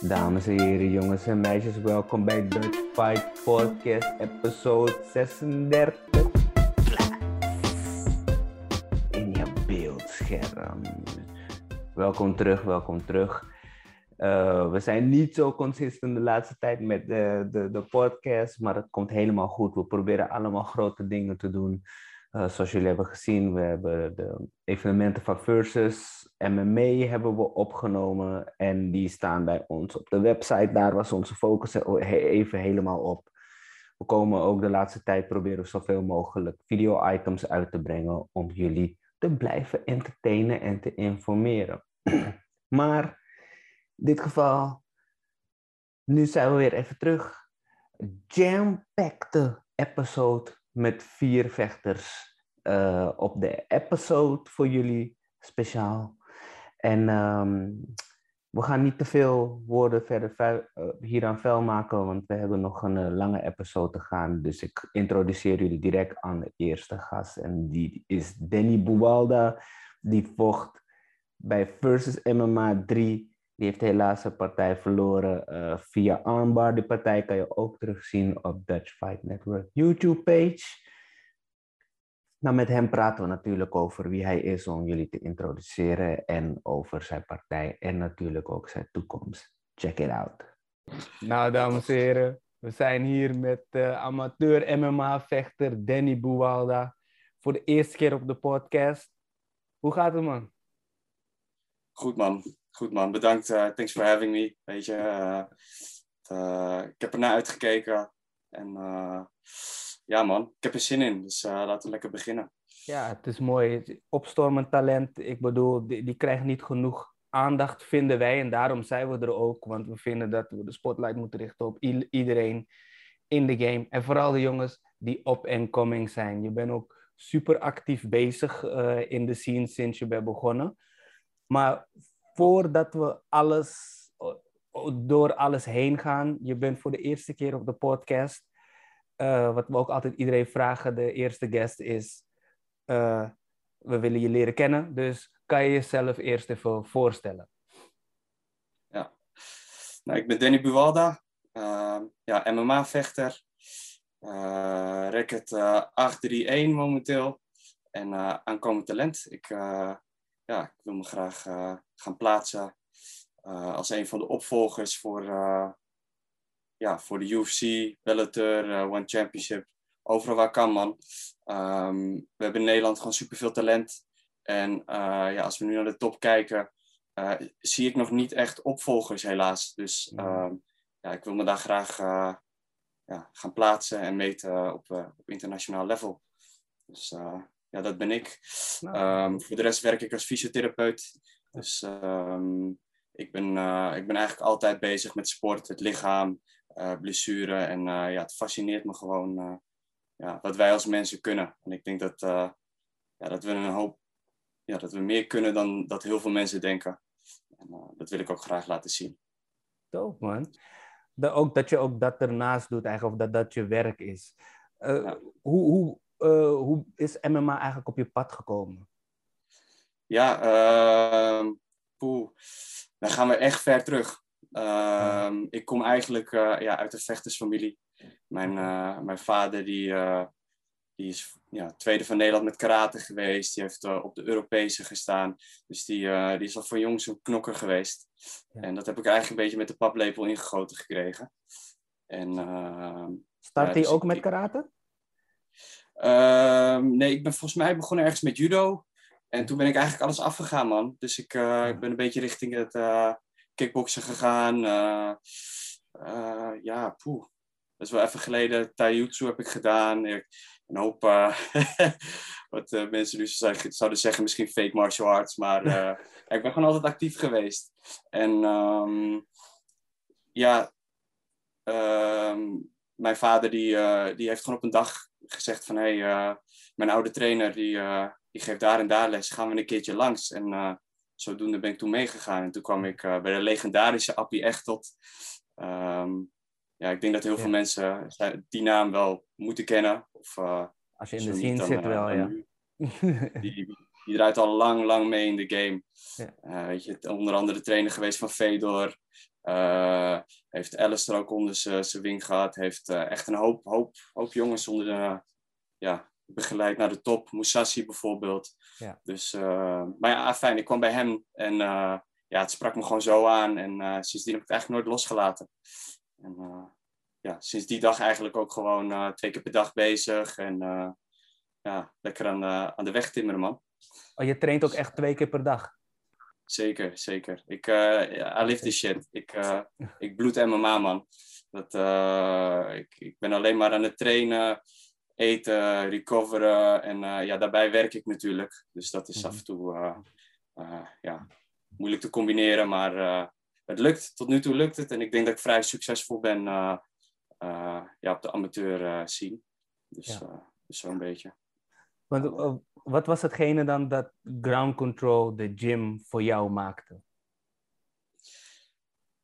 Dames en heren, jongens en meisjes, welkom bij Dutch Fight Podcast, episode 36. In je beeldscherm. Welkom terug, welkom terug. Uh, we zijn niet zo consistent de laatste tijd met de, de, de podcast, maar het komt helemaal goed. We proberen allemaal grote dingen te doen. Uh, zoals jullie hebben gezien, we hebben de evenementen van Versus MMA hebben we opgenomen en die staan bij ons op de website. Daar was onze focus even helemaal op. We komen ook de laatste tijd proberen zoveel mogelijk video-items uit te brengen om jullie te blijven entertainen en te informeren. maar in dit geval, nu zijn we weer even terug. Jam-packed episode met vier vechters. Uh, op de episode voor jullie speciaal. En um, we gaan niet te veel woorden verder uh, hier aan vuil maken, want we hebben nog een uh, lange episode te gaan. Dus ik introduceer jullie direct aan de eerste gast. En die is Danny Buwalda. Die vocht bij Versus MMA 3. Die heeft helaas een partij verloren uh, via armbar. Die partij kan je ook terugzien op Dutch Fight Network YouTube page. Nou, met hem praten we natuurlijk over wie hij is om jullie te introduceren en over zijn partij en natuurlijk ook zijn toekomst. Check it out. Nou, dames en heren, we zijn hier met uh, amateur MMA-vechter Danny Buwalda voor de eerste keer op de podcast. Hoe gaat het, man? Goed, man. Goed, man. Bedankt. Uh, thanks for having me. Weet je, uh, ik heb ernaar uitgekeken en ja man, ik heb er zin in. Dus uh, laten we lekker beginnen. Ja, het is mooi. Opstormend talent. Ik bedoel, die, die krijgt niet genoeg aandacht, vinden wij. En daarom zijn we er ook. Want we vinden dat we de spotlight moeten richten op iedereen in de game. En vooral de jongens die op en coming zijn. Je bent ook super actief bezig uh, in de scene sinds je bent begonnen. Maar voordat we alles, door alles heen gaan, je bent voor de eerste keer op de podcast. Uh, wat we ook altijd iedereen vragen, de eerste guest is, uh, we willen je leren kennen, dus kan je jezelf eerst even voorstellen? Ja, nou, ik ben Danny Buwalda, uh, ja, MMA-vechter, racket 831 momenteel en aankomend talent. Ik, ja, ik wil me graag gaan plaatsen als een van de opvolgers voor ja, voor de UFC, Bellator, uh, One Championship, overal waar kan man. Um, we hebben in Nederland gewoon superveel talent. En uh, ja, als we nu naar de top kijken, uh, zie ik nog niet echt opvolgers helaas. Dus um, ja, ik wil me daar graag ja, gaan plaatsen en meten op, op internationaal level. Dus ja, dat ben ik. Um, voor de rest werk ik als fysiotherapeut. Dus ik, ben, ik ben eigenlijk altijd bezig met sport, het lichaam, blessure. En uh, ja, het fascineert me gewoon uh, ja, wat wij als mensen kunnen. En ik denk dat, ja, dat we een hoop, ja, dat we meer kunnen dan dat heel veel mensen denken. En, dat wil ik ook graag laten zien. Tof man. Dat, ook, dat je ook dat ernaast doet eigenlijk, of dat dat je werk is. Ja. Hoe, hoe, hoe is MMA eigenlijk op je pad gekomen? Ja, uh, poeh. dan gaan we echt ver terug. Uh, ik kom eigenlijk uh, ja, uit de vechtersfamilie. Mijn, uh, mijn vader die, uh, die is ja, tweede van Nederland met karate geweest. Die heeft op de Europese gestaan. Dus die, die is al van jongs een knokker geweest. Ja. En dat heb ik eigenlijk een beetje met de paplepel ingegoten gekregen. En, ehm, Start hij dus ook met karate? Ehm, nee, ik ben volgens mij begonnen ergens met judo. En toen ben ik eigenlijk alles afgegaan, man. Dus ik, ik ben een beetje richting het kickboksen gegaan. Uh, uh, ja, poeh. Dat is wel even geleden. Taijutsu heb ik gedaan. Een hoop, uh, wat mensen nu zouden zeggen, misschien fake martial arts. Maar ik ben gewoon altijd actief geweest. En um, ja, um, mijn vader die, die heeft gewoon op een dag gezegd van... Hé, hey, mijn oude trainer die, die geeft daar en daar les. Gaan we een keertje langs. En zodoende ben ik toen meegegaan. En toen kwam ik uh, bij de legendarische Appie Echtot. Um, ja, ik denk dat heel veel mensen die naam wel moeten kennen. Of, uh, Als je in de scene zit uh, wel, ja. Die, die draait al lang, lang mee in de game. Ja. weet je, onder andere trainer geweest van Fedor. heeft Alistair ook onder zijn wing gehad. Heeft echt een hoop, hoop, hoop jongens onder de, ja, begeleid naar de top. Musashi bijvoorbeeld. Ja. Dus, maar ja, fijn. Ik kwam bij hem en ja, het sprak me gewoon zo aan. En sindsdien heb ik het eigenlijk nooit losgelaten. En, ja, sinds die dag eigenlijk ook gewoon uh, twee keer per dag bezig. En uh, ja, lekker aan, uh, aan de weg timmeren, man. Oh, je traint ook echt twee keer per dag? Zeker, zeker. Ik, I live this shit. Ik, ik bloed MMA, man. Dat, ik, ik ben alleen maar aan het trainen, eten, recoveren. En ja, daarbij werk ik natuurlijk. Dus dat is -hmm. af en toe ja, moeilijk te combineren. Maar het lukt. Tot nu toe lukt het. En ik denk dat ik vrij succesvol ben ja, op de amateur scene. Dus, ja. dus zo'n beetje. Want, wat was hetgene dan dat ground control de gym voor jou maakte?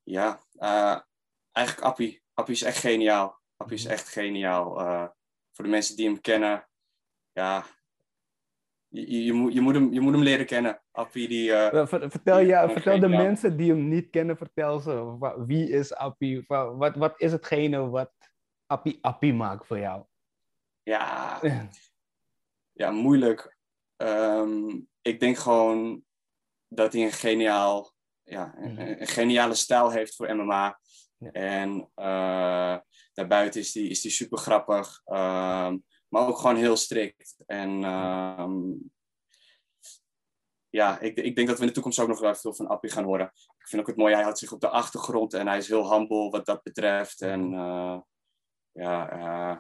Ja, eigenlijk Appie. Appie is echt geniaal. Appie is mhm. echt geniaal. Voor de mensen die hem kennen, ja, je, je, moet, je, moet hem, je moet hem leren kennen. Appie die... Uh, vertel ja, vertel de mensen die hem niet kennen, vertel ze. Wie is Appie? Wat, wat is hetgene wat Appie Appie maakt voor jou? Ja, ja moeilijk. Um, ik denk gewoon dat hij een geniaal... Ja, een, mhm. een geniale stijl heeft voor MMA. Ja. En uh, daarbuiten is hij is die super grappig. Um, maar ook gewoon heel strikt. En um, ja, ik, ik denk dat we in de toekomst ook nog wel veel van Appie gaan horen. Ik vind ook het mooi, hij houdt zich op de achtergrond en hij is heel humble wat dat betreft. En uh, ja, uh,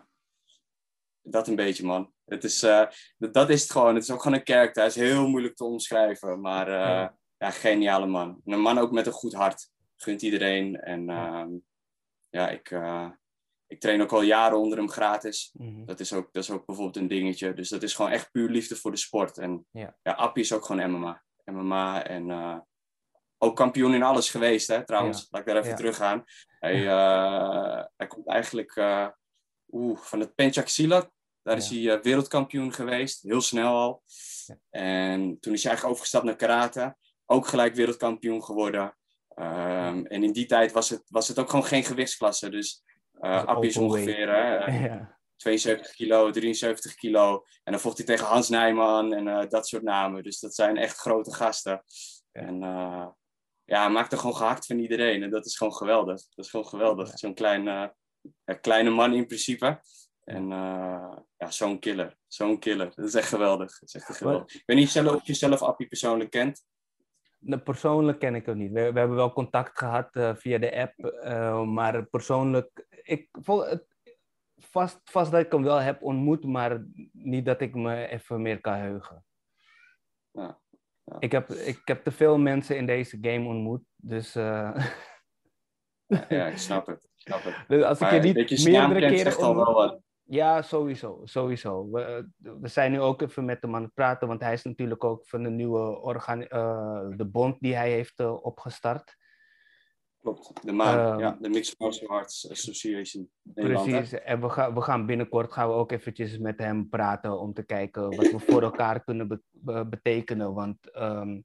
dat een beetje, man. Het is, uh, dat is het gewoon. Het is ook gewoon een kerk. Hij is heel moeilijk te omschrijven, maar ja. ja. geniale man. En een man ook met een goed hart. Gunt iedereen. En uh, ja, ik, ik train ook al jaren onder hem gratis. Mhm. dat, is ook, dat is ook bijvoorbeeld een dingetje. Dus dat is gewoon echt puur liefde voor de sport. En ja, ja Appie is ook gewoon MMA. MMA en uh, ook kampioen in alles geweest, hè, trouwens. Laat ik daar even ja. terug gaan. Hij, uh, hij komt eigenlijk uh, oeh, van het Pencak Silat. Daar is hij wereldkampioen geweest, heel snel al. En toen is hij eigenlijk overgestapt naar karate. Ook gelijk wereldkampioen geworden. Um, en in die tijd was het, was het ook gewoon geen gewichtsklasse. Dus uh, Appie is ongeveer ja. 72 kilo, 73 kilo. En dan vocht hij tegen Hans Nijman en uh, dat soort namen. Dus dat zijn echt grote gasten. En uh, ja, maakt er gewoon gehakt van iedereen. En dat is gewoon geweldig. Dat is gewoon geweldig. Zo'n klein, kleine man in principe. En ja, zo'n killer. Zo'n killer. Dat is echt geweldig. Dat is echt geweldig. Ik weet niet zelf, of je zelf Appie persoonlijk kent. Persoonlijk ken ik hem niet. We, we hebben wel contact gehad uh, via de app, uh, maar persoonlijk ik vast, vast dat ik hem wel heb ontmoet, maar niet dat ik me even meer kan heugen. Ja, ja. Ik, heb, ik heb te veel mensen in deze game ontmoet, dus... Uh... Ja, ja, ik snap het. Ik snap het. Dus als maar ik je niet meerdere keren al wel wat. Ja, sowieso, sowieso. We, we zijn nu ook even met hem aan het praten, want hij is natuurlijk ook van de nieuwe organ, uh, de bond die hij heeft uh, opgestart. Klopt, de MAAN, uh, ja, de Mixed Martial Arts Association. Nederland, precies, en we, gaan we gaan binnenkort gaan we ook eventjes met hem praten om te kijken wat we voor elkaar kunnen be betekenen. Want um,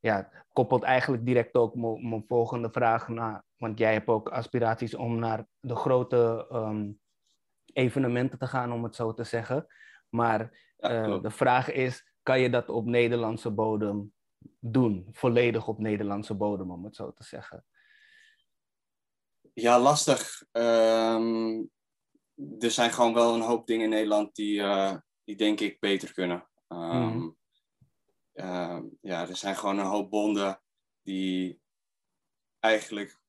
ja, koppelt eigenlijk direct ook mijn volgende vraag naar, want jij hebt ook aspiraties om naar de grote um, evenementen te gaan, om het zo te zeggen. Maar ja, uh, de vraag is, kan je dat op Nederlandse bodem doen? Volledig op Nederlandse bodem, om het zo te zeggen. Ja, lastig. Um, er zijn gewoon wel een hoop dingen in Nederland die, uh, die denk ik beter kunnen. Um, mm. uh, ja, er zijn gewoon een hoop bonden die eigenlijk,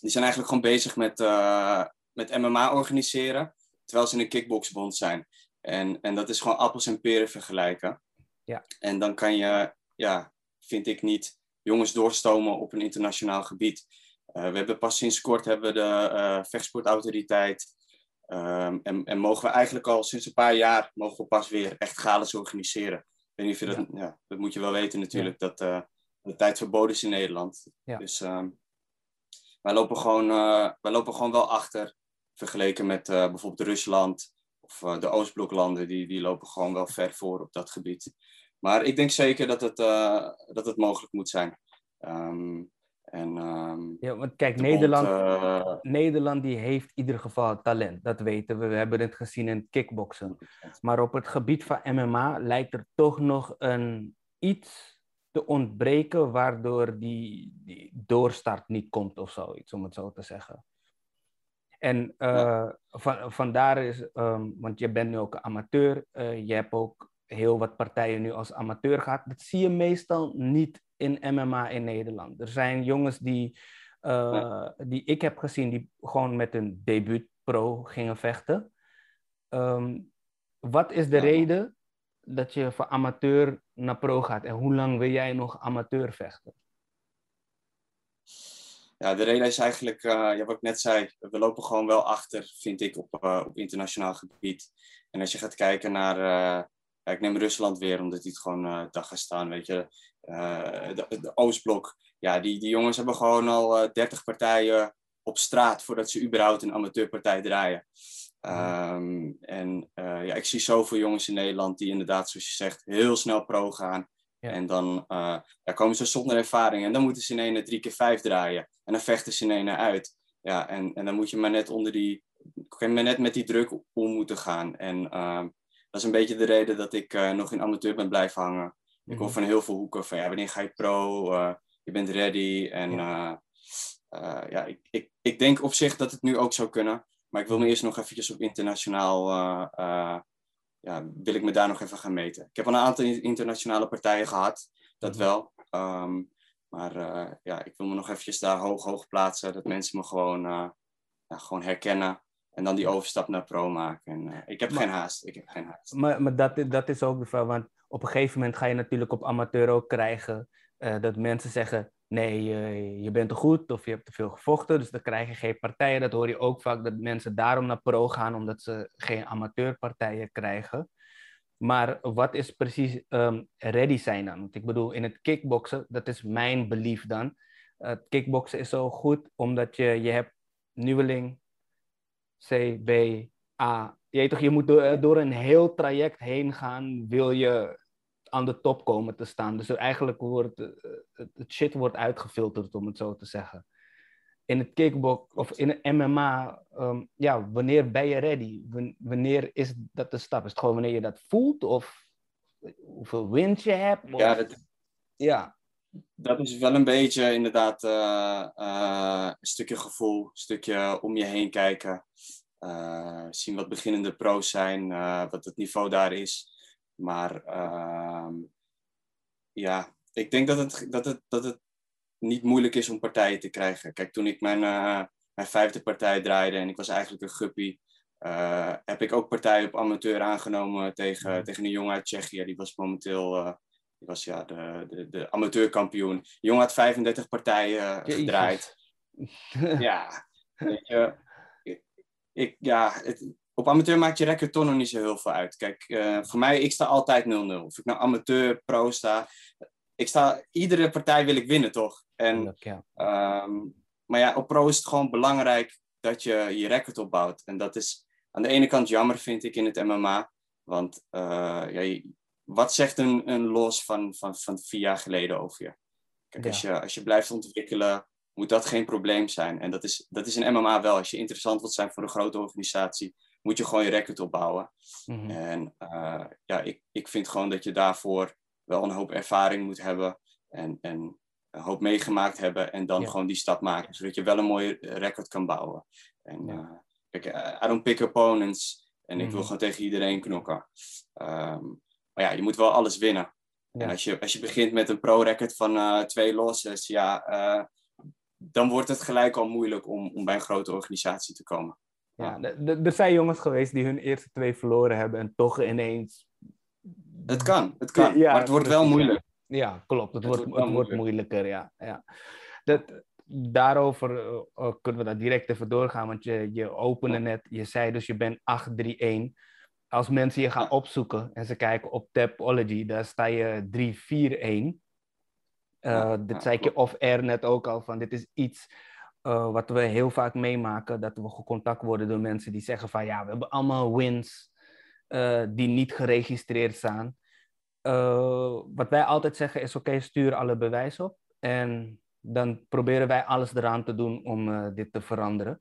die zijn eigenlijk gewoon bezig met, uh, met MMA organiseren, terwijl ze een kickboxbond zijn. En, en dat is gewoon appels en peren vergelijken. Ja. En dan kan je, ja, vind ik niet, jongens doorstomen op een internationaal gebied. Uh, we hebben pas sinds kort hebben we de uh, vechtsportautoriteit. Um, en, en, mogen we eigenlijk al sinds een paar jaar mogen we pas weer echt galas organiseren. Ik weet niet of je dat, ja. ja dat moet je wel weten natuurlijk, dat uh, de tijd verboden is in Nederland. Ja. Dus um, wij, lopen gewoon, wij lopen gewoon wel achter, vergeleken met bijvoorbeeld Rusland of de Oostbloklanden, die, die lopen gewoon wel ver voor op dat gebied. maar ik denk zeker dat het, dat het mogelijk moet zijn. Ehm, en, ehm, ja, want kijk, Nederland, Nederland die heeft in ieder geval talent. Dat weten we. We hebben het gezien in kickboksen. Maar op het gebied van MMA lijkt er toch nog een iets te ontbreken, waardoor die, die doorstart niet komt of zoiets, om het zo te zeggen. En uh, van, vandaar is, um, want je bent nu ook amateur, uh, je hebt ook heel wat partijen nu als amateur gehad. Dat zie je meestal niet in MMA in Nederland. Er zijn jongens die, uh, die ik heb gezien, die gewoon met een debuut pro gingen vechten. Um, wat is de reden dat je van amateur naar pro gaat? En hoe lang wil jij nog amateur vechten? Ja, de reden is eigenlijk, uh, ja, wat ik net zei, we lopen gewoon wel achter, vind ik, op, uh, op internationaal gebied. En als je gaat kijken naar, uh, ja, ik neem Rusland weer, omdat die het gewoon dag gaat staan, weet je. De, de, Oostblok, ja, die, die jongens hebben gewoon al 30 partijen op straat voordat ze überhaupt een amateurpartij draaien. Um, en uh, ja, ik zie zoveel jongens in Nederland die inderdaad, zoals je zegt, heel snel pro gaan. Ja. En dan uh, ja, komen ze zonder ervaring en dan moeten ze in een drie keer vijf draaien. En dan vechten ze in een uit. Ja, en, en dan moet je maar net onder die, maar net met die druk om moeten gaan. En uh, dat is een beetje de reden dat ik uh, nog in amateur ben blijven hangen. Mm -hmm. Ik hoor mhm. van heel veel hoeken van ja, wanneer ga je pro? je bent ready. En ja, ja ik, ik, ik denk op zich dat het nu ook zou kunnen. Maar ik wil me eerst nog eventjes op internationaal, ja, wil ik me daar nog even gaan meten. Ik heb al een aantal internationale partijen gehad, dat mhm. wel. Um, maar uh, ja, ik wil me nog eventjes daar hoog, hoog plaatsen, dat mensen me gewoon, ja, gewoon herkennen. En dan die overstap naar pro maken. En, ik heb geen haast. Ik heb geen haast. Maar, maar dat, dat is ook de vraag, want op een gegeven moment ga je natuurlijk op amateur ook krijgen dat mensen zeggen nee, je, je bent te goed of je hebt te veel gevochten, dus dan krijg je geen partijen. Dat hoor je ook vaak, dat mensen daarom naar pro gaan, omdat ze geen amateurpartijen krijgen. Maar wat is precies um, ready zijn dan? Want ik bedoel, in het kickboksen, dat is mijn belief dan. Het kickboksen is zo goed omdat je, je hebt nieuweling, C, B, A. Je, toch, je moet door, door een heel traject heen gaan, wil je aan de top komen te staan. Dus eigenlijk wordt eh, het shit wordt uitgefilterd, om het zo te zeggen. In het kickbox of in het MMA, um, ja, wanneer ben je ready? wanneer is dat de stap? Is het gewoon wanneer je dat voelt of hoeveel wins je hebt? Ja, dat, ja, dat is wel een beetje inderdaad uh, uh, een stukje gevoel, een stukje om je heen kijken. Uh, zien wat beginnende pro's zijn, wat het niveau daar is. Maar uh, ja, ik denk dat het, dat, het, dat het niet moeilijk is om partijen te krijgen. Kijk, toen ik mijn, uh, mijn vijfde partij draaide en ik was eigenlijk een guppy, uh, heb ik ook partijen op amateur aangenomen tegen, tegen een jongen uit Tsjechië. Die was momenteel uh, die was, ja, de, de, de amateurkampioen. Jongen had 35 partijen gedraaid. ja, je, ik, ja, het, op amateur maakt je record toch nog niet zo heel veel uit. Kijk, uh, voor mij, ik sta altijd 0-0. Of ik nou amateur, pro sta. Ik sta, iedere partij wil ik winnen, toch? En, ja. um, maar ja, op pro is het gewoon belangrijk dat je je record opbouwt. En dat is aan de ene kant jammer, vind ik, in het MMA. Want uh, ja, wat zegt een, een los van, van, van vier jaar geleden over je? Kijk, ja. als, je, als je blijft ontwikkelen, moet dat geen probleem zijn. En dat is, dat is in MMA wel. Als je interessant wilt zijn voor een grote organisatie, moet je gewoon je record opbouwen. Mm En uh, ja, ik, ik vind gewoon dat je daarvoor wel een hoop ervaring moet hebben en, en een hoop meegemaakt hebben en dan ja. gewoon die stap maken, zodat je wel een mooie record kan bouwen. En ja. uh, kijk, uh, I don't pick opponents en mm ik wil mhm. gewoon tegen iedereen knokken. Um, maar ja, je moet wel alles winnen. Ja. En als je, als je begint met een pro-record van uh, twee losses, ja, dan wordt het gelijk al moeilijk om, om bij een grote organisatie te komen. Ja, er zijn jongens geweest die hun eerste twee verloren hebben en toch ineens. Het kan, het kan. Ja, maar het wordt wel moeilijk. Ja, klopt. Het, het wordt, wordt, het wordt moeilijker, ja. ja. Dat, daarover uh, kunnen we daar direct even doorgaan, want je, je opende net, je zei dus je bent 831. Als mensen je gaan opzoeken en ze kijken op Tapology, daar sta je 341. Uh, dit zei ik je off-air net ook al, van dit is iets uh, wat we heel vaak meemaken, dat we gecontact worden door mensen die zeggen van ja, we hebben allemaal wins uh, die niet geregistreerd staan. uh, wat wij altijd zeggen is: oké, stuur alle bewijs op. En dan proberen wij alles eraan te doen om dit te veranderen.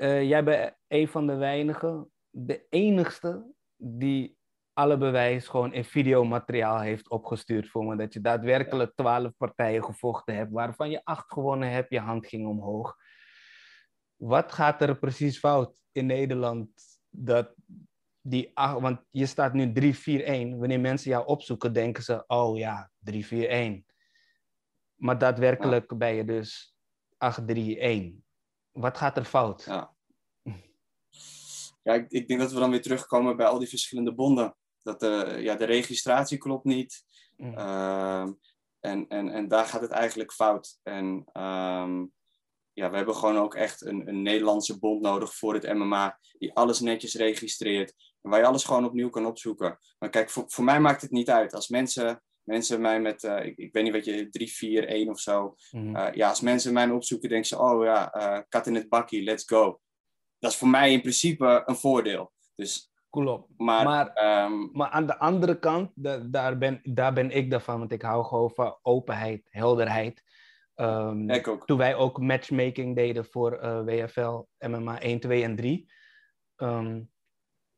Jij bent een van de weinigen, de enigste die alle bewijs gewoon in videomateriaal heeft opgestuurd voor me. Dat je daadwerkelijk twaalf partijen gevochten hebt, waarvan je acht gewonnen hebt, je hand ging omhoog. Wat gaat er precies fout in Nederland? Dat die acht, want je staat nu 3-4-1. Wanneer mensen jou opzoeken, denken ze, oh ja, 3-4-1. Maar daadwerkelijk ja. ben je dus 8-3-1. Wat gaat er fout? Ja, ja ik, ik, denk dat we dan weer terugkomen bij al die verschillende bonden dat de, ja, de registratie klopt niet. Mm. Ehm, en, en, en daar gaat het eigenlijk fout. En um, ja, we hebben gewoon ook echt een, een Nederlandse bond nodig voor het MMA, die alles netjes registreert. En waar je alles gewoon opnieuw kan opzoeken. Maar kijk, voor, voor mij maakt het niet uit. Als mensen, mensen mij met, uh, ik, ik weet niet wat je, 3, 4, 1 of zo. Mm. Uh, ja, als mensen mij opzoeken, denken ze, oh ja, uh, kat in het bakkie, let's go. Dat is voor mij in principe een voordeel. Dus Klopt. Maar, maar, um, maar, aan de andere kant, da, daar, ben, daar ben ik daarvan, want ik hou gewoon van openheid, helderheid. Um, ik ook. Toen wij ook matchmaking deden voor uh, eh, WFL, MMA 1, 2 en 3, um, ehm,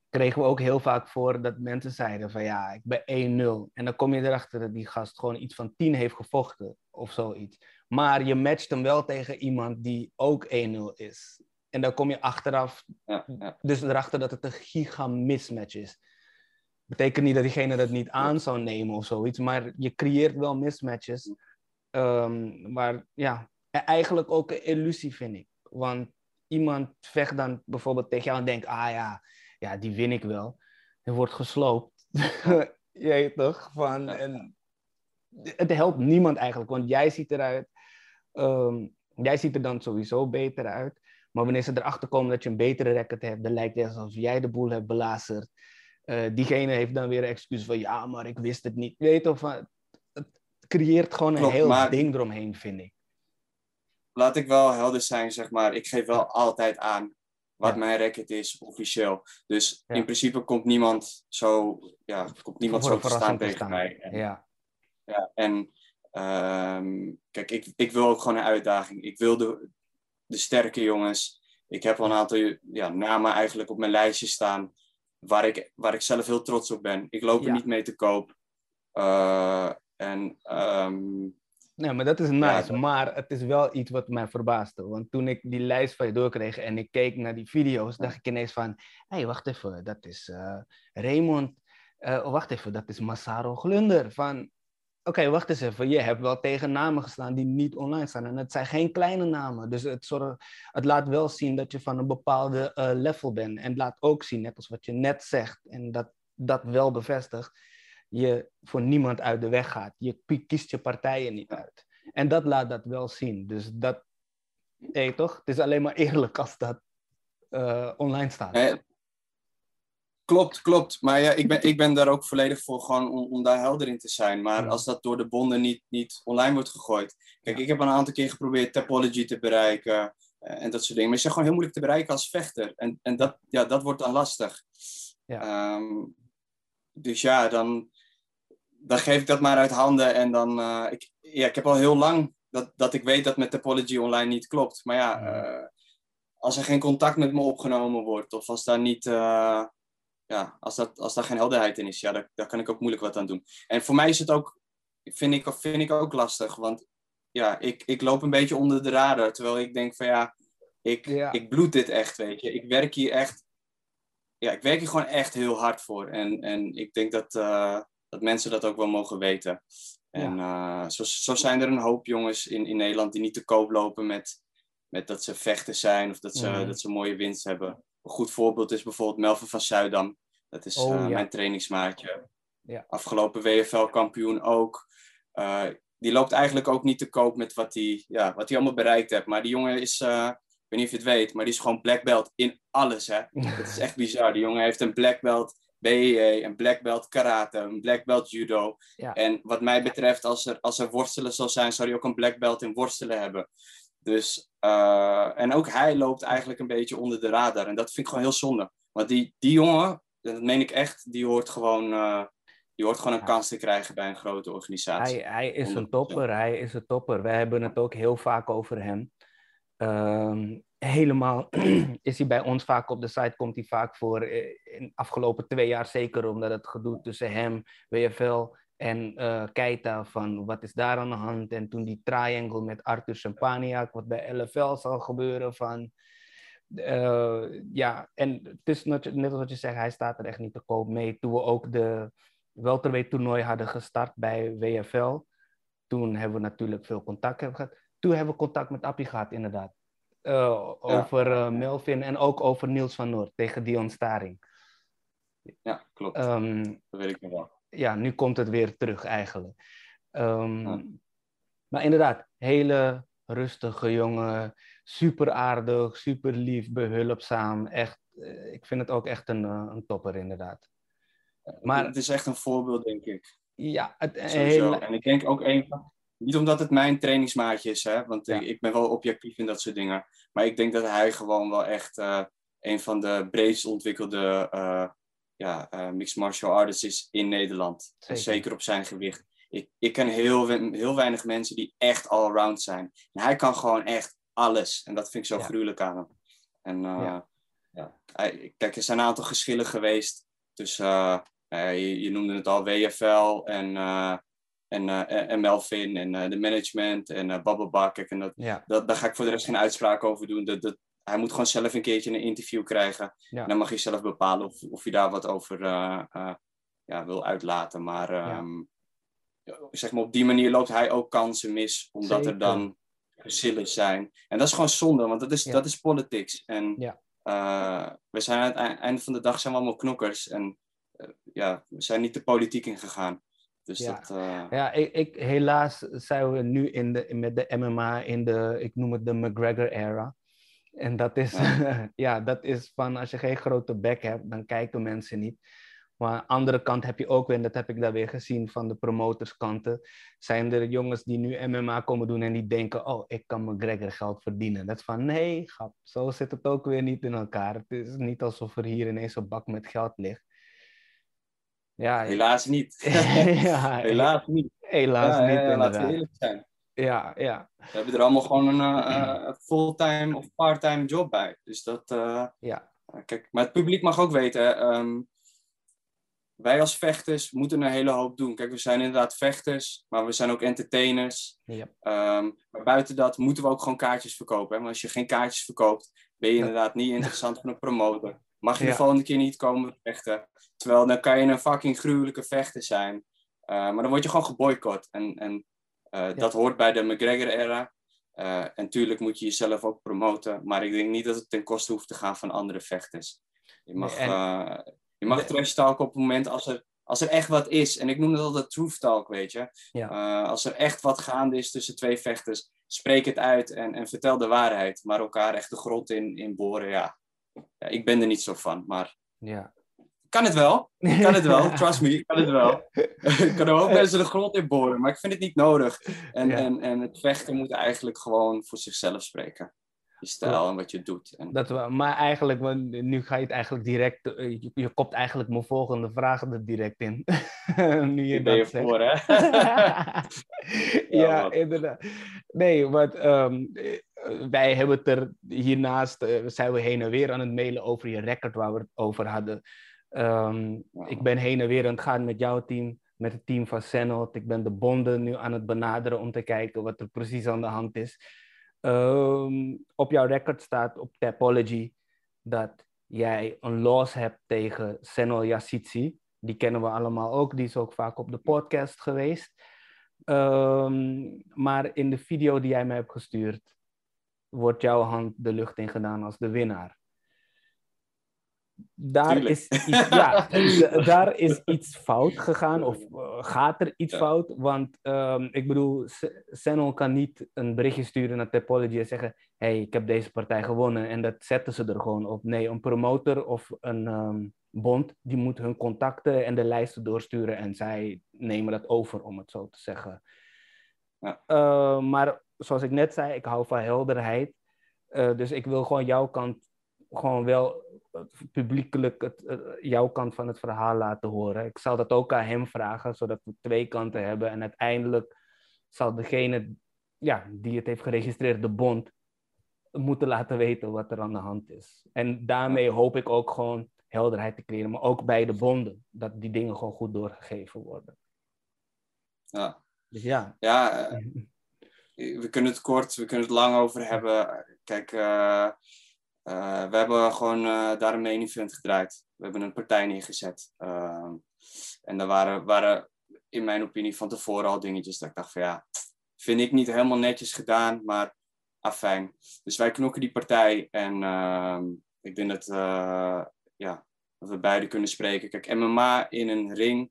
kregen we ook heel vaak voor dat mensen zeiden van ja, ik ben 1-0. En dan kom je erachter dat die gast gewoon iets van 10 heeft gevochten of zoiets. Maar je matcht hem wel tegen iemand die ook 1-0 is. En dan kom je achteraf, ja, ja. dus erachter dat het een giga mismatch is. Betekent niet dat diegene dat niet aan zou nemen of zoiets, maar je creëert wel mismatches. Um, maar ja, e-, eigenlijk ook een illusie vind ik. Want iemand vecht dan bijvoorbeeld tegen jou en denkt, ah ja, ja die win ik wel. En wordt gesloopt. weet toch? Van, en het helpt niemand eigenlijk, want jij ziet eruit. Um, jij ziet er dan sowieso beter uit. Maar wanneer ze erachter komen dat je een betere record hebt, dan lijkt het alsof jij de boel hebt belazerd. Uh, diegene heeft dan weer een excuus van ja, maar ik wist het niet. Weet of het creëert gewoon een heel ding eromheen, vind ik. Laat ik wel helder zijn, zeg maar. Ik geef wel altijd aan wat ja. mijn record is, officieel. Dus ja. in principe komt niemand zo, ja, komt niemand zo te staan tegen staan. mij. En, ja. ja. En um, kijk, ik, ik wil ook gewoon een uitdaging. Ik wil de, de sterke jongens. Ik heb al een aantal ja, namen eigenlijk op mijn lijstje staan waar ik, waar ik zelf heel trots op ben. Ik loop er niet mee te koop. Uh, en, um, nee, maar dat is nice. Ja, maar het is wel iets wat mij verbaasde. Want toen ik die lijst van je doorkreeg en ik keek naar die video's, dacht ik ineens van... Hé, hey, wacht even, dat is uh, Raymond... Uh, wacht even, dat is Massaro Glunder van Oké, wacht eens even. Je hebt wel tegen namen gestaan die niet online staan. En het zijn geen kleine namen. Dus het, zorg, het laat wel zien dat je van een bepaalde uh, level bent. En het laat ook zien, net als wat je net zegt, en dat dat wel bevestigt, je voor niemand uit de weg gaat. Je kiest je partijen niet uit. En dat laat dat wel zien. Dus dat, hey, toch? Het is alleen maar eerlijk als dat uh, online staat. Klopt, klopt. Maar ja, ik ben, ik ben daar ook volledig voor gewoon om, om daar helder in te zijn. Maar als dat door de bonden niet, niet online wordt gegooid. Kijk, ik heb een aantal keer geprobeerd Topology te bereiken uh, en dat soort dingen. Maar ze zijn gewoon heel moeilijk te bereiken als vechter. En, en dat, ja, dat wordt dan lastig. Ja. Um, dus ja, dan, dan geef ik dat maar uit handen. En dan, uh, ik, ja, ik heb al heel lang dat, dat ik weet dat met Topology online niet klopt. Maar ja, uh, als er geen contact met me opgenomen wordt of als daar niet ja, als, dat, als daar geen helderheid in is, ja, daar, daar kan ik ook moeilijk wat aan doen. En voor mij is het ook, vind ik, vind ik ook lastig, want ja, ik, ik loop een beetje onder de radar, terwijl ik denk van ja, ik, ja. ik bloed dit echt, weet je. Ik werk hier echt, ja, ik werk hier gewoon echt heel hard voor. En, en ik denk dat, uh, dat mensen dat ook wel mogen weten. En ja. uh, zo, zo zijn er een hoop jongens in, in Nederland die niet te koop lopen met, met dat ze vechten zijn of dat ze, mm. dat ze mooie winst hebben. Een goed voorbeeld is bijvoorbeeld Melvin van Zuidam. Dat is oh, uh, mijn trainingsmaatje. Ja. Afgelopen WFL-kampioen ook. Uh, die loopt eigenlijk ook niet te koop met wat hij ja, wat allemaal bereikt heeft. Maar die jongen is, uh, ik weet niet of je het weet, maar die is gewoon black belt in alles. Hè? Het is echt bizar. Die jongen heeft een black belt BEE, een black belt karate, een black belt judo. Ja. En wat mij betreft, als er, als er worstelen zal zijn, zou hij ook een black belt in worstelen hebben. Dus, uh, en ook hij loopt eigenlijk een beetje onder de radar. En dat vind ik gewoon heel zonde. Want die, die jongen, dat meen ik echt, die hoort gewoon, uh, je hoort gewoon een kans te krijgen bij een grote organisatie. Hij, hij is een topper, hij is een topper. Wij hebben het ook heel vaak over hem. Ehm, helemaal is hij bij ons vaak op de site, komt hij vaak voor. Eh, in de afgelopen twee jaar zeker, omdat het gedoe tussen hem, WFL en uh, Keita, van wat is daar aan de hand? En toen die triangle met Arthur Champagnac, wat bij LFL zal gebeuren, van... Uh, ja, en het is net, net als wat je zegt, hij staat er echt niet te koop mee. Toen we ook de welterweight toernooi hadden gestart bij WFL, toen hebben we natuurlijk veel contact gehad. Toen hebben we contact met Appie gehad, inderdaad. Uh, over uh, Melvin en ook over Niels van Noord tegen Dion Staring. Ja, klopt. Um, dat weet ik nog wel. Ja, nu komt het weer terug eigenlijk. Um, ja. Maar inderdaad, hele rustige jongen, super aardig, super lief, behulpzaam. Echt, uh, ik vind het ook echt een, een topper inderdaad. Maar het is echt een voorbeeld, denk ik. Ja, het, hele... En ik denk ook een van, niet omdat het mijn trainingsmaatje is, hè, want ja. ik ben wel objectief in dat soort dingen. Maar ik denk dat hij gewoon wel echt uh, een van de breedst ontwikkelde uh, ja, uh, mixed martial artists is in Nederland. Zeker, Zeker op zijn gewicht. Ik, ik ken heel, heel weinig mensen die echt all-around zijn. En hij kan gewoon echt alles. En dat vind ik zo ja. gruwelijk aan hem. En ja. ja. Kijk, er zijn een aantal geschillen geweest tussen, je, je, noemde het al, WFL en en, uh, en Melvin en uh, de management en uh, Babbelbak. En dat, ja. dat, daar ga ik voor de rest geen uitspraak over doen. Dat, dat, hij moet gewoon zelf een keertje een interview krijgen. Ja. En dan mag hij zelf bepalen of, of hij daar wat over ja, wil uitlaten. Maar ja. um, zeg maar, op die manier loopt hij ook kansen mis, omdat Zeker. er dan geschillen zijn. En dat is gewoon zonde, want dat is, Ja. dat is politics. En Ja. we zijn aan het ei- einde van de dag zijn we allemaal knokkers. En ja, we zijn niet de politiek ingegaan. Dus Ja. dat... eh, Ja, ik, ik, helaas zijn we nu in de, met de MMA in de, ik noem het de McGregor-era. En dat is, ja. dat is van als je geen grote bek hebt, dan kijken mensen niet. Maar aan de andere kant heb je ook weer, en dat heb ik daar weer gezien van de promoterskanten, zijn er jongens die nu MMA komen doen en die denken, oh, ik kan McGregor geld verdienen. Dat is van, nee, grap, zo zit het ook weer niet in elkaar. Het is niet alsof er hier ineens een bak met geld ligt. Ja, Helaas niet. ja, Helaas niet. Helaas Ja, niet, ja, laten we eerlijk zijn. Ja, ja, We hebben er allemaal gewoon een eh, eh, fulltime of parttime job bij. Dus dat, eh, ja, kijk, maar het publiek mag ook weten, ehm, wij als vechters moeten een hele hoop doen. Kijk, we zijn inderdaad vechters, maar we zijn ook entertainers. ja. Ehm, maar buiten dat moeten we ook gewoon kaartjes verkopen. Hè? Want als je geen kaartjes verkoopt, ben je inderdaad niet interessant voor een promotor. Mag je Ja. de volgende keer niet komen vechten. Terwijl dan kan je een fucking gruwelijke vechter zijn. Uh, maar dan word je gewoon geboycott. En, en uh, dat hoort bij de McGregor-era. Uh, en tuurlijk moet je jezelf ook promoten. Maar ik denk niet dat het ten koste hoeft te gaan van andere vechters. Je mag, Nee, en- je mag trash talken op het moment als er, als er echt wat is. En ik noem dat altijd truth talk, weet je. Ja. Uh, als er echt wat gaande is tussen twee vechters, spreek het uit en, en vertel de waarheid. Maar elkaar echt de grond in, in boren, ja. ja. Ik ben er niet zo van, maar ja. Ik kan het wel. Ik kan het wel, trust me, ik kan het wel. ik kan er ook mensen de grond in boren, maar ik vind het niet nodig. En, Ja. en, en het vechten moet eigenlijk gewoon voor zichzelf spreken. Je stijl en wat je doet. En, Dat wel, maar eigenlijk, nu ga je het eigenlijk direct, eh, je, je kopt eigenlijk mijn volgende vraag er direct in. nu je je dat zegt. voor, hè? ja, inderdaad. Nee, want ehm, eh, wij hebben het er hiernaast, eh, zijn we heen en weer aan het mailen over je record waar we het over hadden. Ehm. Ik ben heen en weer aan het gaan met jouw team, met het team van Senot. Ik ben de bonden nu aan het benaderen om te kijken wat er precies aan de hand is. Ehm, op jouw record staat op Tapology dat jij een loss hebt tegen Senol Yassitsi. Die kennen we allemaal ook, die is ook vaak op de podcast geweest. Ehm, maar in de video die jij mij hebt gestuurd, wordt jouw hand de lucht in gedaan als de winnaar. Daar Tuurlijk. is, iets, ja, daar is iets fout gegaan, of eh, gaat er iets Ja. fout? Want ehm, ik bedoel, Senol kan niet een berichtje sturen naar Tapology en zeggen: hey, ik heb deze partij gewonnen. En dat zetten ze er gewoon op. Nee, een promotor of een ehm, bond, die moet hun contacten en de lijsten doorsturen. En zij nemen dat over, om het zo te zeggen. Ja. Eh, maar zoals ik net zei, ik hou van helderheid. Eh, dus ik wil gewoon jouw kant gewoon wel publiekelijk het, jouw kant van het verhaal laten horen. Ik zal dat ook aan hem vragen, zodat we twee kanten hebben. En uiteindelijk zal degene ja, die het heeft geregistreerd, de bond, moeten laten weten wat er aan de hand is. En daarmee hoop ik ook gewoon helderheid te creëren, maar ook bij de bonden, dat die dingen gewoon goed doorgegeven worden. Ja. Dus ja. Ja, eh, we kunnen het kort, we kunnen het lang over hebben. Kijk, uh, uh, we hebben gewoon daar een main event gedraaid. We hebben een partij neergezet. Ehm, en daar waren, waren in mijn opinie van tevoren al dingetjes dat ik dacht van ja, vind ik niet helemaal netjes gedaan, maar afijn. Dus wij knokken die partij en ehm, ik denk dat, ja, dat we beide kunnen spreken. Kijk, MMA in een ring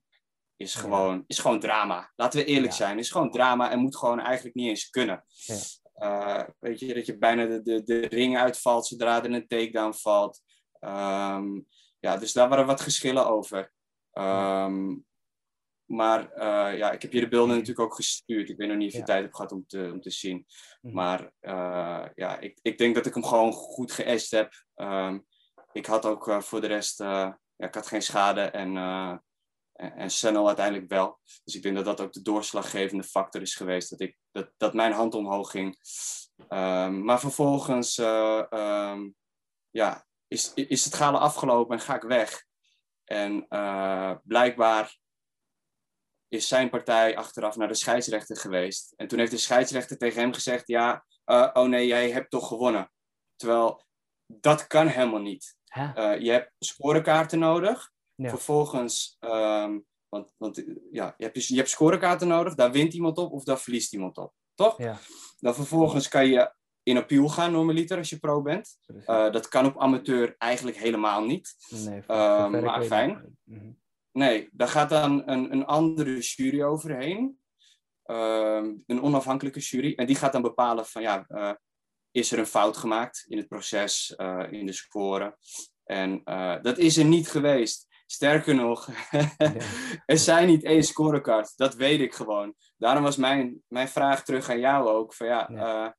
is gewoon, is gewoon drama. Laten we eerlijk zijn, is gewoon drama en moet gewoon eigenlijk niet eens kunnen. Ja. Uh, weet je, dat je bijna de, de, de ring uitvalt zodra er een takedown valt. Um, ja, dus daar waren wat geschillen over. Um, maar uh, ja, ik heb je de beelden natuurlijk ook gestuurd. Ik weet nog niet of je ja. tijd hebt gehad om te, om te zien. Mm. Maar uh, ja, ik, ik denk dat ik hem gewoon goed geëst heb. Um, ik had ook voor de rest, ja, ik had geen schade en en Sennel uiteindelijk wel. Dus ik denk dat dat ook de doorslaggevende factor is geweest. Dat, ik, dat, dat mijn hand omhoog ging. Um, maar vervolgens uh, um, ja, is, is het galen afgelopen en ga ik weg. En uh, blijkbaar is zijn partij achteraf naar de scheidsrechter geweest. En toen heeft de scheidsrechter tegen hem gezegd: Ja, uh, oh nee, jij hebt toch gewonnen. Terwijl dat kan helemaal niet. je hebt scorekaarten nodig. Ja. Vervolgens, um, want, want ja, je, hebt, je hebt scorekaarten nodig, daar wint iemand op of daar verliest iemand op. Toch? Ja. Dan vervolgens kan je in appeal gaan, normaliter, als je pro bent. Uh, dat kan op amateur eigenlijk helemaal niet. Nee, uh, maar fijn. Mm Nee, daar gaat dan een, een andere jury overheen. Uh, een onafhankelijke jury. En die gaat dan bepalen van ja, uh, is er een fout gemaakt in het proces, uh, in de score. En dat is er niet geweest. Sterker nog, er zijn niet één scorecard. Dat weet ik gewoon. Daarom was mijn, mijn vraag terug aan jou ook. Van ja, uh,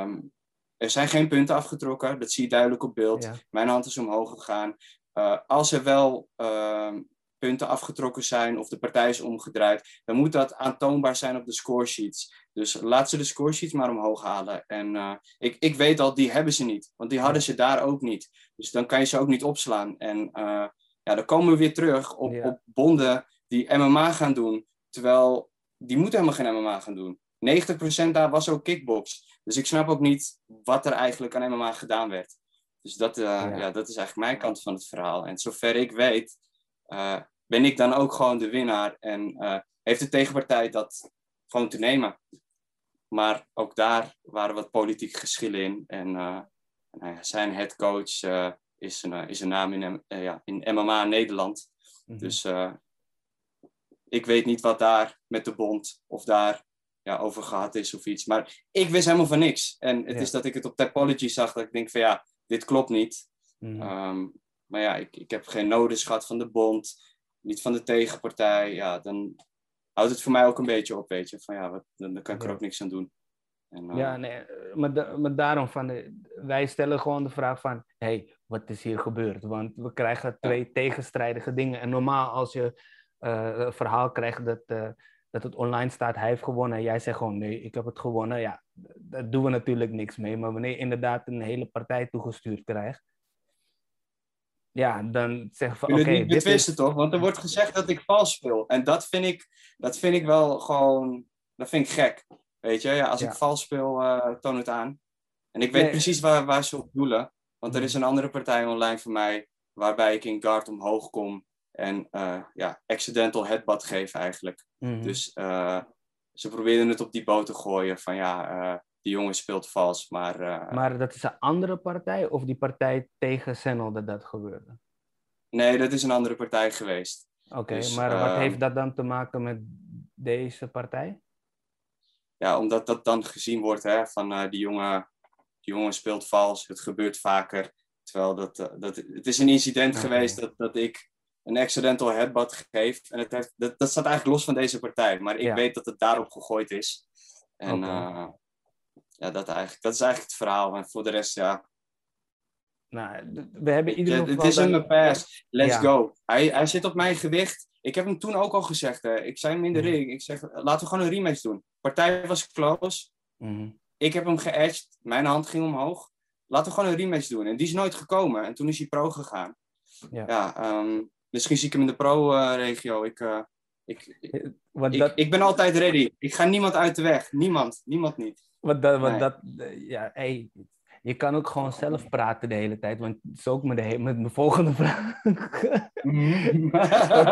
um, er zijn geen punten afgetrokken. Dat zie je duidelijk op beeld. Mijn hand is omhoog gegaan. Uh, als er wel uh, punten afgetrokken zijn of de partij is omgedraaid, dan moet dat aantoonbaar zijn op de scoresheets. Dus laat ze de scoresheets maar omhoog halen. En uh, ik, ik weet al, die hebben ze niet. Want die hadden ze daar ook niet. Dus dan kan je ze ook niet opslaan. En ja, dan komen we weer terug op, op bonden die MMA gaan doen. Terwijl die moeten helemaal geen MMA gaan doen. 90% daar was ook kickbox. Dus ik snap ook niet wat er eigenlijk aan MMA gedaan werd. Dus dat, uh, ja. dat is eigenlijk mijn kant van het verhaal. En zover ik weet, uh, ben ik dan ook gewoon de winnaar. En uh, heeft de tegenpartij dat gewoon te nemen. Maar ook daar waren wat politieke geschillen in. En nou ja, zijn headcoach is een, eh, is een naam in, uh, ja, in MMA Nederland. Mm -hmm. Dus ik weet niet wat daar met de bond of daar ja, over gehad is of iets. Maar ik wist helemaal van niks. En het ja. is dat ik het op Typology zag dat ik denk van ja, dit klopt niet. Mm -hmm. um, maar ja, ik, ik heb geen nodig gehad van de bond, niet van de tegenpartij. Ja, dan houdt het voor mij ook een beetje op, weet je. Van ja, wat, dan, dan kan ik er ook niks aan doen. En, uh... Ja, nee, maar, maar daarom van, de, wij stellen gewoon de vraag van, hey, wat is hier gebeurd? Want we krijgen twee tegenstrijdige dingen. En normaal als je uh, een verhaal krijgt dat, uh, dat het online staat, hij heeft gewonnen. En jij zegt gewoon, nee, ik heb het gewonnen. Ja, daar doen we natuurlijk niks mee. Maar wanneer je inderdaad een hele partij toegestuurd krijgt, ja, dan zeggen van, oké... Okay, niet betwisten is... toch? Want er wordt gezegd dat ik vals speel. En dat vind ik, dat vind ik wel gewoon, dat vind ik gek. Weet je, ja, als ja. ik vals speel, uh, toon het aan. En ik weet nee. precies waar, waar ze op doelen. Want er is een andere partij online van mij, waarbij ik in guard omhoog kom en uh, ja, accidental headbutt geef eigenlijk. Mm -hmm. Dus uh, ze probeerden het op die boot te gooien van ja, uh, die jongen speelt vals, maar... maar dat is een andere partij of die partij tegen Sennel dat dat gebeurde? Nee, dat is een andere partij geweest. Oké, okay, dus, maar wat heeft dat dan te maken met deze partij? Ja, omdat dat dan gezien wordt hè, van die jongen die jongen speelt vals, het gebeurt vaker. Terwijl dat, uh, dat, het is een incident okay. geweest dat, dat ik een accidental headbutt geef. En het heeft, dat, dat staat eigenlijk los van deze partij. Maar ik ja. weet dat het daarop gegooid is. En okay. uh, ja, dat, eigenlijk, dat is eigenlijk het verhaal. En voor de rest, ja, Nou, we hebben in ieder geval... Het is dan- een pass. Let's Ja. go. Hij, hij zit op mijn gewicht. Ik heb hem toen ook al gezegd. Hè. Ik zei hem in de Mhm. ring. Ik zeg, laten we gewoon een rematch doen. Partij was close. Mhm. Ik heb hem geëdged. Mijn hand ging omhoog. Laten we gewoon een rematch doen. En die is nooit gekomen. En toen is hij pro gegaan. Ja. Ja, ehm, misschien zie ik hem in de pro-regio. ik, eh, ik, ik, dat, ik ben altijd ready. Ik ga niemand uit de weg. Niemand. Niemand niet. Want dat, want Nee. dat eh, ja, hey, je kan ook gewoon zelf praten de hele tijd, want het is ook met, de, he- met mijn volgende vraag. want,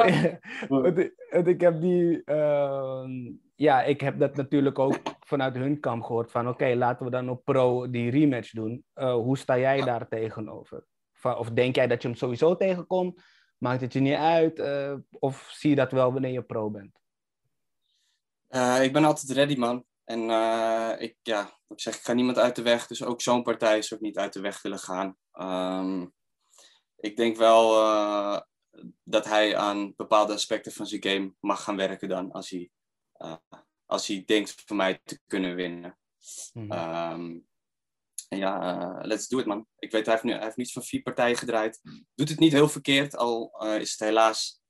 ik- want ik- want ik heb die, ehm, ja, ik heb dat natuurlijk ook vanuit hun kamp gehoord van, oké, laten we dan op pro die rematch doen. Eh, hoe sta jij daar tegenover? Van, of denk jij dat je hem sowieso tegenkomt? Maakt het je niet uit? Eh, of zie je dat wel wanneer je pro bent? Eh, ik ben altijd ready, man. En eh, ik, ja, ik zeg, ik ga niemand uit de weg. Dus ook zo'n partij is ook niet uit de weg willen gaan. Ehm, ik denk wel eh, dat hij aan bepaalde aspecten van zijn game mag gaan werken dan. Als hij, eh, als hij denkt van mij te kunnen winnen. Mhm. Ehm, ja, let's do it, man. Ik weet, hij heeft, nu, hij heeft niets van vier partijen gedraaid. Doet het niet heel verkeerd, al is het helaas,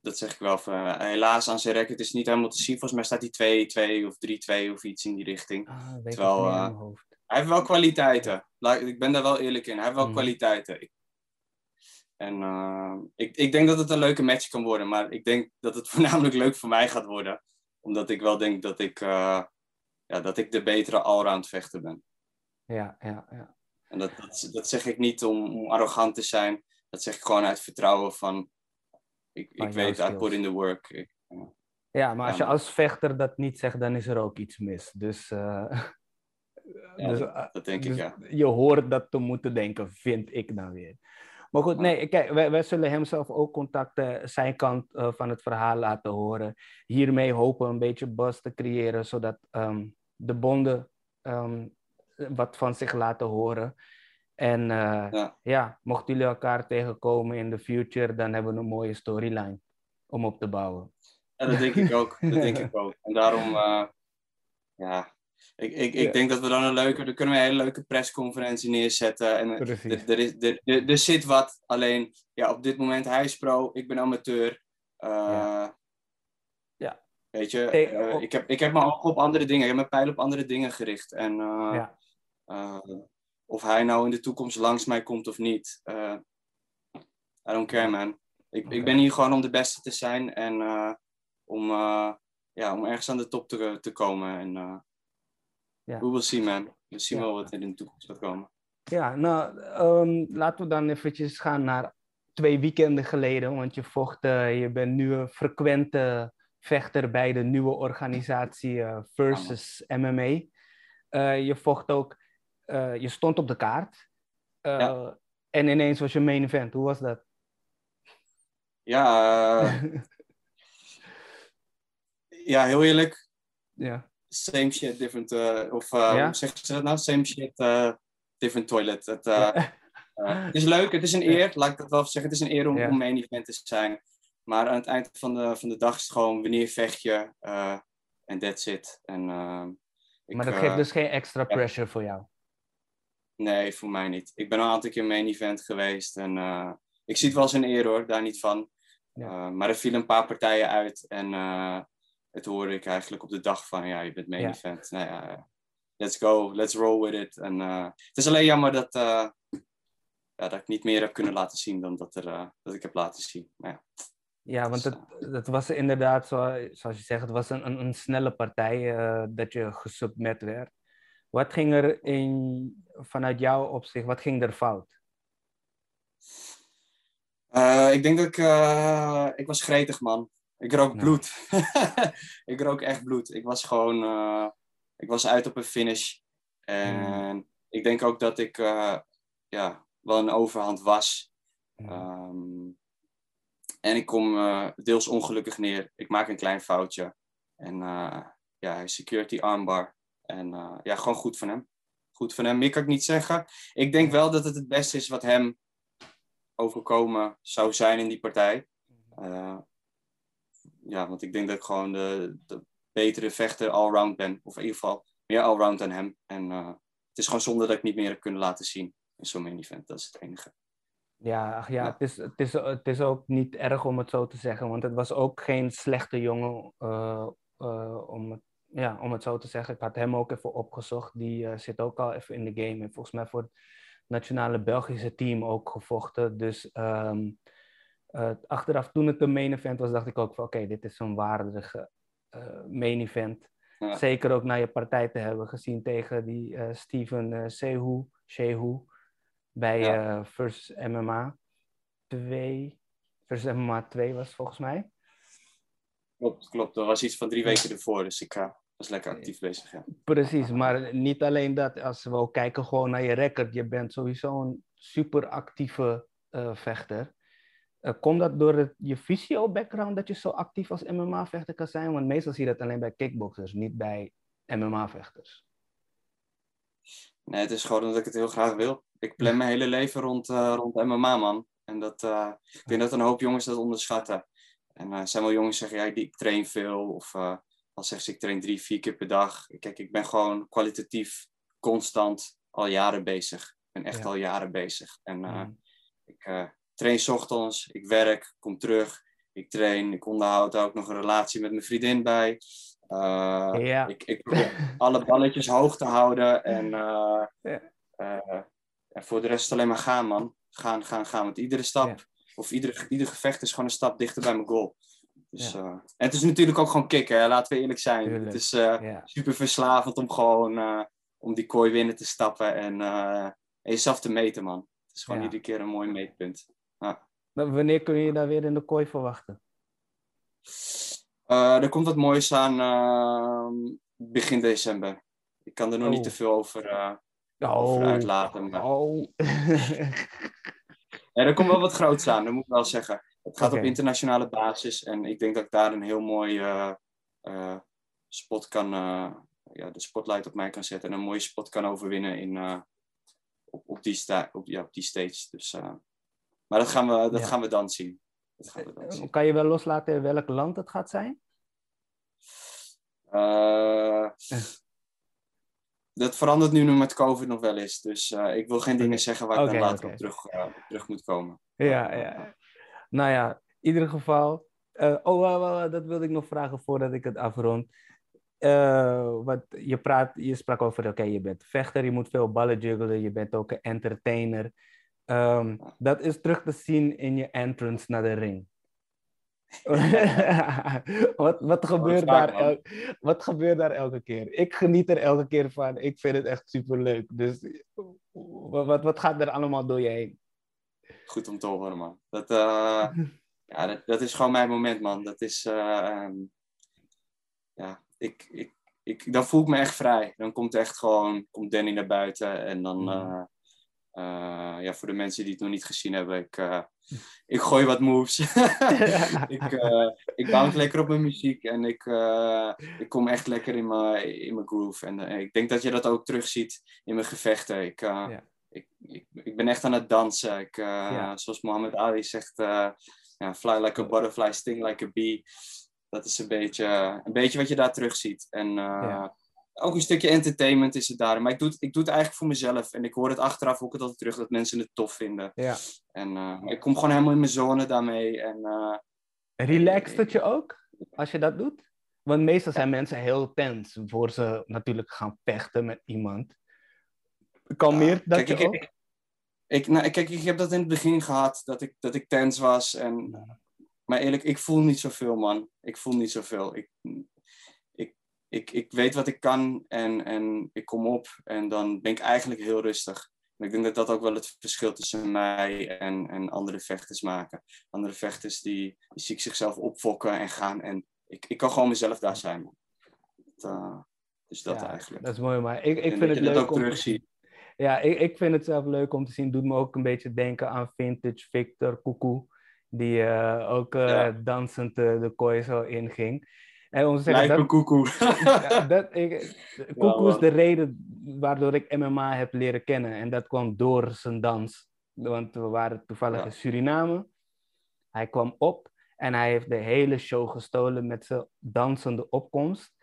dat zeg ik wel, van, eh, helaas aan zijn record is het niet helemaal te zien. Volgens mij staat hij 2-2 of 3-2 of iets in die richting. Ah, terwijl, eh. Hij heeft wel kwaliteiten. Ik ben daar wel eerlijk in. Hij heeft wel Mhm. kwaliteiten. Ik- En eh, ik, ik denk dat het een leuke match kan worden. Maar ik denk dat het voornamelijk leuk voor mij gaat worden. Omdat ik wel denk dat ik, ja, dat ik de betere allround vechter ben. Ja, ja, ja. En dat, dat, dat zeg ik niet om, om arrogant te zijn. Dat zeg ik gewoon uit vertrouwen van... Ik, ik weet, I put in the work. Ik, Ja, maar als je als vechter dat niet zegt, dan is er ook iets mis. Dus, eh, Ja, dus, dat- dat denk ik, dus ja. je hoort dat te moeten denken, vind ik dan weer. Maar goed, nee, kijk, wij, wij zullen hem zelf ook contacten, zijn kant eh, van het verhaal laten horen. Hiermee hopen we een beetje buzz te creëren, zodat ehm, de bonden ehm, wat van zich laten horen. En eh, Ja. ja, mochten jullie elkaar tegenkomen in de future, dan hebben we een mooie storyline om op te bouwen. Ja, dat denk ik ook. Dat denk ik ook. En daarom, eh, ja, ik, ik, ik Ja. denk dat we dan een leuke, dan kunnen we een hele leuke persconferentie neerzetten. En er, er, is, er, er, zit wat, alleen ja, op dit moment hij is pro, ik ben amateur. Eh, Ja. Ja. Weet je, Hey, ik, heb, ik heb mijn ogen op andere dingen, ik heb mijn pijl op andere dingen gericht. En Ja. Of hij nou in de toekomst langs mij komt of niet, eh, I don't care man. Ik, ik ben hier gewoon om de beste te zijn en eh, om, eh, ja, om ergens aan de top te, te komen. En we will see man. We zien wel wat er in de toekomst gaat komen. Ja, nou, ehm, laten we dan eventjes gaan naar twee weekenden geleden, want je vocht, je bent nu een frequente vechter bij de nieuwe organisatie Versus MMA. Je vocht ook, eh, je stond op de kaart Eh, Ja. en ineens was je main event. Hoe was dat? Ja, eh, ja, heel eerlijk. ja. Same shit, different. of Ja? hoe zeggen ze dat nou? Same shit, different toilet. Het, Ja. Het is leuk, het is een eer, laat ik dat wel zeggen. Het is een eer om, om main event te zijn. Maar aan het eind van de, van de dag is het gewoon wanneer vecht je en that's it. En, ik, maar dat geeft dus geen extra pressure voor jou. Nee, voor mij niet. Ik ben al een aantal keer main event geweest en eh, ik zie het wel als een eer hoor, daar niet van. Ja. Eh, maar er vielen een paar partijen uit en eh, het hoorde ik eigenlijk op de dag van ja, je bent main Ja. event. Nou ja, let's go, let's roll with it. En, het is alleen jammer dat, ja, dat ik niet meer heb kunnen laten zien dan dat, er, dat ik heb laten zien. Ja, Ja, want Dus, het, het was inderdaad, zo, zoals je zegt, het was een, een, een snelle partij dat je gesubmet werd. Wat ging er in, vanuit jouw opzicht, wat ging er fout? Eh, ik denk dat ik... eh, ik was gretig, man. Ik rook bloed. ik rook echt bloed. Ik was gewoon... eh, ik was uit op een finish. En ik denk ook dat ik ja, wel een overhand was. Ehm, en ik kom deels ongelukkig neer. Ik maak een klein foutje. En ja, hij secured die armbar. En eh, ja, gewoon goed van hem. Goed van hem. Meer kan ik niet zeggen. Ik denk wel dat het het beste is wat hem overkomen zou zijn in die partij. Eh, ja, want ik denk dat ik gewoon de, de betere vechter allround ben. Of in ieder geval meer allround dan hem. En eh, het is gewoon zonde dat ik niet meer heb kunnen laten zien. in zo'n main event. Dat is het enige. Ja, ach ja, Het, is, het, is, het is ook niet erg om het zo te zeggen, want het was ook geen slechte jongen, uh, om, het, ja, om het zo te zeggen. Ik had hem ook even opgezocht, die uh, zit ook al even in de game en volgens mij voor het nationale Belgische team ook gevochten. Dus um, achteraf, toen het de main event was, dacht ik ook van oké, dit is een waardige main event. Ja. Zeker ook naar je partij te hebben gezien tegen die Steven Sehu, Shehu bij ja. Versus MMA 2. Versus MMA 2 was volgens mij. Klopt, klopt. Dat was iets van drie weken ervoor, dus ik uh, was lekker actief bezig. Ja. Precies, maar niet alleen dat. Als we ook kijken gewoon naar je record, je bent sowieso een super actieve uh, vechter. komt dat door het, je fysio-background dat je zo actief als MMA-vechter kan zijn? Want meestal zie je dat alleen bij kickboxers, niet bij MMA-vechters. Nee, het is gewoon dat ik het heel graag wil. Ik plan mijn hele leven rond, uh, rond MMA, man. En dat, uh, ik denk dat een hoop jongens dat onderschatten. En uh, zijn wel jongens zeggen, ja, ik train veel. Of dan zeggen ze, ik train drie, vier keer per dag. Kijk, ik ben gewoon kwalitatief constant al jaren bezig. Ik ben echt ja. al jaren bezig. En mm. ik train s ochtends, ik werk, kom terug. Ik train, ik onderhoud ook nog een relatie met mijn vriendin bij. Uh, ja. ik, ik probeer alle balletjes hoog te houden en, uh, ja. uh, en voor de rest alleen maar gaan, man. Gaan, gaan, gaan. Want iedere stap. Of iedere, ieder gevecht is gewoon een stap dichter bij mijn goal. Dus, en het is natuurlijk ook gewoon kicken, hè? laten we eerlijk zijn. Tuurlijk. Het is super verslavend om gewoon om die kooi winnen te stappen en, en jezelf te meten, man. Het is gewoon iedere keer een mooi meetpunt. Wanneer kun je daar weer in de kooi verwachten? Uh, er komt wat moois aan uh, begin december. Ik kan er nog oh. niet te veel over, uh, oh. uitlaten. Maar... Oh. ja, er komt wel wat groots aan, dat moet ik wel zeggen. Het gaat okay. op internationale basis en ik denk dat ik daar een heel mooi spot kan, ja, de spotlight op mij kan zetten en een mooie spot kan overwinnen in, op, op, die sta op, ja, op die stage. Dus, maar dat gaan we, dat ja. gaan we dan zien. Kan je wel loslaten welk land het gaat zijn? Dat verandert nu met COVID nog wel eens. Dus uh, ik wil geen dingen zeggen waar ik dan later okay. op terug, uh, terug moet komen. Ja, ja. Nou ja, in ieder geval. oh, dat wilde ik nog vragen voordat ik het afrond. wat, je, praat, je sprak over, oké, okay, je bent vechter, je moet veel ballen juggelen, je bent ook een entertainer. Um, dat is terug te zien in je entrance naar de ring. wat, wat, gebeurt daar el, wat gebeurt daar elke keer? Ik geniet er elke keer van. Ik vind het echt super leuk. Dus wat, wat gaat er allemaal door je heen? Goed om te horen, man. Dat, uh, ja, dat, dat, is gewoon mijn moment, man. Dat is. Uh, um, ja, ik, ik, ik, dan voel ik me echt vrij. Dan komt echt gewoon. Komt Danny naar buiten en dan. Uh, uh, ja, voor de mensen die het nog niet gezien hebben, ik, uh, ik gooi wat moves. ik, uh, ik bounce lekker op mijn muziek en ik, ik kom echt lekker in mijn, in mijn groove. En ik denk dat je dat ook terugziet in mijn gevechten. Ik, ja. ik, ik, ik, ben echt aan het dansen. Ik, ja. Zoals Mohammed Ali zegt, ja, fly like a butterfly, sting like a bee. Dat is een beetje, een beetje wat je daar terugziet. En ja ook een stukje entertainment is het daar. Maar ik doe het, ik doe het eigenlijk voor mezelf. En ik hoor het achteraf ook altijd terug dat mensen het tof vinden. Ja. En uh, ik kom gewoon helemaal in mijn zone daarmee. En, uh, Relaxt het je ook als je dat doet? Want meestal zijn mensen heel tens voor ze natuurlijk gaan vechten met iemand. Kalmeert ja, dat kijk, je ik, ook? Ik, ik, nou, kijk, ik heb dat in het begin gehad, dat ik, dat ik tens was. En, Maar eerlijk, ik voel niet zoveel, man. Ik voel niet zoveel. Ik, ik, ik weet wat ik kan en, en ik kom op en dan ben ik eigenlijk heel rustig. En ik denk dat dat ook wel het verschil tussen mij en, en andere vechters maken. Andere vechters die, die zie ik zichzelf opfokken en gaan en ik, ik kan gewoon mezelf daar zijn. Dat, uh, dus dat ja, eigenlijk. Dat is mooi, maar ik, ik vind het leuk om te zien. Ja, ik, ik vind het zelf leuk om te zien. Doet me ook een beetje denken aan vintage Victor Koekoe. Die uh, ook uh, ja. dansend de kooi zo inging. En om te zeggen, dat, koekoe. ja, dat, ik, koekoe is de reden waardoor ik MMA heb leren kennen. En dat kwam door zijn dans. Want we waren toevallig in Suriname. Hij kwam op en hij heeft de hele show gestolen met zijn dansende opkomst.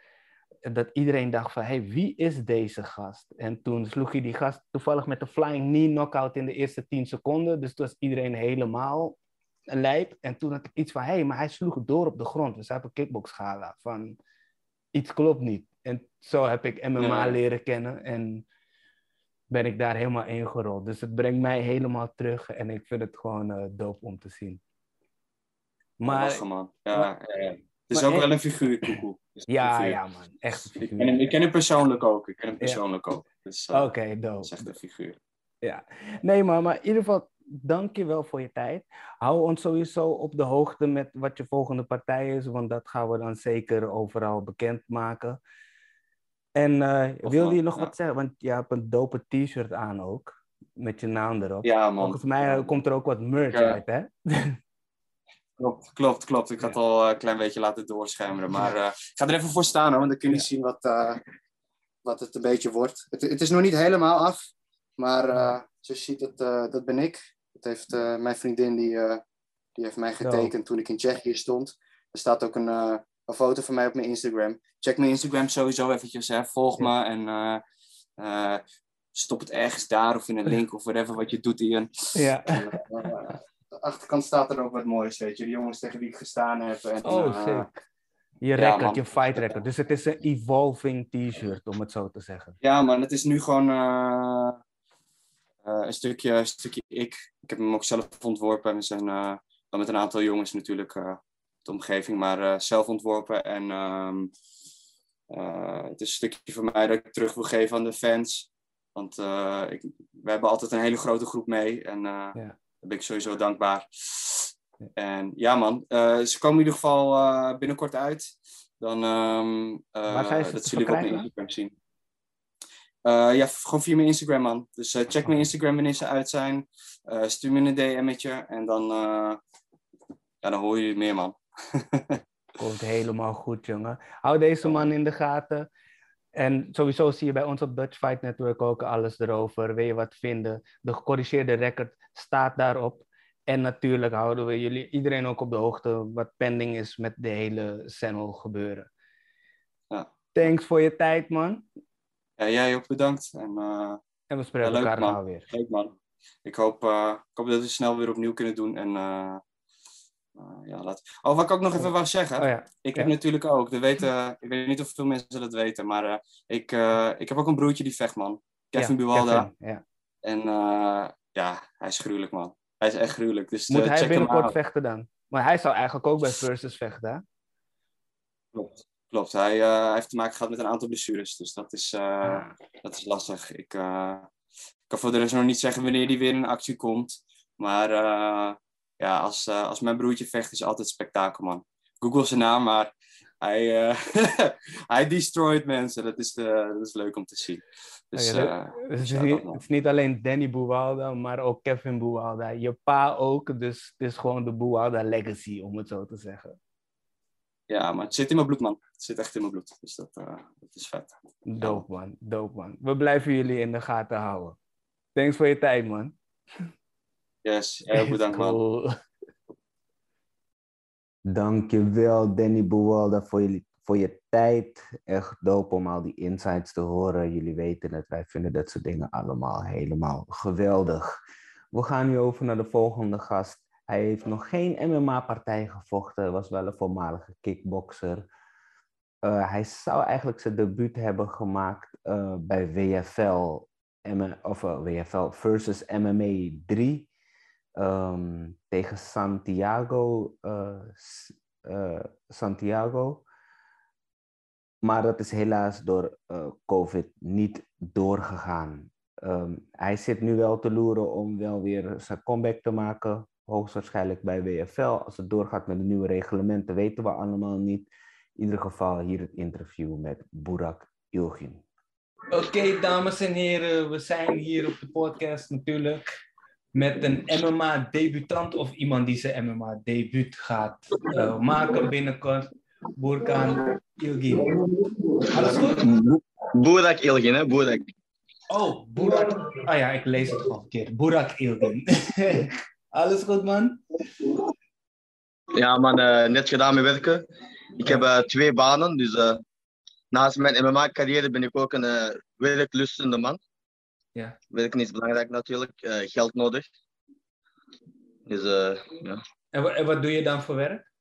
dat iedereen dacht van, hey, wie is deze gast? En toen sloeg hij die gast toevallig met de flying knee knockout in de eerste 10 seconden. Dus toen was iedereen helemaal een lijp. En toen had ik iets van, hé, hey, maar hij sloeg door op de grond. We zaten op kickboxgala. Van, iets klopt niet. En zo heb ik MMA leren kennen en ben ik daar helemaal ingerold. Dus het brengt mij helemaal terug en ik vind het gewoon uh, dope om te zien. Maar, man. Ja, maar, ja, Het is ook wel een figuur, Koekoe. Ja, ja, man. Echt een figuur. Ik ken, hem, ik ken hem persoonlijk ook. Ik ken hem persoonlijk ook. Dus, uh, Oké, dope. Dat is echt een figuur. Ja. Nee, maar, maar in ieder geval, dank je wel voor je tijd. Hou ons sowieso op de hoogte met wat je volgende partij is, want dat gaan we dan zeker overal bekendmaken. En uh, wilde je nog wat zeggen? Want je hebt een dope t-shirt aan ook, met je naam erop. Ja, man. Volgens mij komt er ook wat merch uit, hè? Klopt, klopt, klopt. Ik had het al een klein beetje laten doorschemeren. Maar uh, ik ga er even voor staan, hoor, want dan kun je zien wat, wat het een beetje wordt. Het, het, is nog niet helemaal af, maar zoals je ziet, dat, dat ben ik. Heeft mijn vriendin, die, die heeft mij getekend toen ik in Tsjechië stond. Er staat ook een, een foto van mij op mijn Instagram. Check mijn Instagram sowieso eventjes, hè. volg me en stop het ergens daar of in een link of whatever wat je doet, Ian. Ja de achterkant staat er ook wat moois, weet je. De jongens tegen wie ik gestaan heb. En, oh, sick. Je record, je fight record. Dus het is een evolving t-shirt, om het zo te zeggen. Ja, man. Het is nu gewoon uh, een, stukje, een stukje ik. Ik heb hem ook zelf ontworpen. We zijn dan met een aantal jongens natuurlijk de omgeving, maar zelf ontworpen. En um, het is een stukje van mij dat ik terug wil geven aan de fans. Want ik, we hebben altijd een hele grote groep mee. En ja ben ik sowieso dankbaar. En ja, man, uh, ze komen in ieder geval uh, binnenkort uit. Dan um, uh, dat zullen jullie op mijn Instagram zien. Ja, gewoon via mijn Instagram, man. Dus check mijn Instagram wanneer ze uit zijn. stuur me een DM'tje en dan, ja, dan hoor je meer, man. Komt helemaal goed, jongen. Hou deze man in de gaten. En sowieso zie je bij ons op Dutch Fight Network ook alles erover. Wil je wat vinden? De gecorrigeerde record staat daarop. En natuurlijk houden we jullie, iedereen ook op de hoogte wat pending is met de hele Channel gebeuren. Ja. Thanks voor je tijd, man. Ja, jij ook bedankt. En, uh, en we spreken ja, elkaar gauw weer. Leuk, man. Ik hoop, uh, ik hoop dat we snel weer opnieuw kunnen doen. En uh, ja, laat... Oh, wat ik ook nog even wou zeggen. Oh, ja. Ik heb natuurlijk ook, de weten, ik weet niet of veel mensen dat weten, maar ik, ik heb ook een broertje die vecht, man. Kevin ja, Buwalda. ja. En ja, hij is gruwelijk, man. Hij is echt gruwelijk. Dus, Moet hij binnenkort vechten dan? Maar hij zou eigenlijk ook bij Versus vechten, hè? Klopt. Klopt. Hij, uh, heeft te maken gehad met een aantal blessures. Dus dat is, uh, dat is lastig. Ik, ik kan voor de rest nog niet zeggen wanneer hij weer in actie komt. Maar ja, als, als mijn broertje vecht is altijd spektakel, man. Google zijn naam, maar hij, uh, hij destroyed mensen. Dat is, uh, dat is leuk om te zien. Dus, ja, uh, het, is niet, het, is niet, alleen Danny Buwalda, maar ook Kevin Buwalda. Je pa ook, dus het is gewoon de Buwalda legacy, om het zo te zeggen. Ja, maar het zit in mijn bloed, man. Het zit echt in mijn bloed. Dus dat, dat is vet. Dope, man. Dope, man. We blijven jullie in de gaten houden. Thanks voor je tijd, man. Yes, heel bedankt, cool. man. Dankjewel Danny Buwalda voor je, voor je tijd. Echt dope om al die insights te horen. Jullie weten het, wij vinden dat soort dingen allemaal helemaal geweldig. We gaan nu over naar de volgende gast. Hij heeft nog geen MMA-partij gevochten, was wel een voormalige kickboxer. Uh, hij zou eigenlijk zijn debuut hebben gemaakt uh, bij WFL, of uh, eh, WFL versus MMA 3 um, tegen Santiago, Santiago. Maar dat is helaas door COVID niet doorgegaan. Um, hij zit nu wel te loeren om wel weer zijn comeback te maken. Hoogstwaarschijnlijk bij WFL. Als het doorgaat met de nieuwe reglementen, weten we allemaal niet. In ieder geval hier het interview met Burak Ilgin. Oké, dames en heren, we zijn hier op de podcast natuurlijk met een MMA-debutant of iemand die zijn MMA-debuut gaat uh, maken binnenkort. Burkan Ilgin. Alles goed? Burak Ilgin, hè? Burak. Oh, Burak. Ah ja, ik lees het gewoon verkeerd. Burak Ilgin. Alles goed, man? Ja, man, uh, net gedaan met werken. Ik heb uh, twee banen, dus naast mijn MMA-carrière ben ik ook een werklustende man. Ja. Werken is belangrijk natuurlijk, geld nodig. Dus, ja. En, en, wat doe je dan voor werk?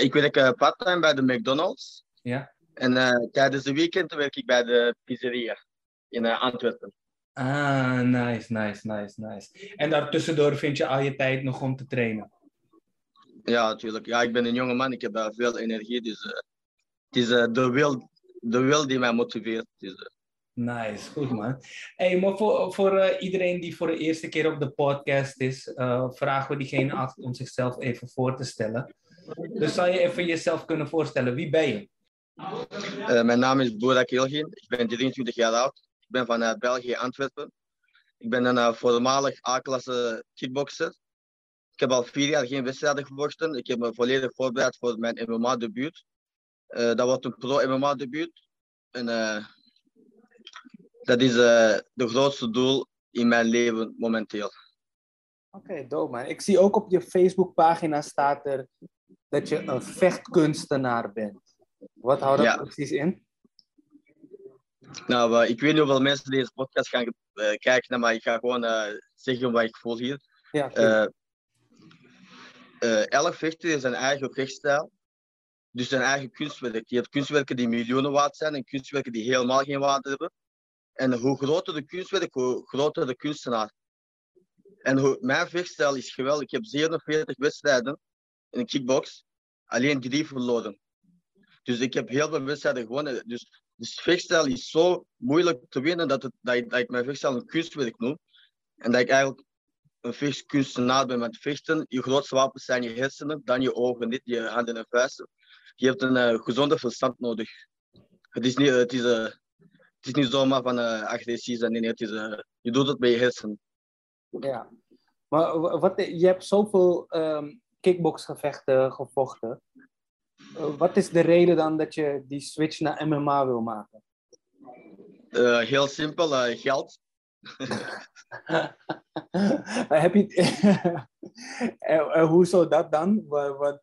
ik werk part-time bij de McDonald's. Ja. En tijdens de weekend werk ik bij de pizzeria in Antwerpen. Ah, nice, nice, nice, nice. En daartussendoor vind je al je tijd nog om te trainen? Ja, natuurlijk. Ja, ik ben een jonge man, ik heb uh, veel energie. Dus uh, het is uh, de, wil, de wil die mij motiveert. Dus, nice, goed man. Hey, maar voor, voor iedereen die voor de eerste keer op de podcast is, vragen we diegene af om zichzelf even voor te stellen. Dus zou je even jezelf kunnen voorstellen, wie ben je? mijn naam is Boerak Ilgin, ik ben 23 jaar oud. Ik ben van België, Antwerpen. Ik ben een voormalig A-klasse kickboxer. Ik heb al vier jaar geen wedstrijden gevochten. Ik heb me volledig voorbereid voor mijn MMA-debuut. Uh, dat wordt een pro-MMA-debuut. En uh, dat is uh, de grootste doel in mijn leven momenteel. Oké, okay, dope man. Ik zie ook op je Facebookpagina staat er dat je een vechtkunstenaar bent. Wat houdt dat ja. precies in? Nou, ik weet niet hoeveel mensen deze podcast gaan kijken, maar ik ga gewoon zeggen wat ik voel hier. Ja, elk vechter heeft zijn eigen vechtstijl. Dus zijn eigen kunstwerk. Je hebt kunstwerken die miljoenen waard zijn en kunstwerken die helemaal geen waarde hebben. En hoe groter de kunstwerk, hoe groter de kunstenaar. En hoe, mijn vechtstijl is geweldig. Ik heb 47 wedstrijden in een kickbox, alleen drie verloren. Dus ik heb heel veel wedstrijden gewonnen. Dus de vechtstijl is zo moeilijk te winnen dat, het, dat, ik, mijn vechtstijl een kunstwerk noem. En dat ik eigenlijk een vechtkunstenaar bent met vechten, je grootste wapens zijn je hersenen, dan je ogen, niet je handen en vuisten. Je hebt een uh, gezonde verstand nodig. Het is niet, het is, uh, het is niet zomaar van uh, agressief zijn, nee, het is, je doet het met je hersenen. Ja, maar wat, je hebt zoveel um, kickboxgevechten gevochten. Wat is de reden dan dat je die switch naar MMA wil maken? heel simpel, geld. heb je en, hoe zou dat dan? Wat, wat,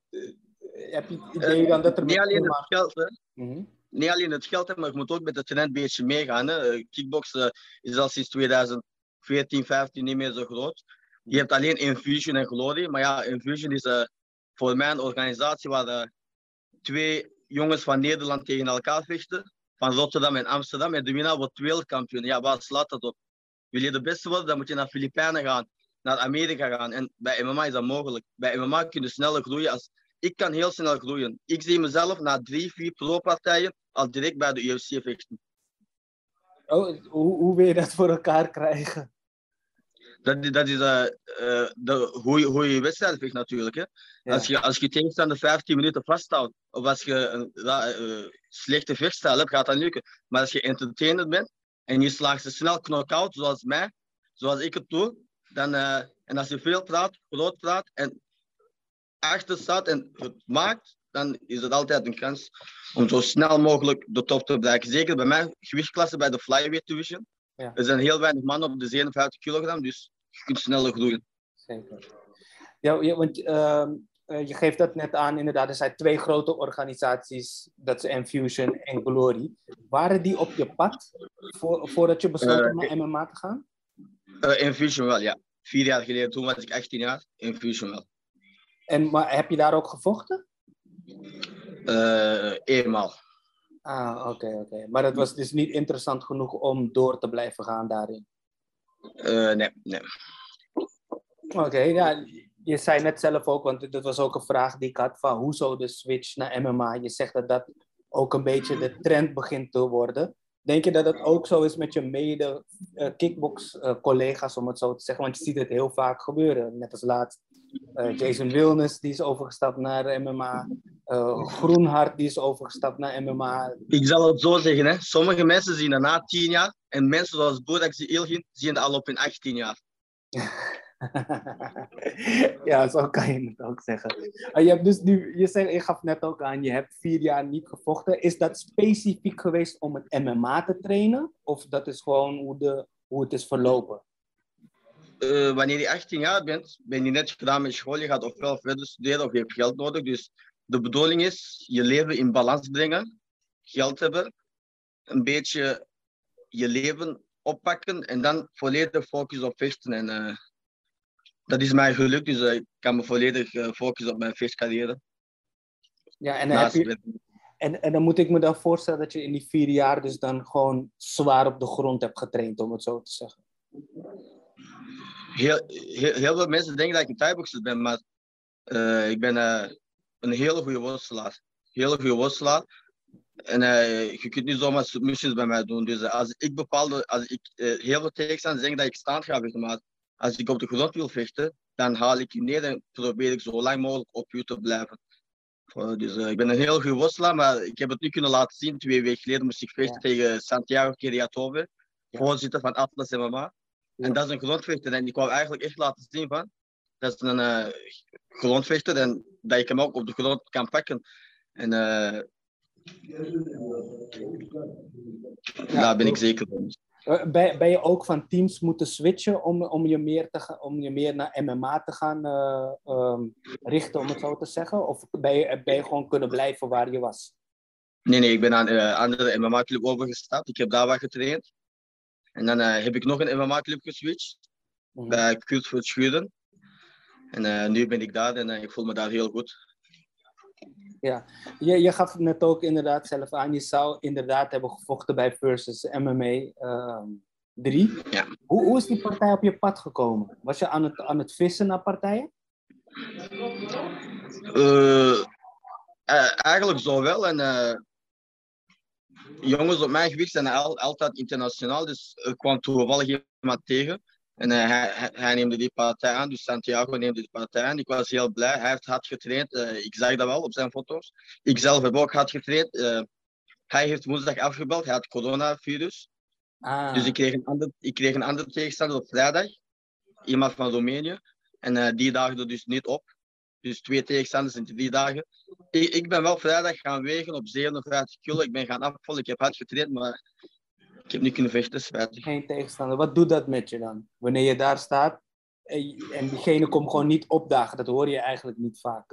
heb je het idee dan dat er... Niet alleen het geld, hè. Mm -hmm. Niet alleen het geld, maar je moet ook met het trend een beetje meegaan. Hè. Kickboksen is al sinds 2014, 15 niet meer zo groot. Je hebt alleen Infusion en Glory. Maar ja, Infusion is uh, voor mij een organisatie waar uh, twee jongens van Nederland tegen elkaar vechten. Van Rotterdam en Amsterdam. En de winnaar wordt wereldkampioen. Ja, waar slaat dat op? Wil je de beste worden, dan moet je naar Filipijnen gaan, naar Amerika gaan. En bij MMA is dat mogelijk. Bij MMA kun je sneller groeien. Als, ik kan heel snel groeien. Ik zie mezelf na drie, vier pro-partijen al direct bij de UFC vechten. Oh, hoe, hoe wil je dat voor elkaar krijgen? Dat, dat is uh, de, hoe, je, hoe je wedstrijd vecht natuurlijk. Hè? Ja. Als, je, als je tegenstander 15 minuten vasthoudt, of als je een uh, slechte vechtstijl hebt, gaat dat lukken. Maar als je entertainer bent en je slaagt ze snel knock-out, zoals mij, zoals ik het doe, dan, uh, en als je veel praat, groot praat en achter staat en het maakt, dan is het altijd een kans om zo snel mogelijk de top te bereiken. Zeker bij mijn gewichtklasse bij de flyweight division. Ja. Er zijn heel weinig mannen op de 57 kilogram, dus je kunt sneller groeien. Zeker. Ja, ja want uh, uh, je geeft dat net aan, inderdaad, er zijn twee grote organisaties, dat is Infusion en Glory. Waren die op je pad voor, voordat je besloot om naar MMA te gaan? Infusion wel, ja. Vier jaar geleden, toen was ik 18 jaar, Infusion wel. En maar heb je daar ook gevochten? Eenmaal. Ah, oké, okay, oké. Okay. Maar het was dus niet interessant genoeg om door te blijven gaan daarin? Uh, nee, nee. Oké, ja, je zei net zelf ook, want dat was ook een vraag die ik had, van hoe zou de switch naar MMA? Je zegt dat dat ook een beetje de trend begint te worden. Denk je dat het ook zo is met je mede uh, kickbox uh, collega's, om het zo te zeggen? Want je ziet het heel vaak gebeuren. Net als laatst uh, Jason Wilnes, die is overgestapt naar MMA. Groenhart, die is overgestapt naar MMA. Ik zal het zo zeggen, hè. sommige mensen zien dat na 10 jaar. En mensen zoals Bodak Ilgin zien dat al op hun 18 jaar. ja, zo kan je het ook zeggen. Je, hebt dus nu, je, zei, je gaf net ook aan, je hebt vier jaar niet gevochten. Is dat specifiek geweest om het MMA te trainen? Of dat is gewoon hoe, de, hoe het is verlopen? Uh, wanneer je 18 jaar bent, ben je net gedaan met school. Je gaat ofwel verder studeren of je hebt geld nodig. Dus de bedoeling is je leven in balans brengen. geld hebben, een beetje je leven oppakken en dan volledig focussen op vechten. En uh, dat is mijn geluk, dus uh, ik kan me volledig uh, focussen op mijn vechtcarrière. Ja, en, je, en, en dan moet ik me dan voorstellen dat je in die vier jaar dus dan gewoon zwaar op de grond hebt getraind, om het zo te zeggen. Heel, heel, heel veel mensen denken dat ik een thai ben, maar ik ben een hele goede worstelaar. Hele goede worstelaar. En uh, je kunt niet zomaar submissions bij mij doen. Dus als ik bepaalde, als ik heel veel tegenstanders zeggen dat ik staand ga vechten, maar als ik op de grond wil vechten, dan haal ik je neer en probeer ik zo lang mogelijk op je te blijven. dus ik ben een heel goede worstelaar, maar ik heb het nu kunnen laten zien. Twee weken geleden moest ik vechten ja. tegen Santiago Kiriatove, voorzitter van Atlas MMA. En dat is een grondvechter. En ik wou eigenlijk echt laten zien van, dat is een uh, grondvechter en dat ik hem ook op de grond kan pakken. En uh, daar ben ik zeker van. Eh, ben, ben je ook van teams moeten switchen om, om, je, meer te om je meer naar MMA te gaan uh, um, richten, om het zo te zeggen? Of ben je, ben je gewoon kunnen blijven waar je was? Nee, nee, ik ben aan een uh, andere MMA-club overgestapt. Ik heb daar wat getraind. En dan heb ik nog een MMA-club geswitcht. -hmm. Bij Kurt voor Schuren. En nu ben ik daar en ik voel me daar heel goed. Ja, je, je gaf net ook inderdaad zelf aan. Je zou inderdaad hebben gevochten bij Versus MMA uh, 3. Ja. Hoe, hoe is die partij op je pad gekomen? Was je aan het, aan het vissen naar partijen? Uh, eigenlijk zo wel. En, jongens op mijn gewicht zijn al, altijd internationaal. Dus er kwam toevallig iemand tegen. En uh, hij, hij, neemde die partij aan, dus Santiago neemde die partij aan. Ik was heel blij. Hij heeft hard getraind. Uh, ik zag dat wel op zijn foto's. Ik zelf heb ook hard getraind. Uh, hij heeft woensdag afgebeld. Hij had coronavirus. Ah. Dus ik kreeg, een ander, ik kreeg een andere tegenstander op vrijdag. Iemand van Roemenië. En die daagde dus niet op. Dus twee tegenstanders in drie dagen. Ik, ik ben wel vrijdag gaan wegen op 57 kilo. Ik ben gaan afvallen. Ik heb hard getraind, maar ik heb niet kunnen vechten, spijtig. Geen tegenstander. Wat doet dat met je dan? Wanneer je daar staat en diegene komt gewoon niet opdagen. Dat hoor je eigenlijk niet vaak.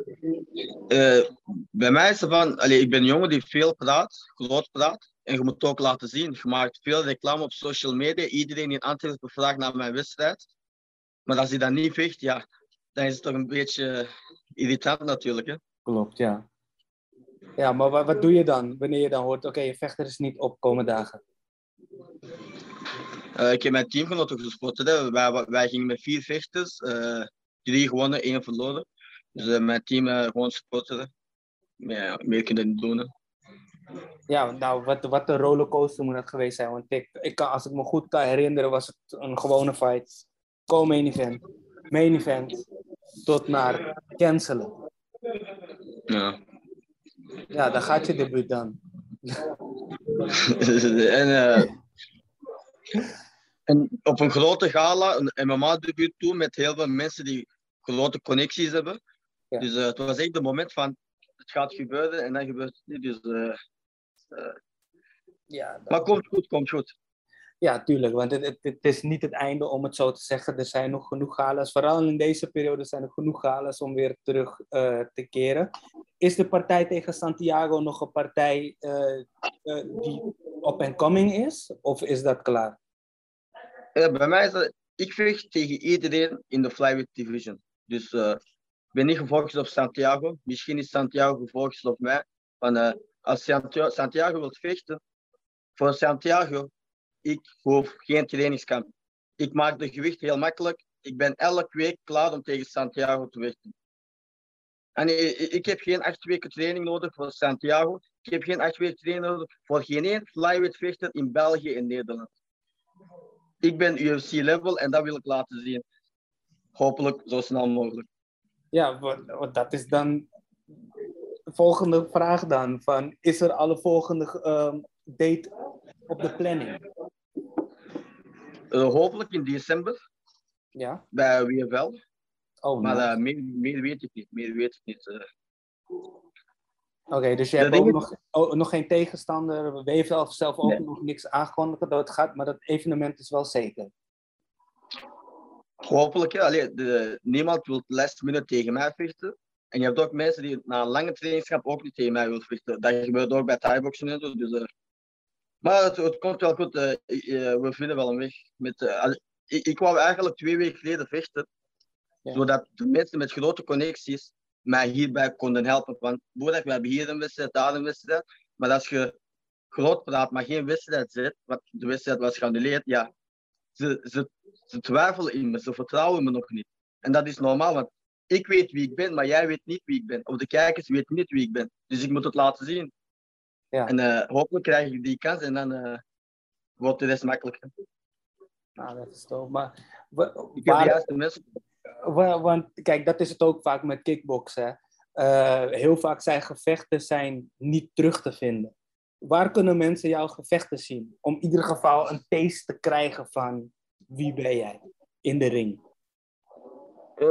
Uh, bij mij is het van... Allez, ik ben een jongen die veel praat, groot praat. En je moet het ook laten zien. Je maakt veel reclame op social media. Iedereen in Antwerpen vraagt naar mijn wedstrijd. Maar als je dan niet vecht, ja, dan is het toch een beetje irritant natuurlijk. Hè? Klopt, ja. Ja, maar wat, wat doe je dan wanneer je dan hoort... Oké, okay, je vechter is niet opkomen dagen? Uh, ik heb mijn teamgenoten gespot. Hè. Wij, wij gingen met vier vechters. Uh, drie gewonnen, één verloren. Dus uh, mijn team gewoon spotten. Ja, meer kunnen niet doen. Hè. Ja, nou, wat, wat een rollercoaster moet dat geweest zijn. Want ik, ik kan, als ik me goed kan herinneren, was het een gewone fight. Co-main event, main event, tot naar cancelen. Ja. Ja, dan gaat je debuut dan. en, uh, en op een grote gala, een MMA-debuut toe met heel veel mensen die grote connecties hebben. Ja. Dus uh, het was echt het moment van het gaat gebeuren en dan gebeurt het niet. Dus, uh, ja, dat... Maar komt goed, komt goed. Ja, tuurlijk, want het, het, het, is niet het einde om het zo te zeggen. Er zijn nog genoeg galas, vooral in deze periode zijn er genoeg galas om weer terug uh, te keren. Is de partij tegen Santiago nog een partij uh, uh, die op en coming is? Of is dat klaar? bij mij is dat, ik vecht tegen iedereen in de flyweight division. Dus ik ben niet gefocust op Santiago. Misschien is Santiago gefocust op mij. Als Santiago, Santiago wil vechten, voor Santiago ik hoef geen trainingskamp. Ik maak de gewicht heel makkelijk. Ik ben elke week klaar om tegen Santiago te vechten. En ik, heb geen acht weken training nodig voor Santiago. Ik heb geen acht weken training nodig voor geen één flyweight vechter in België en Nederland. Ik ben UFC level en dat wil ik laten zien. Hopelijk zo snel mogelijk. Ja, wat dat is dan de volgende vraag dan. Van, is er alle volgende uh, date op de planning? Uh, hopelijk in december. Ja. Bij WFL. Oh, maar uh, meer, meer weet ik niet. Meer weet ik niet. Uh. Oké, okay, dus je hebt ook nog, oh, nog geen tegenstander. WFL zelf ook nee. nog niks aangekondigd dat het gaat, maar dat evenement is wel zeker. Hopelijk, ja. Allee, de, niemand wil last minute tegen mij vechten. En je hebt ook mensen die na een lange trainingskamp ook niet tegen mij willen vechten. Dat gebeurt ook bij thaiboxen en zo. Dus, uh, maar het, het, komt wel goed. Uh, we vinden wel een weg. Met, ik, ik wou eigenlijk twee weken geleden vechten. Ja. Zodat de mensen met grote connecties mij hierbij konden helpen. Want we hebben hier een wedstrijd, daar een wedstrijd. Maar als je groot praat, maar geen wedstrijd zet, wat de wedstrijd was geannuleerd, ja, ze, ze, ze twijfelen in me, ze vertrouwen me nog niet. En dat is normaal, want ik weet wie ik ben, maar jij weet niet wie ik ben. Of de kijkers weten niet wie ik ben. Dus ik moet het laten zien. Ja. En uh, hopelijk krijg ik die kans en dan uh, wordt de rest makkelijker. Nou, dat is toch. Maar ik heb de juiste mensen. Want kijk, dat is het ook vaak met kickboksen. Uh, heel vaak zijn gevechten zijn niet terug te vinden. Waar kunnen mensen jouw gevechten zien? Om in ieder geval een taste te krijgen van wie ben jij in de ring.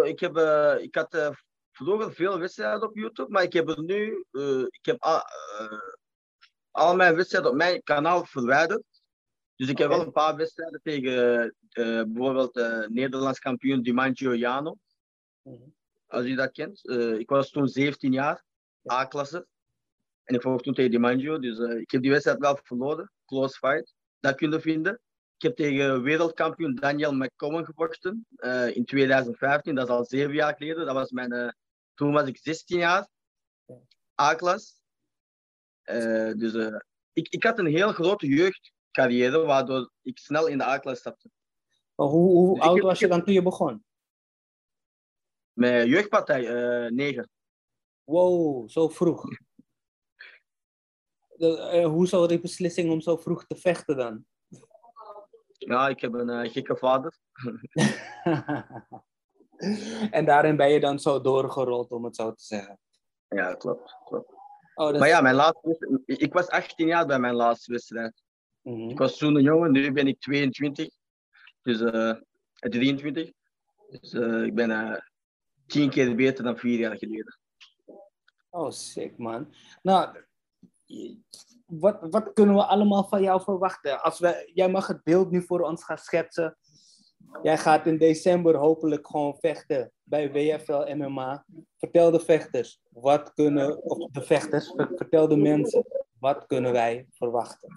Ik, heb, ik had vroeger veel wedstrijden op YouTube, maar ik heb er nu ik heb al, al mijn wedstrijden op mijn kanaal verwijderd. Dus ik heb wel een paar wedstrijden tegen bijvoorbeeld Nederlands kampioen Dimangio Jano. Mm Als je dat kent. ik was toen 17 jaar, A-klasse. En ik vocht toen tegen Dimangio. Dus ik heb die wedstrijd wel verloren. Close fight. Dat kun je vinden. Ik heb tegen wereldkampioen Daniel McCowan gevochten uh, in 2015. Dat is al zeven jaar geleden. Dat was mijn, uh, toen was ik 16 jaar. A-klas. Uh, dus ik, ik had een heel grote jeugdcarrière, waardoor ik snel in de A-klas stapte. hoe, hoe dus oud was je dan toen je begon? Mijn jeugdpartij, 9. Wow, zo vroeg. De, hoe zou die beslissing om zo vroeg te vechten dan? Ja, ik heb een gekke vader. en daarin ben je dan zo doorgerold, om het zo te zeggen. Ja, klopt. klopt. Oh, Maar ja, mijn laatste, ik was 18 jaar bij mijn laatste wedstrijd. Mm Ik was toen een jongen, nu ben ik 22. Dus uh, 23. Dus uh, ik ben uh, tien keer beter dan vier jaar geleden. Oh, sick man. Nou, wat, wat kunnen we allemaal van jou verwachten? Als we, jij mag het beeld nu voor ons gaan schetsen. Jij gaat in december hopelijk gewoon vechten bij WFL MMA. Vertel de vechters, wat kunnen, of de vechters, vertel de mensen, wat kunnen wij verwachten?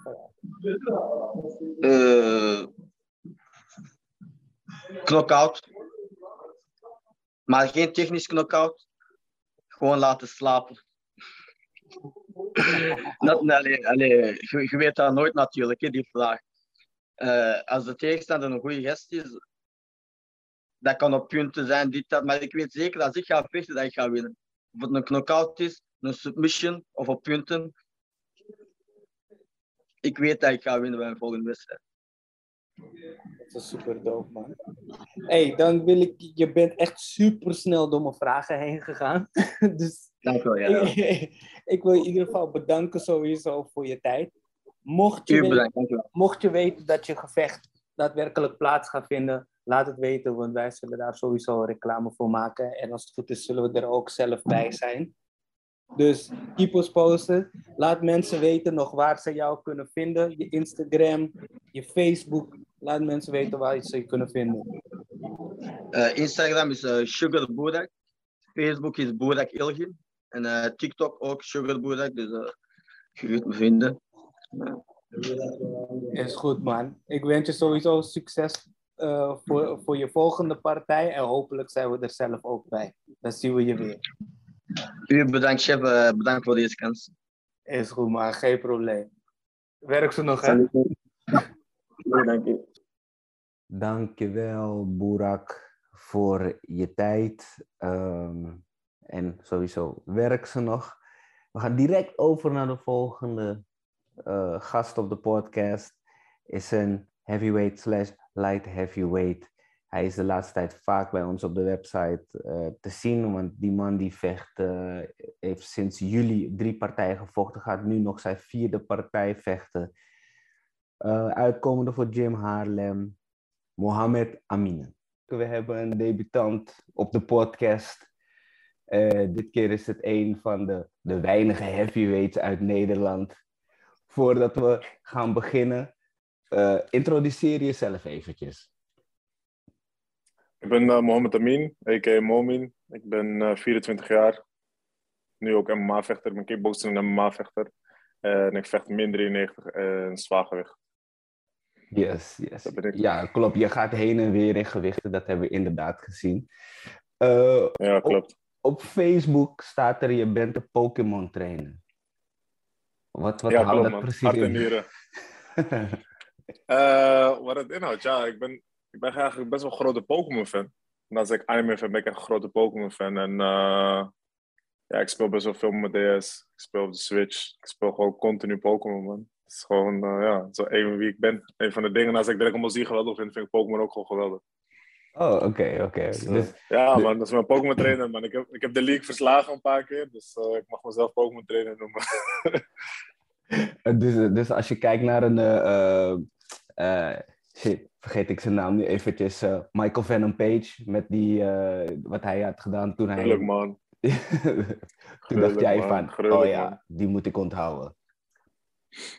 Uh, knockout. Maar geen technisch knockout. Gewoon laten slapen. Nee, allee, je, je, weet dat nooit natuurlijk, hè, die vraag. Uh, als de tegenstander een goede gast is, dat kan op punten zijn, dit, dat. Maar ik weet zeker dat als ik ga vechten, dat ik ga winnen. Of het een knockout is, een submission of op punten. Ik weet dat ik ga winnen bij mijn volgende wedstrijd. Dat is super dope, man. hey, dan wil ik... Je bent echt super snel door mijn vragen heen gegaan. dus Dank wel, ja. ik wil je in ieder geval bedanken sowieso voor je tijd. Mocht je, weten, mocht je weten dat je gevecht daadwerkelijk plaats gaat vinden, laat het weten, want wij zullen daar sowieso reclame voor maken. En als het goed is, zullen we er ook zelf bij zijn. Dus keep us posted. Laat mensen weten nog waar ze jou kunnen vinden. Je Instagram, je Facebook. Laat mensen weten waar ze je kunnen vinden. Uh, Instagram is uh, Sugar. Facebook is Boerak Ilgin. En uh, TikTok ook, Sugar Boerak. Dus je kunt me vinden. Is goed, man. Ik wens je sowieso succes uh, voor, voor je volgende partij. En hopelijk zijn we er zelf ook bij. Dan zien we je weer. U bedankt, chef. bedankt voor deze kans. Is goed, man. Geen probleem. Werk ze nog, hè? Dank je. Dankjewel, Boerak, voor je tijd. Um, en sowieso werk ze nog. We gaan direct over naar de volgende uh, gast op de podcast. Is een heavyweight slash light heavyweight. Hij is de laatste tijd vaak bij ons op de website uh, te zien, want die man die vecht, uh, heeft sinds juli drie partijen gevochten, gaat nu nog zijn vierde partij vechten. uitkomende voor Jim Haarlem, Mohamed Amine. We hebben een debutant op de podcast. Dit keer is het een van de, de weinige heavyweights uit Nederland. Voordat we gaan beginnen, uh, introduceer jezelf eventjes. Ik ben uh, Mohamed Amin, a.k.a. Momin. Ik ben 24 jaar. nu ook MMA-vechter. Ik ben kickboxer en MMA-vechter. En ik vecht min 93 en zwaargewicht. Yes, yes. Ja, klopt. Je gaat heen en weer in gewichten. Dat hebben we inderdaad gezien. Eh, Ja, klopt. op Facebook staat er, je bent een Pokémon trainer. Wat, wat ja, houdt dat man. precies Hart en nieren. Eh, wat het inhoudt, ja, ik ben, ik ben eigenlijk best wel een grote Pokémon-fan. Naast dat ik anime fan ben ik echt een grote Pokémon-fan. En eh, ja, ik speel best wel veel met mijn DS. Ik speel op de Switch. Ik speel gewoon continu Pokémon, man. Het is gewoon, eh, ja, zo even wie ik ben. Een van de dingen, als ik Dragon Ball Z geweldig vind, vind ik Pokémon ook gewoon geweldig. Oh, oké, oké. Dus, eh, Dus, ja, de- man, dat is mijn Pokémon trainer, man. Ik heb, ik heb de league verslagen een paar keer, dus eh, ik mag mezelf Pokémon trainer noemen. dus, dus als je kijkt naar een... eh, eh, eh, shit, vergeet ik zijn naam nu eventjes. eh, Michael Venom Page, met die, eh, wat hij had gedaan toen hij... Gruwelijk, man. toen dacht jij man, van, oh ja, man. die moet ik onthouden.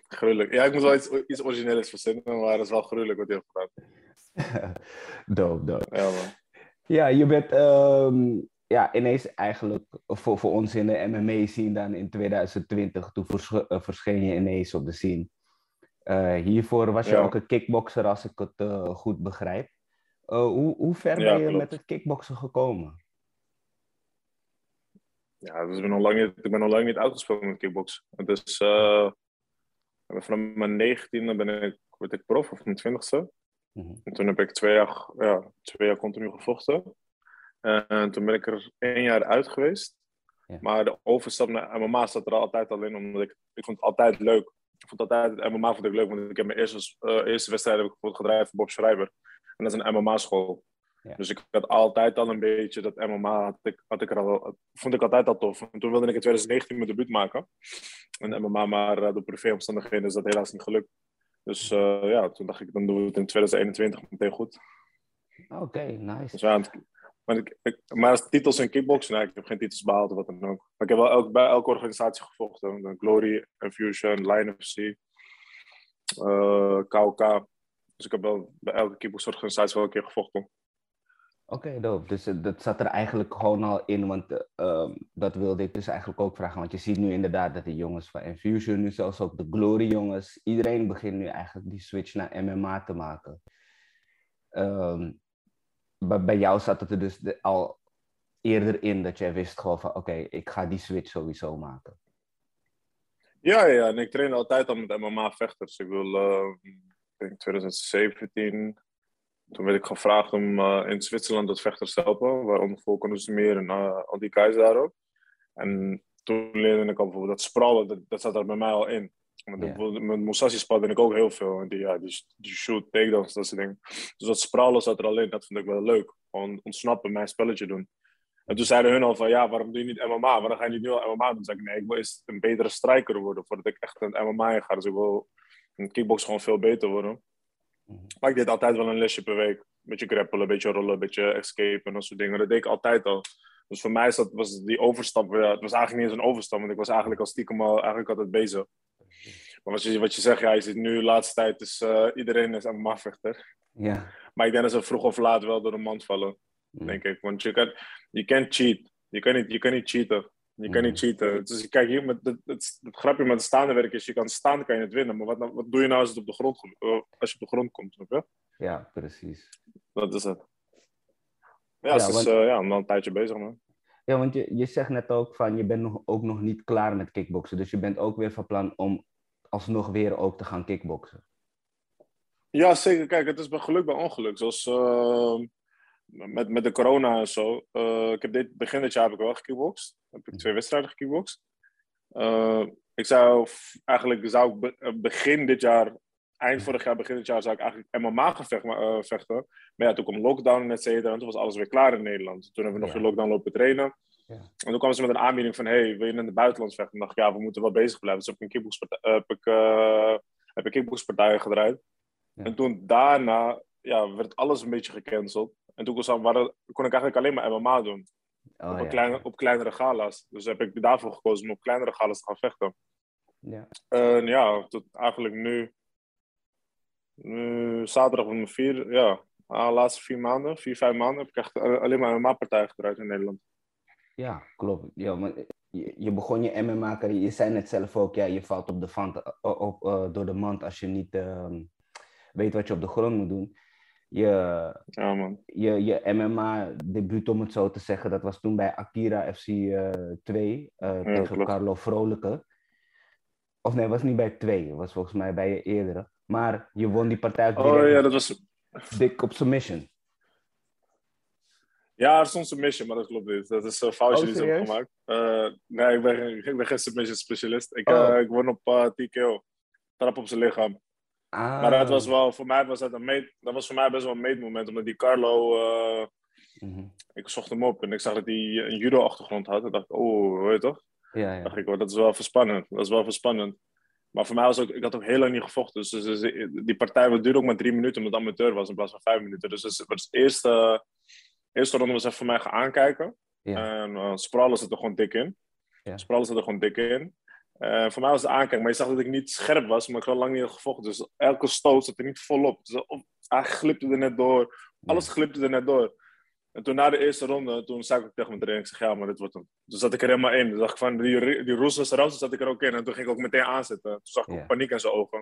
Gruwelijk. Ja, ik moet wel iets, iets origineels verzinnen, maar het is wel gruwelijk wat hij heeft gedaan. dope, dope. Ja, man. Ja, je bent ehm, ja, ineens eigenlijk voor, voor ons in de MMA-scene dan in 2020. Toen vers- eh, verscheen je ineens op de scene. Eh, hiervoor was je Ja. ook een kickboxer, als ik het eh, goed begrijp. Hoe, hoe ver Ja, ben je klopt. met het kickboksen gekomen? Ja, dus ik ben nog lang niet, ik ben nog lang niet uitgespeeld met kickbox. Het is, vanaf mijn 19e ben ik, werd ik prof, of mijn 20ste. Mhm. En toen heb ik twee jaar, ja, twee jaar continu gevochten. En toen ben ik er één jaar uit geweest. Ja. Maar de overstap naar MMA zat er altijd al in, omdat ik, ik vond het altijd leuk. Ik vond altijd, MMA vond ik leuk, want ik heb mijn eerste, eh, eerste wedstrijd heb ik gedraaid voor Bob Schrijver. En dat is een MMA-school. Ja. Dus ik had altijd al een beetje dat MMA, had ik, had ik er al, vond ik altijd al tof. En toen wilde ik in 2019 mijn debuut maken. En MMA, maar eh, door privéomstandigheden is dat helaas niet gelukt. Dus eh, ja, toen dacht ik, dan doen we het in 2021 meteen goed. Oké, nice. Dus ja, maar, ik, ik- maar als titels in kickboxen, nee, ik heb geen titels behaald of wat dan ook. Maar ik heb wel elk, bij elke organisatie gevochten. Glory, Infusion, Line FC, eh KOK. Dus ik heb wel bij elke kickboxorganisatie wel een keer gevochten. Oké, dope. Dus eh, dat zat er eigenlijk gewoon al in, want eh, ehm, dat wilde ik dus eigenlijk ook vragen. Want je ziet nu inderdaad dat de jongens van Infusion, nu zelfs ook de Glory jongens, iedereen begint nu eigenlijk die switch naar MMA te maken. Ehm, bij, jou zat het er dus al eerder in dat jij wist gewoon van, oké, ik ga die switch sowieso maken. Ja, ja, en ik train altijd al met MMA-vechters. Ik wil, denk 2017, toen werd ik gevraagd om eh, in Zwitserland wat vechters te helpen, waaronder Volkan Oestermeer en uh, Andy Keizer daar ook. En toen leerde ik al bijvoorbeeld dat sprawlen, dat, dat zat er bij mij al in. Ja. bijvoorbeeld met Musashi ik ook heel veel. En die, ja, die, die shoot, takedowns, dat soort dingen. Dus dat sprawlen zat er al in, dat vond ik wel leuk. Gewoon ontsnappen, mijn spelletje doen. En toen zeiden hun al van, ja, waarom doe je niet MMA? Waarom ga je niet nu al MMA doen? Zei ik, nee, ik wil eerst een betere striker worden voordat ik echt een MMA in ga. Dus ik wil in kickbox gewoon veel beter worden. Mhm. Maar ik deed altijd wel een lesje per week. Een beetje grappelen, een beetje rollen, een beetje escape en dat soort dingen. Dat deed ik altijd al. Dus voor mij is dat, was die overstap, ja, het was eigenlijk niet eens een overstap, want ik was eigenlijk al stiekem al eigenlijk altijd bezig. Maar wat je, wat je zegt, ja, je ziet nu de laatste tijd, is, eh, iedereen is MMA-vechter. Ja. Maar ik denk dat ze vroeg of laat wel door de mand vallen Mhm. denk ik. Want je kan, je kan cheat. Je kan niet, je kan niet cheaten. Je kan Mhm. niet cheaten. Dus kijk, hier, met het, het, het grapje met het staande werk is, je kan staan, kan je het winnen. Maar wat, nou- wat doe je nou als, het op de grond, eh, als je op de grond komt? Snap je? ja, precies. Dat is het. Ja, Ja, want- eh, ja, al een tijdje bezig, man. Ja, want je, je zegt net ook van, je bent nog, ook nog niet klaar met kickboksen. Dus je bent ook weer van plan om alsnog weer ook te gaan kickboksen. Ja, zeker. Kijk, het is bij geluk bij ongeluk. Zoals eh, met, met de corona en zo. Eh, ik heb dit, begin dit jaar heb ik wel gekickboxd. Heb ik twee wedstrijden gekickboxd. Eh, ik zou eigenlijk zou ik be- eh, begin dit jaar, eind vorig jaar, begin dit jaar, zou ik eigenlijk MMA eh, vechten. Maar ja, toen kwam lockdown en et cetera. En toen was alles weer klaar in Nederland. Toen hebben we nog Ja. in lockdown lopen trainen. Ja. En toen kwamen ze met een aanbieding van, hey, wil je in het buitenland vechten? En dacht ik, ja, we moeten wel bezig blijven. Dus heb ik een kickboxpartij, heb ik, heb ik kickboxpartijen gedraaid. Ja. En toen daarna ja, werd alles een beetje gecanceld. En toen kon, waren, kon ik eigenlijk alleen maar MMA doen. Oh, op, ja. op kleinere gala's. Dus heb ik daarvoor gekozen om op kleinere gala's te gaan vechten. Ja. En ja, tot eigenlijk nu, nu zaterdag om vier, ja, de laatste vier maanden, vier, vijf maanden, heb ik echt eh, alleen maar MMA-partijen gedraaid in Nederland. Ja, klopt. Ja, maar je, je begon je MMA-carrière, je zei net zelf ook, ja, je valt op de vand, op, op, uh, door de mand als je niet uh, weet wat je op de grond moet doen. Je, Ja, man. je, je MMA-debuut, om het zo te zeggen, dat was toen bij Akira FC uh, 2 tegen klopt. Carlo Vrolijke. Of nee, het was niet bij 2, het was volgens mij bij je eerdere. Maar je won die partij ook Oh ja, dat was... dik op submission. Ja, er stond submission, maar dat klopt niet. Dat is een foutje Oh, die ze hebben gemaakt. Eh, nee, ik ben, geen- ik ben geen submission specialist. Ik, Oh. eh, ik won op uh, TKO. Trap op zijn lichaam. Ah. Maar dat was wel, voor mij was dat een meet, dat was voor mij best wel een meetmoment, omdat die Carlo, eh, Mhm. ik zocht hem op en ik zag dat hij een judo-achtergrond had. En dacht ik, oh, hoor je toch? Ja, ja. dacht ik, oh, dat is wel verspannend. Dat is wel verspannend. Maar voor mij was ook, ik had ook heel lang niet gevochten. Dus, dus, dus die partij duurde ook maar drie minuten, omdat het amateur was in plaats van vijf minuten. Dus, dus, de eerste, eerste ronde was even voor mij gaan aankijken. Ja. En uh, zat er gewoon dik in. Ja. Zat er gewoon dik in. Eh, voor mij was het aankijken, maar je zag dat ik niet scherp was, maar ik had lang niet gevochten. Dus elke stoot zat er niet volop. Dus op, hij glipte er net door. Alles glipte er net door. En toen na de eerste ronde, toen zei ik tegen mijn trainer, ik zeg ja, maar dit wordt hem. Toen zat ik er helemaal in. Toen dacht ik van, die, die toen zat ik er ook in. En toen ging ik ook meteen aanzetten. Toen zag ik paniek in zijn ogen.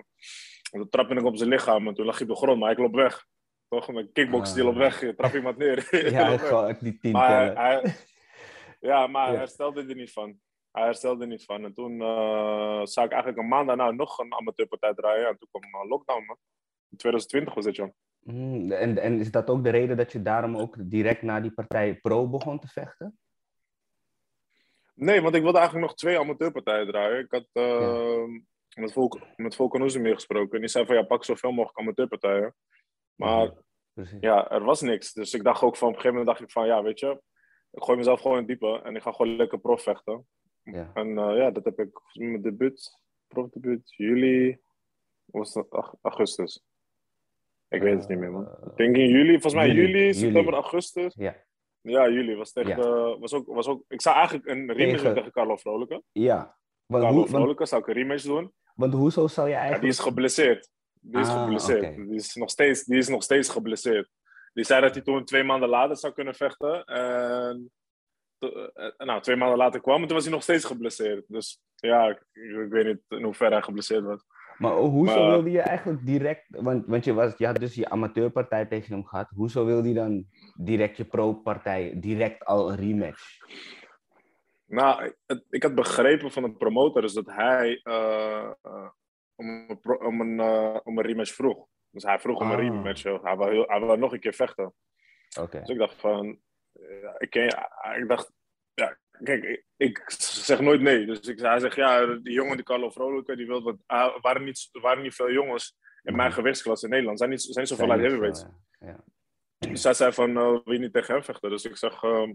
En toen trapte ik op zijn lichaam en toen lag hij op de grond, maar ik loop weg. Toch, met kickbox stil op weg, je trap iemand neer. Ja, gewoon die tien maar tellen. hij, ja, maar hij herstelde er niet van. Hij herstelde er niet van. En toen uh, zou ik eigenlijk een maand daarna nog een amateurpartij draaien. En toen kwam uh, lockdown, man. In 2020 was dit, Jan. Mm, en, en is dat ook de reden dat je daarom ook direct na die partij pro begon te vechten? Nee, want ik wilde eigenlijk nog twee amateurpartijen draaien. Ik had uh, met, Volk, met Volkan Oezemir gesproken. En die zei van, ja, pak zoveel mogelijk amateurpartijen. Maar ja, er was niks. Dus ik dacht ook van, op een gegeven moment dacht ik van, ja, weet je... Ik gooi mezelf gewoon in het diepe en ik ga gewoon lekker prof vechten. Ja. En uh, ja, dat heb ik mijn debuut, profdebuut, juli, was augustus. Ik weet het niet meer, man. Ik denk in juli, volgens mij Juli, juli, juli. september, augustus. Ja. Ja, juli was tegen, Ja. eh, was ook, was ook, ik zou eigenlijk een rematch Tegen- tegen Carlo Vrolijke. ja. Want, Carlo hoe, want, Vrolijke zou ik een rematch doen. want hoezo zou je Ja, eigenlijk... die is geblesseerd. Die is Ah, geblesseerd. Die, is nog steeds, die is nog steeds geblesseerd. Die zei dat hij toen twee maanden later zou kunnen vechten. En eh, nou, twee maanden later kwam en toen was hij nog steeds geblesseerd. Dus ja, ik, ik weet niet in hoeverre hij geblesseerd was. Maar hoezo Maar- wilde je eigenlijk direct... Want, want je, was, je had dus je amateurpartij tegen hem gehad. Hoezo wilde je dan direct je pro-partij, direct al een rematch? Nou, ik had begrepen van een promotor dus dat hij eh, eh, om, om, een, eh, om een rematch vroeg. Dus hij vroeg om een Ah. rematch. Hij wil, heel, hij wil nog een keer vechten. Dus ik dacht van, ik, ik dacht, ja, kijk, ik, zeg nooit nee. Dus ik, hij zegt, ja, die jongen, die Carlo Vrolijke, die wil wat, ah, er waren niet, waren niet veel jongens in mijn gewichtsklasse in Nederland. Er zijn niet, zijn zoveel Zijn uit niet heavyweights. ja. Ja. Dus hij zei van, eh, wil je niet tegen hem vechten? Dus ik zeg, ehm,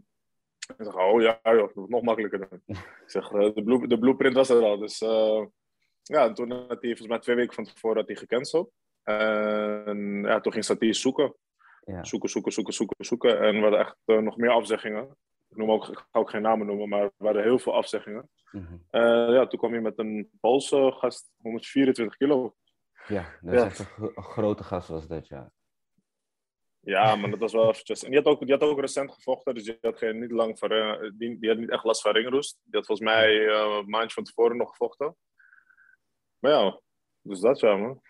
ik zeg oh ja, joh, nog makkelijker dan. ik zeg, eh, de, blue, de blueprint was er al. Dus eh, ja, en toen had hij, volgens mij twee weken van tevoren, had hij gecanceld. En ja, toen ging Satie zoeken. Ja. Zoeken, zoeken, zoeken, zoeken, zoeken. En er waren echt eh, nog meer afzeggingen. Ik, noem ook, ik ga ook geen namen noemen, maar er waren heel veel afzeggingen. Mhm. Eh, ja, toen kwam hij met een Poolse gast, 124 kilo. Ja, dat Ja. is echt een, gro- een grote gast was dat, ja. Ja, maar dat was wel eventjes. En die had ook, die had ook recent gevochten, dus die had geen, niet lang van, eh, die, die had niet echt last van ringroest. Die had volgens mij een maandje van tevoren nog gevochten. Maar ja, dus dat ja, man.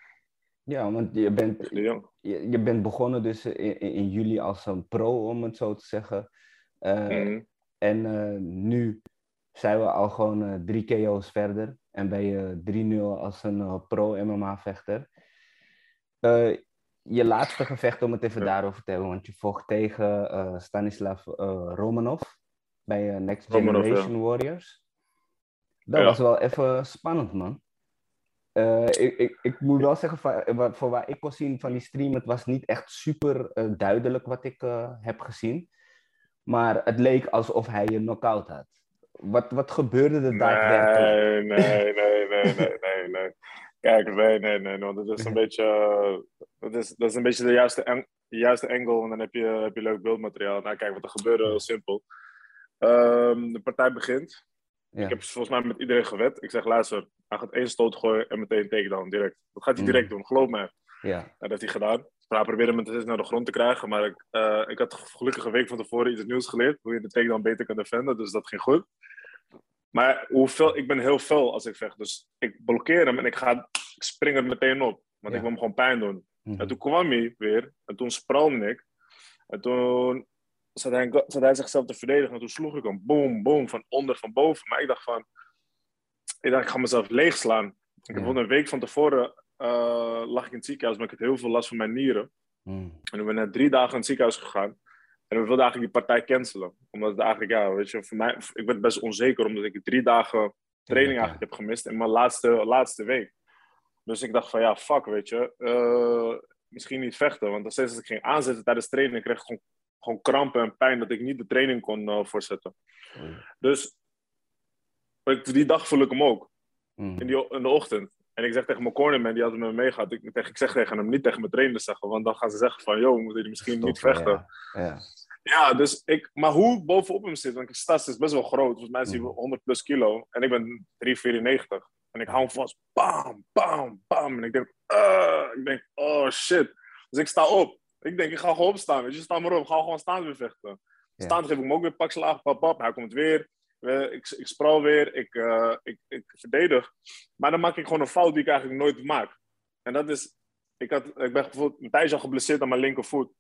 Ja, want je bent, je, je bent begonnen dus in, juli als een pro, om het zo te zeggen. Eh, Mhm. En eh, nu zijn we al gewoon eh, drie KO's verder. En ben je 3-0 als een pro-MMA-vechter. Je laatste gevecht, om het even Ja. daarover te hebben, want je vocht tegen Stanislav Romanov bij Next Romanov, Generation Warriors. Dat Ja. was wel even spannend, man. Eh, ik, ik, ik moet wel zeggen, van, eh, voor waar ik kon zien van die stream, het was niet echt super eh, duidelijk wat ik heb gezien. Maar het leek alsof hij je knock-out had. Wat, wat gebeurde er daadwerkelijk? Nee, nee, nee, nee, nee, nee, nee. Kijk, nee, nee, nee, dat is een beetje, dat is, dat is een beetje de juiste, ang- de juiste angle en dan heb je, heb je leuk beeldmateriaal. Nou, kijk, wat er gebeurde, heel simpel. Ehm, de partij begint. Ja. Ik heb volgens mij met iedereen gewet. Ik zeg, luister, hij gaat één stoot gooien en meteen takedown, direct. Dat gaat hij Mm. direct doen, geloof me. Ja, Dat heeft hij gedaan. Hij probeerde hem naar de grond te krijgen, maar ik, eh, ik had gelukkig een week van tevoren iets nieuws geleerd. Hoe je de takedown beter kan defenden, dus dat ging goed. Maar hoeveel, ik ben heel veel als ik vecht. Dus ik blokkeer hem en ik, ga, ik spring er meteen op. Want Ja. ik wil hem gewoon pijn doen. Mhm. En toen kwam hij weer. En toen sprong ik. En toen zat hij, zat hij zichzelf te verdedigen. En toen sloeg ik hem. Boom, boom. Van onder, van boven. Maar ik dacht van... Ik dacht, ik ga mezelf leegslaan. Ik heb een week van tevoren... eh, lag ik in het ziekenhuis. Maar ik had heel veel last van mijn nieren. Mhm. En ik ben net drie dagen in het ziekenhuis gegaan. En we wilden eigenlijk die partij cancelen. Omdat het eigenlijk, ja, weet je, voor mij, ik werd best onzeker omdat ik drie dagen training eigenlijk heb gemist in mijn laatste, laatste week. Dus ik dacht van, ja, fuck, weet je, eh, misschien niet vechten. Want steeds als ik ging aanzetten tijdens training, kreeg ik gewoon, gewoon krampen en pijn dat ik niet de training kon eh, voortzetten. Oei. Dus ik, die dag voel ik hem ook, Mhm. in, die, in de ochtend. En ik zeg tegen mijn cornerman, die had met me meegaat, ik, ik zeg tegen hem, niet tegen mijn trainer zeggen, want dan gaan ze zeggen van, yo, we moeten die misschien niet vechten. Ja. Ja. Ja, dus ik, maar hoe bovenop hem zit, want ik sta is best wel groot. Volgens mij is hij Mhm. 100 plus kilo en ik ben 394. En ik hou hem vast, bam, bam, bam. En ik denk, uh, ik denk, oh shit. Dus ik sta op. Ik denk, ik ga gewoon opstaan. Weet je, sta maar op, ga gewoon staan weer vechten. Ja. Staan geef ik hem ook weer pak slaag, pap, pap. Hij komt weer. We- Ik, ik sprawl weer, ik, eh, ik, ik verdedig. Maar dan maak ik gewoon een fout die ik eigenlijk nooit maak. En dat is, ik, had, ik ben bijvoorbeeld een tijdje al geblesseerd aan mijn linkervoet.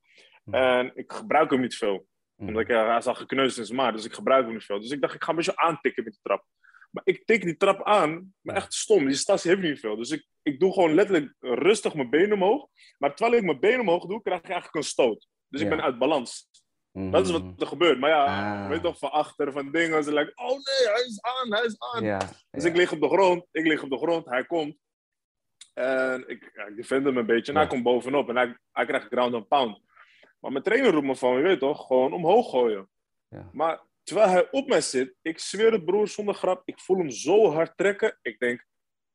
Mhm. En ik gebruik hem niet veel Mhm. omdat ik, ja, hij is al gekneusd in zijn maat, dus ik gebruik hem niet veel. Dus ik dacht, ik ga een beetje aantikken met die trap. Maar ik tik die trap aan, maar echt stom. Die statie heeft niet veel. Dus ik, ik doe gewoon letterlijk rustig mijn benen omhoog. Maar terwijl ik mijn benen omhoog doe, krijg ik eigenlijk een stoot. Dus ik ben uit balans. Mhm. Dat is wat er gebeurt. Maar ja, Ah. weet toch, van achter, van dingen. Ze lijken, oh nee, hij is aan, hij is aan. Ja. Dus ja. ik lig op de grond, ik lig op de grond, hij komt. En ik, ja, ik defend hem een beetje en hij komt bovenop en hij, hij krijgt ground and pound. Maar mijn trainer roept me van, je weet toch, gewoon omhoog gooien. Ja. Maar terwijl hij op mij zit, ik zweer het broer zonder grap, ik voel hem zo hard trekken. Ik denk,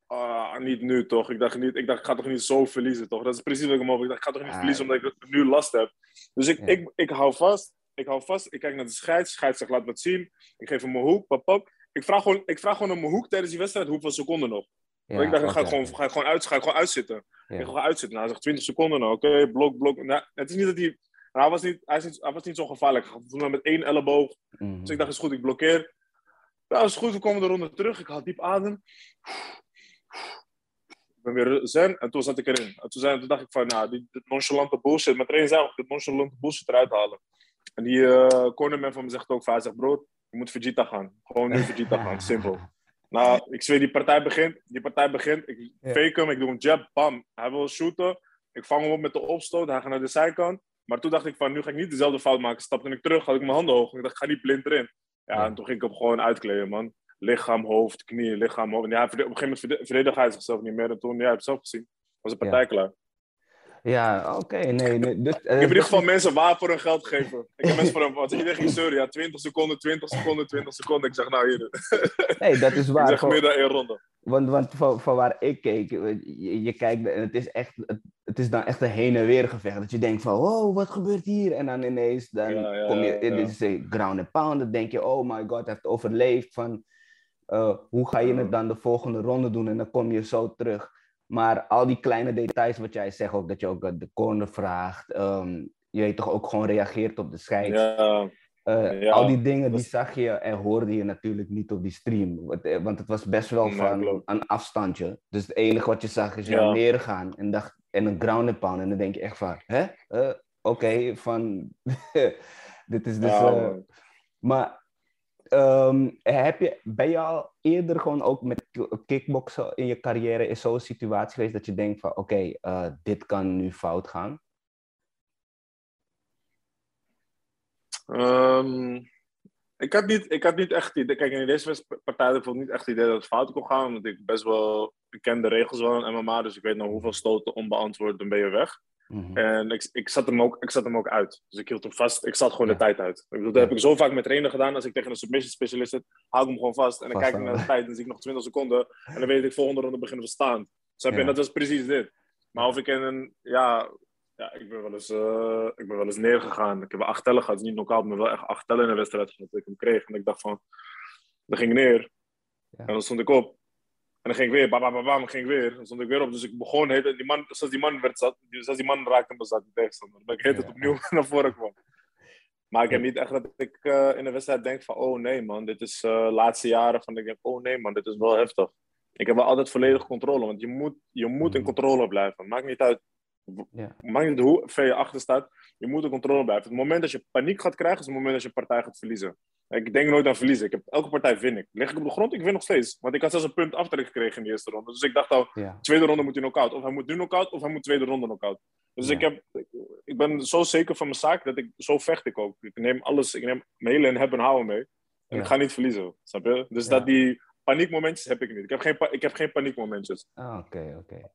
ah, niet nu toch. Ik dacht, niet, ik dacht, ik ga toch niet zo verliezen toch. Dat is precies wat ik hem over. Ik dacht, ik ga toch niet Ah, verliezen omdat ik nu last heb. Dus ik, Ja. ik, ik hou vast, ik hou vast, ik kijk naar de scheids. Scheids zegt, laat me het zien. Ik geef hem mijn hoek, pap, pap. Ik vraag, gewoon, ik vraag gewoon om mijn hoek tijdens die wedstrijd hoeveel seconden nog. Ja, ik dacht, dan ga ik, oké. gewoon, ga, ik gewoon uit, ga ik gewoon uitzitten. Ja. Ik ga uitzitten. Nou, hij zegt 20 seconden nou. Oké, blok, blok. Nou, het is niet dat hij... hij, was niet, hij, is niet, hij was niet zo gevaarlijk. Hij me met één elleboog. Mhm. Dus ik dacht, is goed, ik blokkeer. Ja, is goed, we komen de ronde terug. Ik haal diep adem. Ik ben weer zen en toen zat ik erin. En toen, zei, toen dacht ik van, nou, die, dit nonchalante bullshit. Mijn trainer zei ook, dit nonchalante bullshit eruit halen. En die eh cornerman van me zegt ook hij zegt, bro, je moet Vegeta gaan. Gewoon nu Vegeta gaan, simpel. Nou, ik zweer, die partij begint. Die partij begint. Ik fake hem, ik doe een jab, bam. Hij wil shooten. Ik vang hem op met de opstoot. Hij gaat naar de zijkant. Maar toen dacht ik van, nu ga ik niet dezelfde fout maken. Stapte ik terug, had ik mijn handen hoog. Ik dacht, ik ga niet blind erin. Ja, Ja. en toen ging ik hem gewoon uitkleden, man. Lichaam, hoofd, knie, lichaam, hoofd. En ja, op een gegeven moment verde- verdedigde hij zichzelf niet meer. En toen, ja, het zelf gezien. Was de partij Ja. klaar. Ja, oké. nee, nee, dus, Ik heb in ieder geval mensen waar voor hun geld gegeven. Ik heb mensen voor hem, als iedereen ging zeuren, ja, 20 seconden, 20 seconden, 20 seconden. Ik zeg, nou hier, nee, dat is ik waar. zeg Gewoon- meer dan één ronde. Want, want van, van waar ik keek, je, je kijkt en het is echt, het, het is dan echt een heen en weer gevecht. Dat je denkt van, wow, wat gebeurt hier? En dan ineens, dan Ja, ja, kom je, dit is een ground and pound. Dan denk je, oh my god, hij heeft overleefd. Van, eh, hoe ga je het dan de volgende ronde doen? En dan kom je zo terug. Maar al die kleine details wat jij zegt, ook dat je ook eh, de corner vraagt. ehm, je weet toch ook gewoon reageert op de scheids. Ja, Eh, Ja, al die dingen die zag je en hoorde je natuurlijk niet op die stream. Want, eh, want het was best wel van een afstandje. Dus het enige wat je zag is ja. neergaan en, dacht, en een ground pound. En dan denk je echt van, hè? Oké, van... dit is dus... Maar ehm, heb je, ben je al eerder gewoon ook met ki- kickboksen in je carrière in zo'n situatie geweest dat je denkt van, oké, eh, dit kan nu fout gaan? Ehm, ik, had niet, ik had niet echt idee. Kijk, in deze partij had ik niet echt het idee dat het fout kon gaan. Want ik best wel. Ik ken de regels wel in MMA, dus ik weet nou hoeveel stoten onbeantwoord, dan ben je weg. Mhm. En ik, ik, zat hem ook, ik zat hem ook uit. Dus ik hield hem vast. Ik zat gewoon Ja. de tijd uit. Ik bedoel, dat Ja. heb ik zo vaak met trainen gedaan. Als ik tegen een submission specialist zit, hou ik hem gewoon vast. En dan kijk ik naar de tijd en dan zie ik nog 20 seconden. En dan weet ik, volgende ronde beginnen we staan. Snap je? En dat was precies dit. Maar of ik in een, ja, ja ik, ben wel eens, eh, ik ben wel eens neergegaan. Ik heb wel acht tellen gehad. Niet knock-out, maar wel echt acht tellen in een wedstrijd gehad dat ik hem kreeg. En ik dacht van, dan ging ik neer. Ja. En dan stond ik op. En dan ging ik weer, bam, bam, bam, ging ik weer. Dan stond ik weer op. Dus ik begon, heet die man, zoals die man werd zat, zoals die man raakte me zat, die tegenstander. Dan ben ik heet het opnieuw naar voren kwam. Maar ik heb niet echt dat ik eh, in de wedstrijd denk van, oh nee man, dit is de laatste jaren van, ik denk, oh nee man, dit is wel heftig. Ik heb wel altijd volledig controle, want je moet, je moet in Mhm. controle blijven. Maakt niet uit, Ja. maakt niet hoe ver je achter staat, je moet in controle blijven. Het moment dat je paniek gaat krijgen, is het moment dat je partij gaat verliezen. Ik denk nooit aan verliezen. Ik heb, elke partij win ik. Lig ik op de grond, ik win nog steeds. Want ik had zelfs een punt aftrek gekregen in de eerste ronde. Dus ik dacht al, Ja. tweede ronde moet hij knock-out. Of hij moet nu knock-out, of hij moet tweede ronde knock-out. Dus Ja. ik, heb, ik, ik ben zo zeker van mijn zaak dat ik zo vecht ik ook. Ik neem alles, ik neem mijn hele en hebben en houden mee. En Ja. ik ga niet verliezen, snap je? Dus dat die paniekmomentjes heb ik niet. Ik heb geen, ik heb geen paniekmomentjes. Ah, Oké, oké.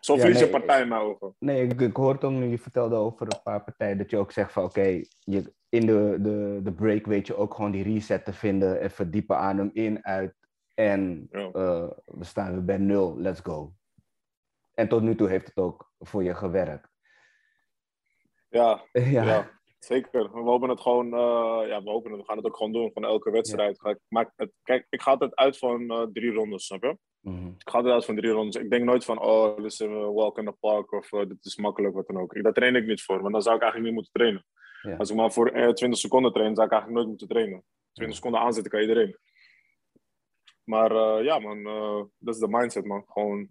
Zo Ja, verlies je partij in mijn ogen. Nee, ik, ik hoorde nu je vertelde over een paar partijen dat je ook zegt van oké, je in de, de, de break weet je ook gewoon die reset te vinden, even diepe adem in, uit en Ja. eh, we staan weer bij nul, let's go. En tot nu toe heeft het ook voor je gewerkt. Ja, ja. ja. Zeker. We hopen het gewoon, eh, ja, we hopen het, we gaan het ook gewoon doen van elke wedstrijd. Maak het, kijk, ik ga altijd uit van eh, drie rondes, snap je? Mhm. Ik ga altijd uit van drie rondes. Ik denk nooit van, oh, dit is een walk in the park of eh, dit is makkelijk, wat dan ook. Ik, daar train ik niet voor, want dan zou ik eigenlijk niet moeten trainen. Ja. Als ik maar voor eh, 20 seconden train, zou ik eigenlijk nooit moeten trainen. 20 seconden aanzetten kan iedereen. Maar eh, ja, man, eh, dat is de mindset, man. Gewoon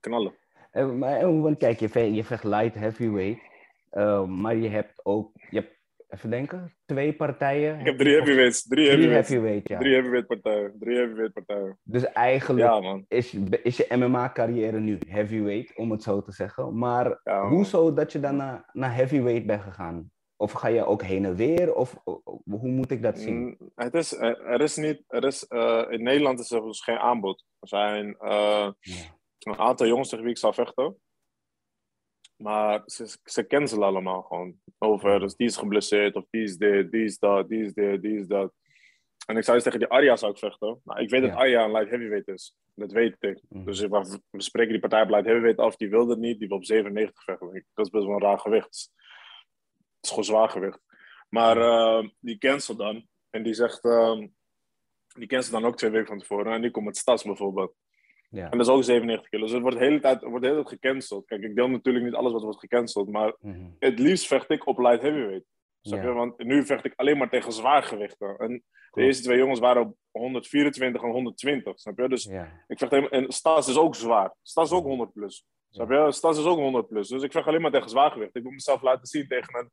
knallen. En, maar, want kijk, je je vecht light heavyweight, eh, maar je hebt ook, je hebt, even denken, twee partijen. Ik heb drie heavyweights. Drie Drie heavyweights. heavyweight, ja. Drie heavyweight partijen. Drie heavyweight partijen. Dus eigenlijk Ja, is, is je MMA-carrière nu heavyweight, om het zo te zeggen. Maar Ja, hoezo dat je dan naar, naar heavyweight bent gegaan? Of ga je ook heen en weer? Of hoe moet ik dat zien? Mm, Het is, er er is niet, er is, eh, in Nederland is er dus geen aanbod. Er zijn eh, een aantal jongens tegen wie ik zou vechten. Maar ze, ze cancelen allemaal gewoon. Over, dus die is geblesseerd, of die is dit, die is dat, die is dit, die is dat. En ik zou eens tegen die Arya zou ik vechten. Nou, ik weet dat. Arya een light heavyweight is. Dat weet ik. Mhm. Dus we, spreken die partij op light heavyweight af. Die wilde het niet. Die wil op 97 vechten. Dat is best wel een raar gewicht. Het is gewoon zwaar gewicht. Maar eh, die cancelt dan. En die zegt... ehm, die cancelt dan ook twee weken van tevoren. En die komt met Stas bijvoorbeeld. Ja. En dat is ook 97 kilo. Dus het wordt de hele tijd, wordt de hele tijd gecanceld. Kijk, ik deel natuurlijk niet alles wat wordt gecanceld. Maar Mhm. het liefst vecht ik op light heavyweight. Snap Ja. je? Want nu vecht ik alleen maar tegen zwaargewichten. En de eerste twee jongens waren op 124 en 120. Snap je? Dus Ja. ik vecht helemaal... En Stas is ook zwaar. Stas is ook 100 plus. Snap je? Stas is ook 100 plus. Dus ik vecht alleen maar tegen zwaargewicht. Ik moet mezelf laten zien tegen een...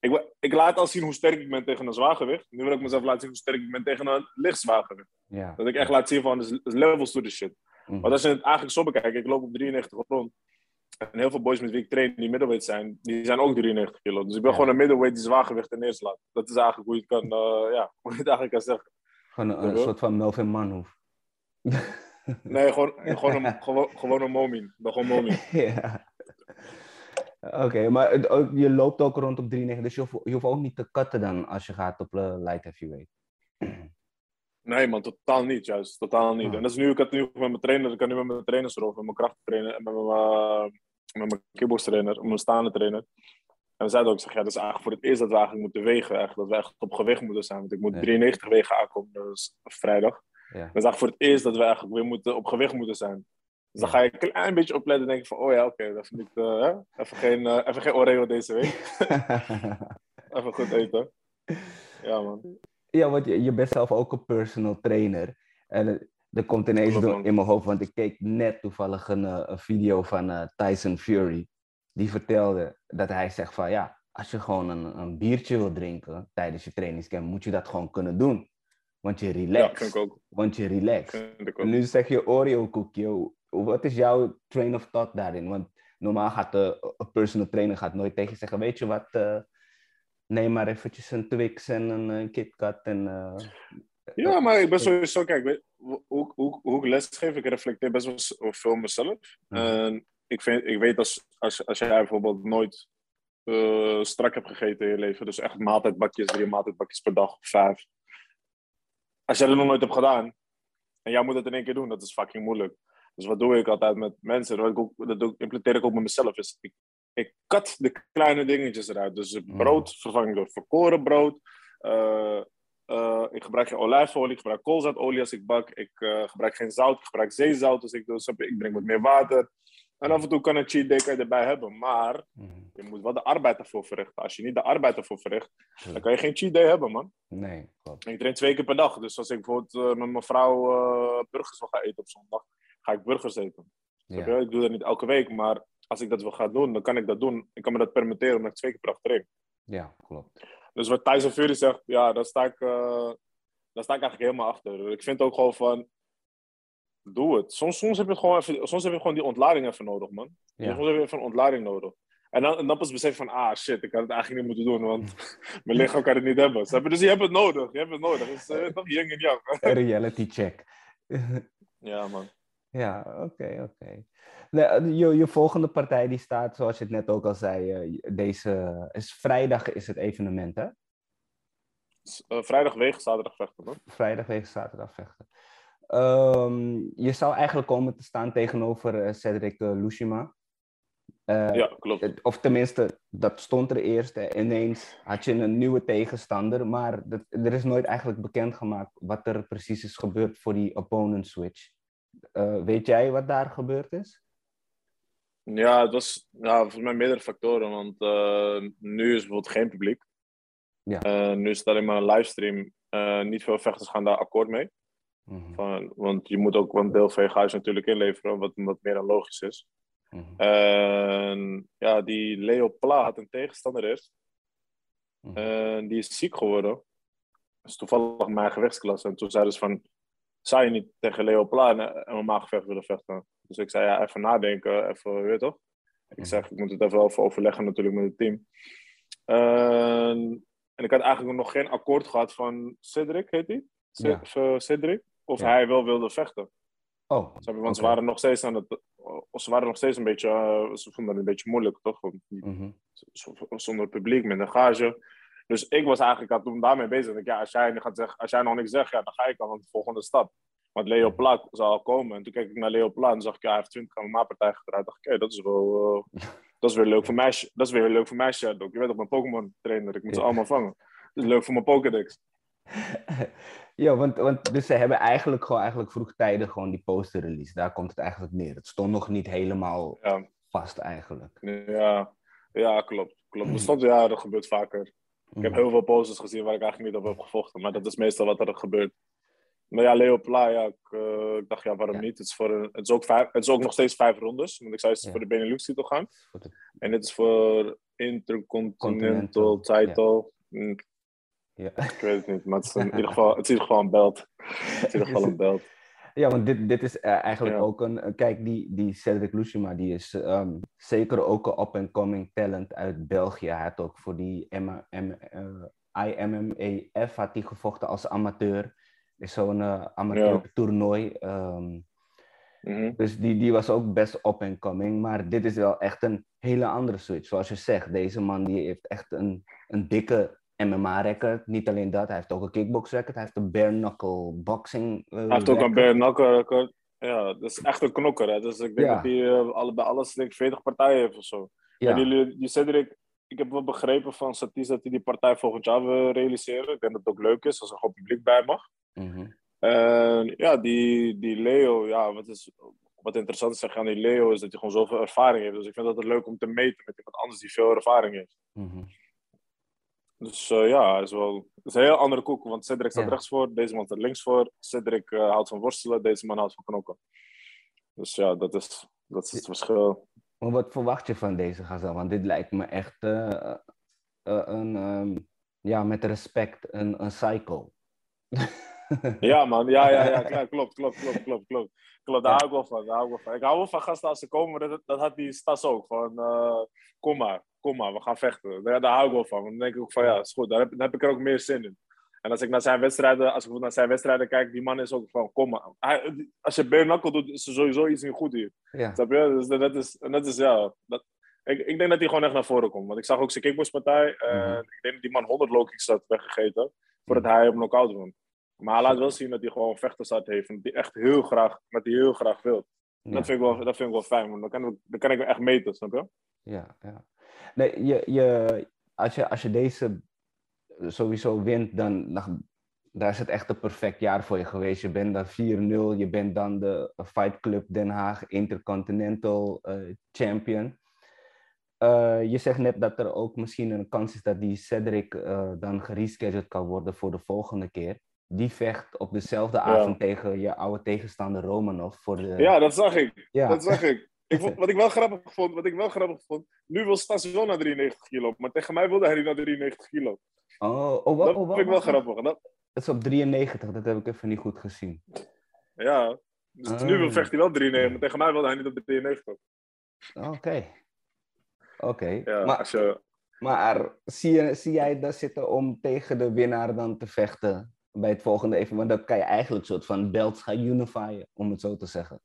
Ik, wil- ik laat al zien hoe sterk ik ben tegen een zwaargewicht. Nu wil ik mezelf laten zien hoe sterk ik ben tegen een licht zwaargewicht. Ja. Dat ik echt laat zien van, is levels to the shit. Mhm. Want als je het eigenlijk zo bekijkt, ik loop op 93 rond. En heel veel boys met wie ik train, die middleweight zijn, die zijn ook 93 kilo. Dus ik ben Ja. gewoon een middleweight die zwaargewicht in neerslaat. Dat is eigenlijk hoe je het kan, eh, ja, hoe je het eigenlijk kan zeggen. Gewoon een, soort van Melvin Manhoef. Nee, gewoon, gewoon, een, gewoon, gewoon een ben gewoon momie. ja. Oké, maar je loopt ook rond op 3,9, dus je hoeft, je hoeft ook niet te cutten dan als je gaat op light heavyweight. Nee man, totaal niet juist. Totaal niet. Ah. En dat is nu, ik had nu met mijn trainer, ik kan nu met mijn trainers erover, met mijn krachttrainer en met mijn, uh, met mijn kickboxtrainer, met mijn staande trainer. En we zeiden ook, ik zeg, ja, dat is eigenlijk voor het eerst dat we eigenlijk moeten wegen. Eigenlijk, dat we echt op gewicht moeten zijn. Want ik moet Ja. 93 wegen aankomen, dus vrijdag. Ja. Dat is eigenlijk voor het eerst dat we eigenlijk weer moeten, op gewicht moeten zijn. Dus dan ga je een klein beetje opletten en denk van, oh ja, oké, dat is niet, eh, even, geen, eh, even geen Oreo deze week. even goed eten. Ja man. Ja, want je, je bent zelf ook een personal trainer. En eh, er komt ineens door in mijn hoofd, want ik keek net toevallig een, eh, een video van eh, Tyson Fury. Die vertelde dat hij zegt van ja, als je gewoon een, een biertje wil drinken tijdens je trainingscamp, moet je dat gewoon kunnen doen. Want je Ja, relax. ik ook. Want je relax. Ik ook. nu zeg je Oreo koekje. Wat is jouw train of thought daarin? Want normaal gaat de een personal trainer gaat nooit tegen je zeggen, weet je wat, eh, neem maar eventjes een Twix en een eh, KitKat en... eh, Ja, maar ik ben sowieso, kijk, hoe, hoe, hoe, ik lesgeef, ik reflecteer best wel veel mezelf. En ik, vind, ik weet als, als, als jij bijvoorbeeld nooit eh, strak hebt gegeten in je leven, dus echt maaltijdbakjes, drie maaltijdbakjes per dag of vijf. Als jij dat nog nooit hebt gedaan en jij moet het in één keer doen, dat is fucking moeilijk. Dus wat doe ik altijd met mensen, wat ik ook, dat doe, ik- implementeer ik ook met mezelf, is ik, ik kat de kleine dingetjes eruit. Dus het Mhm. brood vervang ik door verkoren brood. Eh, eh, ik gebruik geen olijfolie, ik gebruik koolzaadolie als ik bak. Ik eh, gebruik geen zout, ik gebruik zeezout als ik je? Ik drink wat meer water. En af en toe kan een cheat day kan je erbij hebben. Maar Mhm. je moet wel de arbeid ervoor verrichten. Als je niet de arbeid ervoor verricht, dan kan je geen cheat day hebben, man. Nee, klopt. Ik train twee keer per dag. Dus als ik bijvoorbeeld met mijn vrouw burgers wil gaan eten op zondag, ga ik burgers eten. Ja. Ik doe dat niet elke week, maar als ik dat wil gaan doen, dan kan ik dat doen. Ik kan me dat permitteren omdat ik twee keer per ja, klopt. Dus wat Tyson Fury zegt, ja, daar sta ik, daar sta ik eigenlijk helemaal achter. Ik vind ook gewoon van, doe het. Soms, soms, heb, je gewoon even, soms heb je gewoon die ontlading even nodig, man. Ja. Soms heb je even een ontlading nodig. En dan, en dan pas besef van, ah shit, ik had het eigenlijk niet moeten doen, want mijn lichaam kan het niet hebben. Dus je hebt het nodig, je hebt het nodig. Het is eh, yin en yang. Een reality check. ja, man. Ja, oké, oké. Nee, Je, je volgende partij die staat, zoals je het net ook al zei, eh, deze is vrijdag is het evenement, hè? Eh, vrijdag wegen, zaterdag vechten, man. Vrijdag tegen zaterdag vechten. Ehm, je zou eigenlijk komen te staan tegenover eh, Cedric uh, Lushima. Eh, Ja, klopt. Of tenminste, dat stond er eerst. Ineens had je een nieuwe tegenstander, maar dat, er is nooit eigenlijk bekendgemaakt wat er precies is gebeurd voor die opponent switch. Eh, weet jij wat daar gebeurd is? Ja, het was ja, volgens mij meerdere factoren. Want eh, nu is bijvoorbeeld geen publiek. Ja. Eh, nu is het alleen maar een livestream. Niet veel vechters gaan daar akkoord mee. Mhm, Van, want je moet ook een deel van je gage natuurlijk inleveren, wat, wat meer dan logisch is. En ja, die Leo Pla had een tegenstander eerst. mhm. Die is ziek geworden. Dat is toevallig mijn gewichtsklasse. En toen zeiden ze van, zou je niet tegen Leo Pla een MMA-gevecht willen vechten? Dus ik zei, ja, even nadenken, even, weet toch? Ik Mhm. zeg, ik moet het even over overleggen natuurlijk met het team. En, en ik had eigenlijk nog geen akkoord gehad van Cedric, heet hij? Ja. eh, Cedric? Of Ja. hij wel wilde vechten. Oh? Want ze waren nog steeds aan het. Ze waren nog steeds een beetje. eh, ze vonden het een beetje moeilijk, toch? Mhm, z- Zonder publiek, met een gage. Dus ik was eigenlijk al toen daarmee bezig. Ik, ja, als, jij, gaat zeggen, als jij nog niks zegt, ja, dan ga ik al aan de volgende stap. Want Leo Pla zou al komen. En toen keek ik naar Leo Pla en zag ik, ja, hij heeft 20 MMA-partij gedraaid. dacht ik, hé, dat is wel. eh, dat is weer leuk voor mij. Dat is weer leuk voor mij, Shadow. Je weet ook mijn Pokémon-trainer. Ik moet ze Ja. allemaal vangen. Dat is leuk voor mijn Pokédex. ja, want, want dus ze hebben eigenlijk gewoon eigenlijk vroegtijdig gewoon die poster release. Daar komt het eigenlijk neer. Het stond nog niet helemaal Ja, vast eigenlijk. ja, ja, klopt. klopt. Stond, ja, dat gebeurt vaker. Ik heb Mhm. heel veel posters gezien waar ik eigenlijk niet op heb gevochten. Maar dat is meestal wat er gebeurt. Maar ja, Leo Pla, ja, ik, eh, ik dacht, ja, waarom Ja. niet? Het is, voor een, het, is ook vijf, het is ook nog steeds vijf rondes. Want ik zou Ja. voor de Benelux-titel gaan. De- En dit is voor Intercontinental Continental, Title. Hm, Ja. Ik weet het niet, maar het is in ieder geval, het is in ieder geval een belt. Het is in ieder geval een belt. Ja, want dit, dit is eh, eigenlijk Ja. ook een... eh, Kijk, die, die Cedric Lushima, die is ehm, zeker ook een up-and-coming talent uit België. Hij had ook voor die M M eh, IMMAF had hij gevochten als amateur. Is zo'n eh, amateur toernooi. ehm, Mhm. dus die, die was ook best up-and-coming. Maar dit is wel echt een hele andere switch. Zoals je zegt, deze man die heeft echt een, een dikke MMA-record. Niet alleen dat, hij heeft ook een kickbox-record. Hij heeft een bare-knuckle boxing eh, Hij heeft ook een record. bare knuckle record. Ja, dat is echt een knokker. Hè. Dus ik denk Ja. dat hij eh, alle, bij alles denk ik 40 partijen heeft of zo. Ja. Die, die Cedric, ik heb wel begrepen van Satis dat hij die partij volgend jaar wil realiseren. Ik denk dat het ook leuk is als er gewoon publiek bij mag. Mhm. En ja, die, die Leo, ja, wat, is, wat interessant is aan die Leo is dat hij gewoon zoveel ervaring heeft. Dus ik vind dat het leuk om te meten met iemand anders die veel ervaring heeft. Mhm. Dus eh, ja, het is wel het is een heel andere koek. Want Cedric staat Ja. rechts voor, deze man staat links voor. Cedric eh, houdt van worstelen, deze man houdt van knokken. Dus ja, dat is, dat is het verschil. Maar wat verwacht je van deze gazelle? Want dit lijkt me echt eh, een, ehm, ja, met respect, een, een cycle. Ja, man, ja, ja, ja, ja, klopt, klopt, klopt, klopt, klopt. Klopt, daar Ja. hou ik wel van. Daar hou ik, wel van. ik hou wel van gasten als ze komen, dat, dat had die Stas ook. Van, kom maar, kom maar, we gaan vechten. Daar, daar hou ik wel van. Dan denk ik ook van, ja, is goed, daar heb, ik er ook meer zin in. En als ik naar zijn wedstrijden, als ik naar zijn wedstrijden kijk, die man is ook van, kom maar. Hij, als je bare doet, is er sowieso iets niet goed hier. Ja. Snap je? Dus dat, is, dat is ja. Dat, ik, ik denk dat hij gewoon echt naar voren komt. Want ik zag ook zijn kickboxpartij. En Mhm. ik denk dat die man 100 low kicks had weggegeten. Voordat hij op knockout won. Maar hij laat wel zien dat hij gewoon vechterstart heeft. En dat hij echt heel graag, dat hij heel graag wil. Ja. Dat, vind ik wel, dat vind ik wel fijn. Want dan kan, ik- dan kan ik echt meten, snap je? Ja, ja. Nee, je, je, als, je, als je deze sowieso wint, dan, dan daar is het echt een perfect jaar voor je geweest. Je bent dan 4-0, je bent dan de Fight Club Den Haag Intercontinental eh, Champion. Eh, je zegt net dat er ook misschien een kans is dat die Cedric uh, dan gerescheduled kan worden voor de volgende keer. Die vecht op dezelfde avond tegen je oude tegenstander Romanov. Voor de... Ja, dat zag ik. Ja. Dat zag ik. Ik vond, wat ik wel grappig vond, wat ik wel grappig vond, nu wil Stas wel naar 93 kilo, maar tegen mij wilde hij niet naar 93 kilo. Oh, oh, wat, dat oh, vind ik wel grappig. Dat... Het is op 93, dat heb ik even niet goed gezien. Ja, dus nu wil vecht hij wel 93, maar tegen mij wilde hij niet op 93. Oké. Oké. Ja, maar, je... maar zie, je, zie jij daar zitten om tegen de winnaar dan te vechten bij het volgende even? Want dan kan je eigenlijk een soort van belts gaan unifyen, om het zo te zeggen.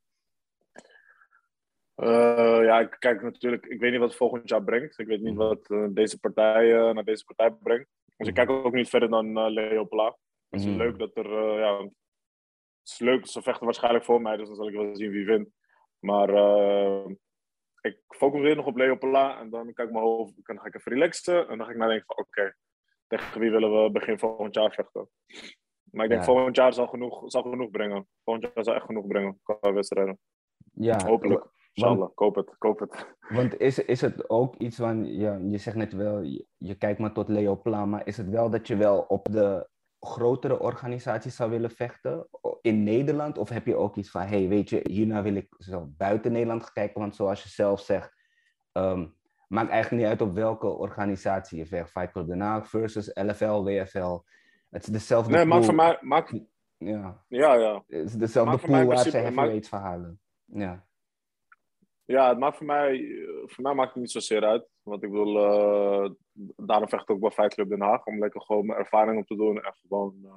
Uh, ja, ik kijk natuurlijk, ik weet niet wat volgend jaar brengt. Ik weet niet mhm. wat uh, deze partij uh, naar deze partij brengt. Dus ik kijk ook niet verder dan Leo Pla. Het is mm. leuk dat er, ja, het is leuk, ze vechten waarschijnlijk voor mij, dus dan zal ik wel zien wie wint. Maar ik focus weer nog op Leopola en dan kijk ik mijn hoofd, dan ga ik even relaxen en dan ga ik nadenken van oké, tegen wie willen we begin volgend jaar vechten. Maar ik denk volgend jaar zal genoeg, zal genoeg brengen. Volgend jaar zal echt genoeg brengen qua wedstrijden. Ja, hopelijk. Inshallah, koop het, koop het. Want is, is het ook iets van, ja, je zegt net wel, je, je kijkt maar tot Leopla, maar is het wel dat je wel op de grotere organisaties zou willen vechten in Nederland? Of heb je ook iets van, hey, weet je, hierna wil ik zo buiten Nederland kijken? Want zoals je zelf zegt, um, maakt eigenlijk niet uit op welke organisatie je vecht. Fight Club Den Haag versus LFL, WFL. Het is dezelfde Nee, maakt voor mij... Maakt... Ja. ja, ja. Het is dezelfde pool waar ze heavyweights verhalen. Ja. Ja, het maakt voor mij, voor mij maakt het niet zozeer uit. Want ik bedoel, uh, daarom vecht ik ook bij Fight Club Den Haag. Om lekker gewoon mijn ervaring op te doen. En gewoon uh,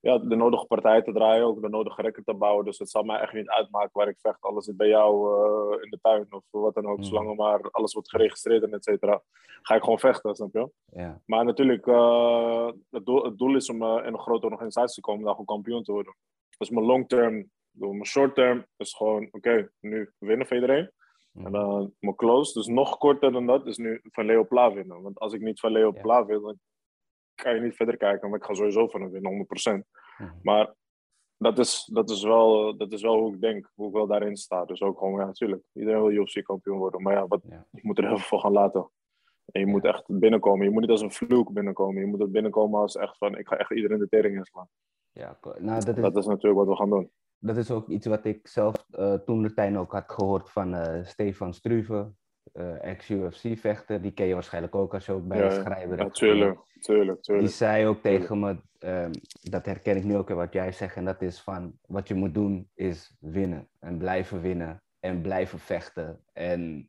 ja, de nodige partij te draaien. Ook de nodige rekken te bouwen. Dus het zal mij echt niet uitmaken waar ik vecht. Alles zit bij jou uh, in de tuin of wat dan ook. Mm. Zolang maar alles wordt geregistreerd en et cetera. Ga ik gewoon vechten, snap je? Maar natuurlijk, het doel, het, doel, is om in een grote organisatie te komen. Daar gewoon kampioen te worden. Dus mijn long term mijn short term is gewoon, oké, nu winnen voor iedereen. En dan mijn close, dus nog korter dan dat, is nu van Leo Pla winnen. Want als ik niet van Leo Pla win, dan kan je niet verder kijken. Maar ik ga sowieso van hem winnen, 100%. Maar dat is, dat, is wel, dat is wel hoe ik denk, hoe ik wel daarin sta. Dus ook gewoon, ja, natuurlijk. Iedereen wil UFC-kampioen worden. Maar ja, wat, je moet er heel veel voor gaan laten. En je moet echt binnenkomen. Je moet niet als een vloek binnenkomen. Je moet er binnenkomen als echt van, ik ga echt iedereen de tering inslaan. Ja, nou, dat, is... dat is natuurlijk wat we gaan doen dat is ook iets wat ik zelf uh, toen de tijd ook had gehoord van uh, Stefan Struve, uh, ex-UFC-vechter. Die ken je waarschijnlijk ook als je ook bij ja, de schrijver ja, tuurlijk, tuurlijk, tuurlijk. Die zei ook tegen me, ehm, dat herken ik nu ook wat jij zegt, en dat is van, wat je moet doen is winnen en blijven winnen en blijven vechten. En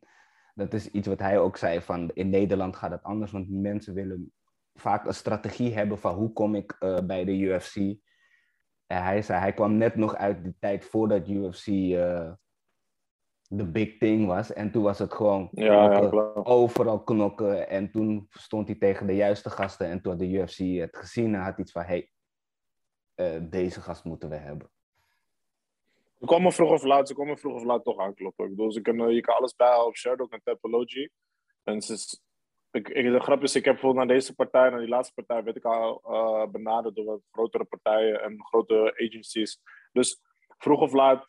dat is iets wat hij ook zei van, in Nederland gaat het anders, want mensen willen vaak een strategie hebben van hoe kom ik bij de UFC hij zei, hij kwam net nog uit die tijd voordat UFC uh, de big thing was. En toen was het gewoon ja, overal knokken. En toen stond hij tegen de juiste gasten. En toen had de UFC het gezien en had iets van, hey, uh, deze gast moeten we hebben. Ze komen vroeg of laat, ze komen vroeg of laat toch aankloppen. Ik bedoel, ze kunnen, je kan alles bijhouden op Sherdog en Tapology. En ze, ik, ik, de grap is, ik heb bijvoorbeeld naar deze partij, naar die laatste partij, werd ik al uh, benaderd door wat grotere partijen en grote agencies. Dus vroeg of laat,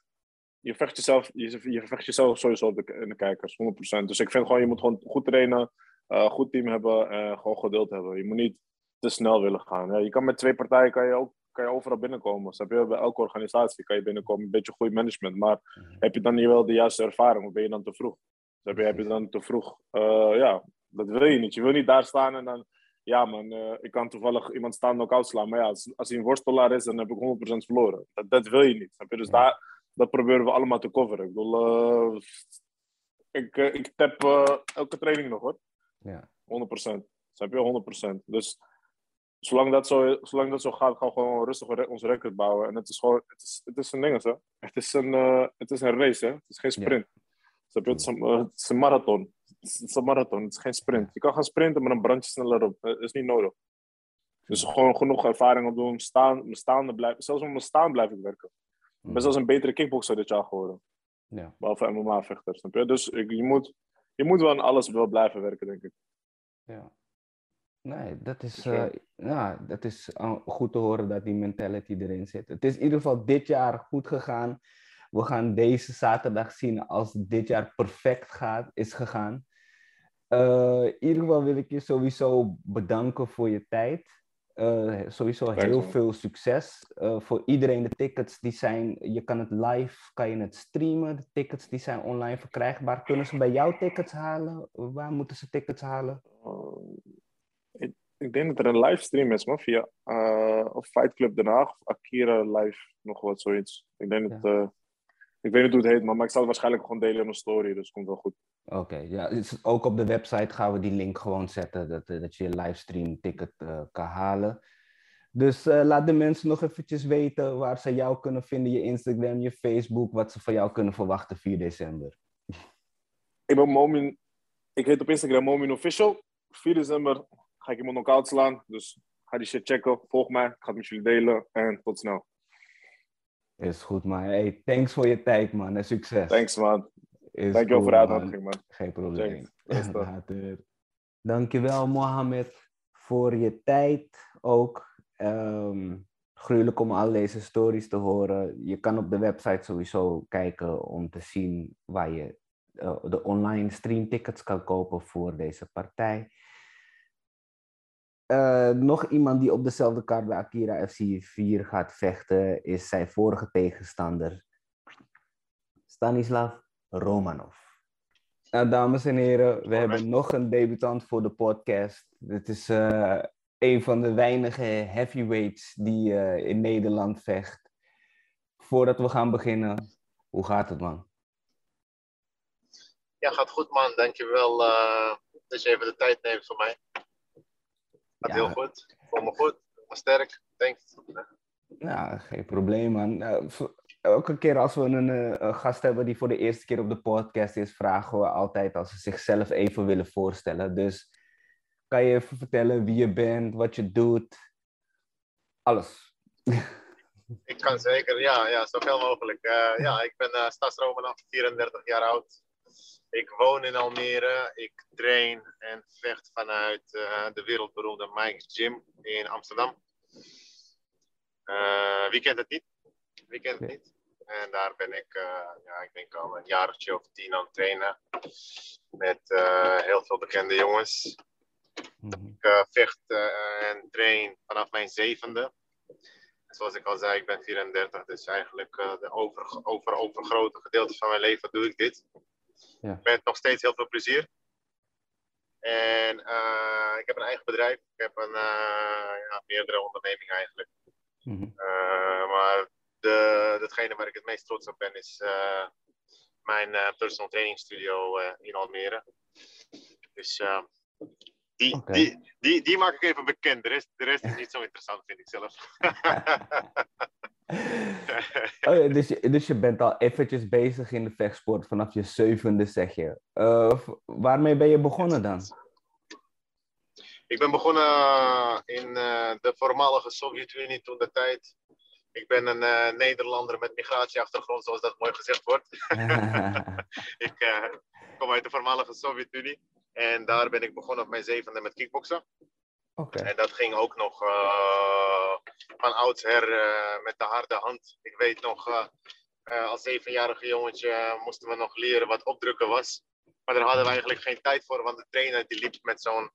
je vecht jezelf, je, je vecht jezelf sowieso in de kijkers, 100%. Dus ik vind gewoon, je moet gewoon goed trainen, uh, goed team hebben en gewoon geduld hebben. Je moet niet te snel willen gaan. Ja, je kan met twee partijen kan je ook kan je overal binnenkomen. Snap je? Bij elke organisatie kan je binnenkomen, een beetje goed management. Maar mhm. heb je dan niet wel de juiste ervaring of ben je dan te vroeg? Heb je, heb je dan te vroeg uh, ja, dat wil je niet. Je wil niet daar staan en dan, ja man, uh, ik kan toevallig iemand staan knock-out slaan. Maar ja, als, als hij een worstelaar is, dan heb ik 100% verloren. Dat, dat wil je niet. Snap je? Dus daar, dat proberen we allemaal te coveren. Ik bedoel, uh, ik, uh, ik tap elke training nog hoor. Ja. 100%. Snap je? 100%. Dus zolang dat zo, zolang dat zo gaat, gaan we gewoon rustig ons record bouwen. En het is gewoon, het is, het is een ding, hè. Het is een, het is een race, hè. Het is geen sprint. Ja. Snap je? Het is een, het is een marathon is een marathon, het is geen sprint. Je kan gaan sprinten, maar dan brand je sneller op. Dat is niet nodig. Dus gewoon genoeg ervaring op doen. Staan, staande blijven. Zelfs op mijn staan blijf ik werken. Ben hmm. zelfs een betere kickboxer dit jaar geworden. Ja. Behalve MMA-vechter, snap je? Dus ik, je, moet, je moet wel aan alles wel blijven werken, denk ik. Ja. Nee, dat is, eh, ja, dat is eh, goed te horen dat die mentality erin zit. Het is in ieder geval dit jaar goed gegaan. We gaan deze zaterdag zien als dit jaar perfect gaat, is gegaan. Eh, in ieder geval wil ik je sowieso bedanken voor je tijd. Eh, sowieso heel veel succes. Eh, voor iedereen de tickets die zijn, je kan het live, kan je het streamen. De tickets die zijn online verkrijgbaar. Kunnen ze bij jou tickets halen? Waar moeten ze tickets halen? Ik, ik denk dat er een livestream is, man, via of Fight Club Den Haag of Akira Live, nog wat zoiets. Ik denk dat, uh, ik weet niet hoe het heet, man, maar ik zal het waarschijnlijk gewoon delen in mijn story, dus het komt wel goed. Oké, ja, dus ook op de website gaan we die link gewoon zetten, dat, dat je je livestream ticket uh, kan halen. Dus uh, laat de mensen nog eventjes weten waar ze jou kunnen vinden, je Instagram, je Facebook, wat ze van jou kunnen verwachten 4 december. Ik ben Momin, ik heet op Instagram Momin Official. 4 december ga ik iemand knock-out slaan, dus ga die shit checken, volg mij, ik ga het met jullie delen en tot snel. Is goed, man. Hey, thanks voor je tijd, man, en succes. Thanks, man. Is Dankjewel cool, voor de uitnodiging, man. Geen probleem. Later. Dankjewel, Mohammed, voor je tijd ook. Um, gruwelijk om al deze stories te horen. Je kan op de website sowieso kijken om te zien waar je uh, de online streamtickets kan kopen voor deze partij. Uh, nog iemand die op dezelfde kaart bij Akira FC 4 gaat vechten is zijn vorige tegenstander, Stanislav Romanov. Nou, dames en heren, we hebben nog een debutant voor de podcast. Dit is uh, een van de weinige heavyweights die uh, in Nederland vecht. Voordat we gaan beginnen, hoe gaat het man? Ja, gaat goed man. Dankjewel uh, dat je even de tijd neemt voor mij. Gaat ja. heel goed. Voel me goed. Maar sterk. Thanks. Ja, geen probleem man. Uh, elke keer als we een, een, gast hebben die voor de eerste keer op de podcast is, vragen we altijd als ze zichzelf even willen voorstellen. Dus kan je even vertellen wie je bent, wat je doet? Alles. Ik kan zeker, ja, ja zoveel mogelijk. Uh, ja, ik ben uh, Stas Romanov, 34 jaar oud. Ik woon in Almere, ik train en vecht vanuit uh, de wereldberoemde Mike's Gym in Amsterdam. wie kent het niet? Wie kent het niet? En daar ben ik, uh, ja, ik denk al een jaartje of tien aan het trainen. Met heel veel bekende jongens. Mm-hmm. Ik vecht en train vanaf mijn zevende. En zoals ik al zei, ik ben 34, dus eigenlijk de over, over, overgrote gedeelte van mijn leven doe ik dit. Ja. Met nog steeds heel veel plezier. En ik heb een eigen bedrijf. Ik heb een, ja, meerdere ondernemingen eigenlijk. Mm-hmm. maar de, datgene waar ik het meest trots op ben, is mijn personal training studio in Almere. Dus die, okay. die, die, die maak ik even bekend. De rest, de rest is niet zo interessant, vind ik zelf. oh dus, je, dus je bent al eventjes bezig in de vechtsport vanaf je zevende, zeg je. waarmee ben je begonnen dan? Ik ben begonnen in de voormalige Sovjet-Unie toen de tijd. Ik ben een uh, Nederlander met migratieachtergrond, zoals dat mooi gezegd wordt. ik uh, kom uit de voormalige Sovjet-Unie. En daar ben ik begonnen op mijn zevende met kickboksen. Okay. En dat ging ook nog uh, van oudsher met de harde hand. Ik weet nog, als zevenjarige jongetje moesten we nog leren wat opdrukken was. Maar daar hadden we eigenlijk geen tijd voor, want de trainer die liep met zo'n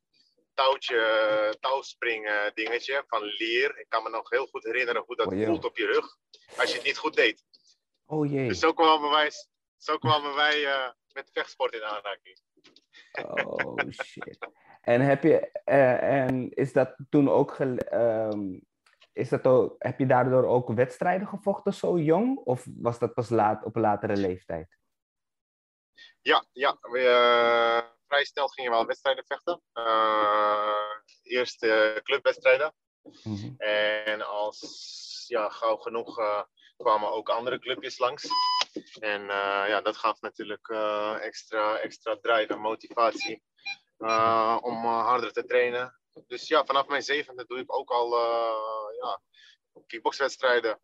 touwtje, touwspringen dingetje van leer. Ik kan me nog heel goed herinneren hoe dat oh, voelt op je rug als je het niet goed deed. Oh jee. Dus zo kwamen wij, zo kwamen wij uh, met vechtsport in aanraking. Oh shit. En heb je, uh, en is dat toen ook, um, is dat ook, heb je daardoor ook wedstrijden gevochten zo jong? Of was dat pas laat, op een latere leeftijd? Ja, ja. We, uh, vrij snel gingen we al wedstrijden vechten. Uh, eerst uh, clubwedstrijden. Mm-hmm. En als ja, gauw genoeg kwamen ook andere clubjes langs. En ja, dat gaf natuurlijk extra, extra drive en motivatie om harder te trainen. Dus ja, vanaf mijn zevende doe ik ook al ja, kickboxwedstrijden.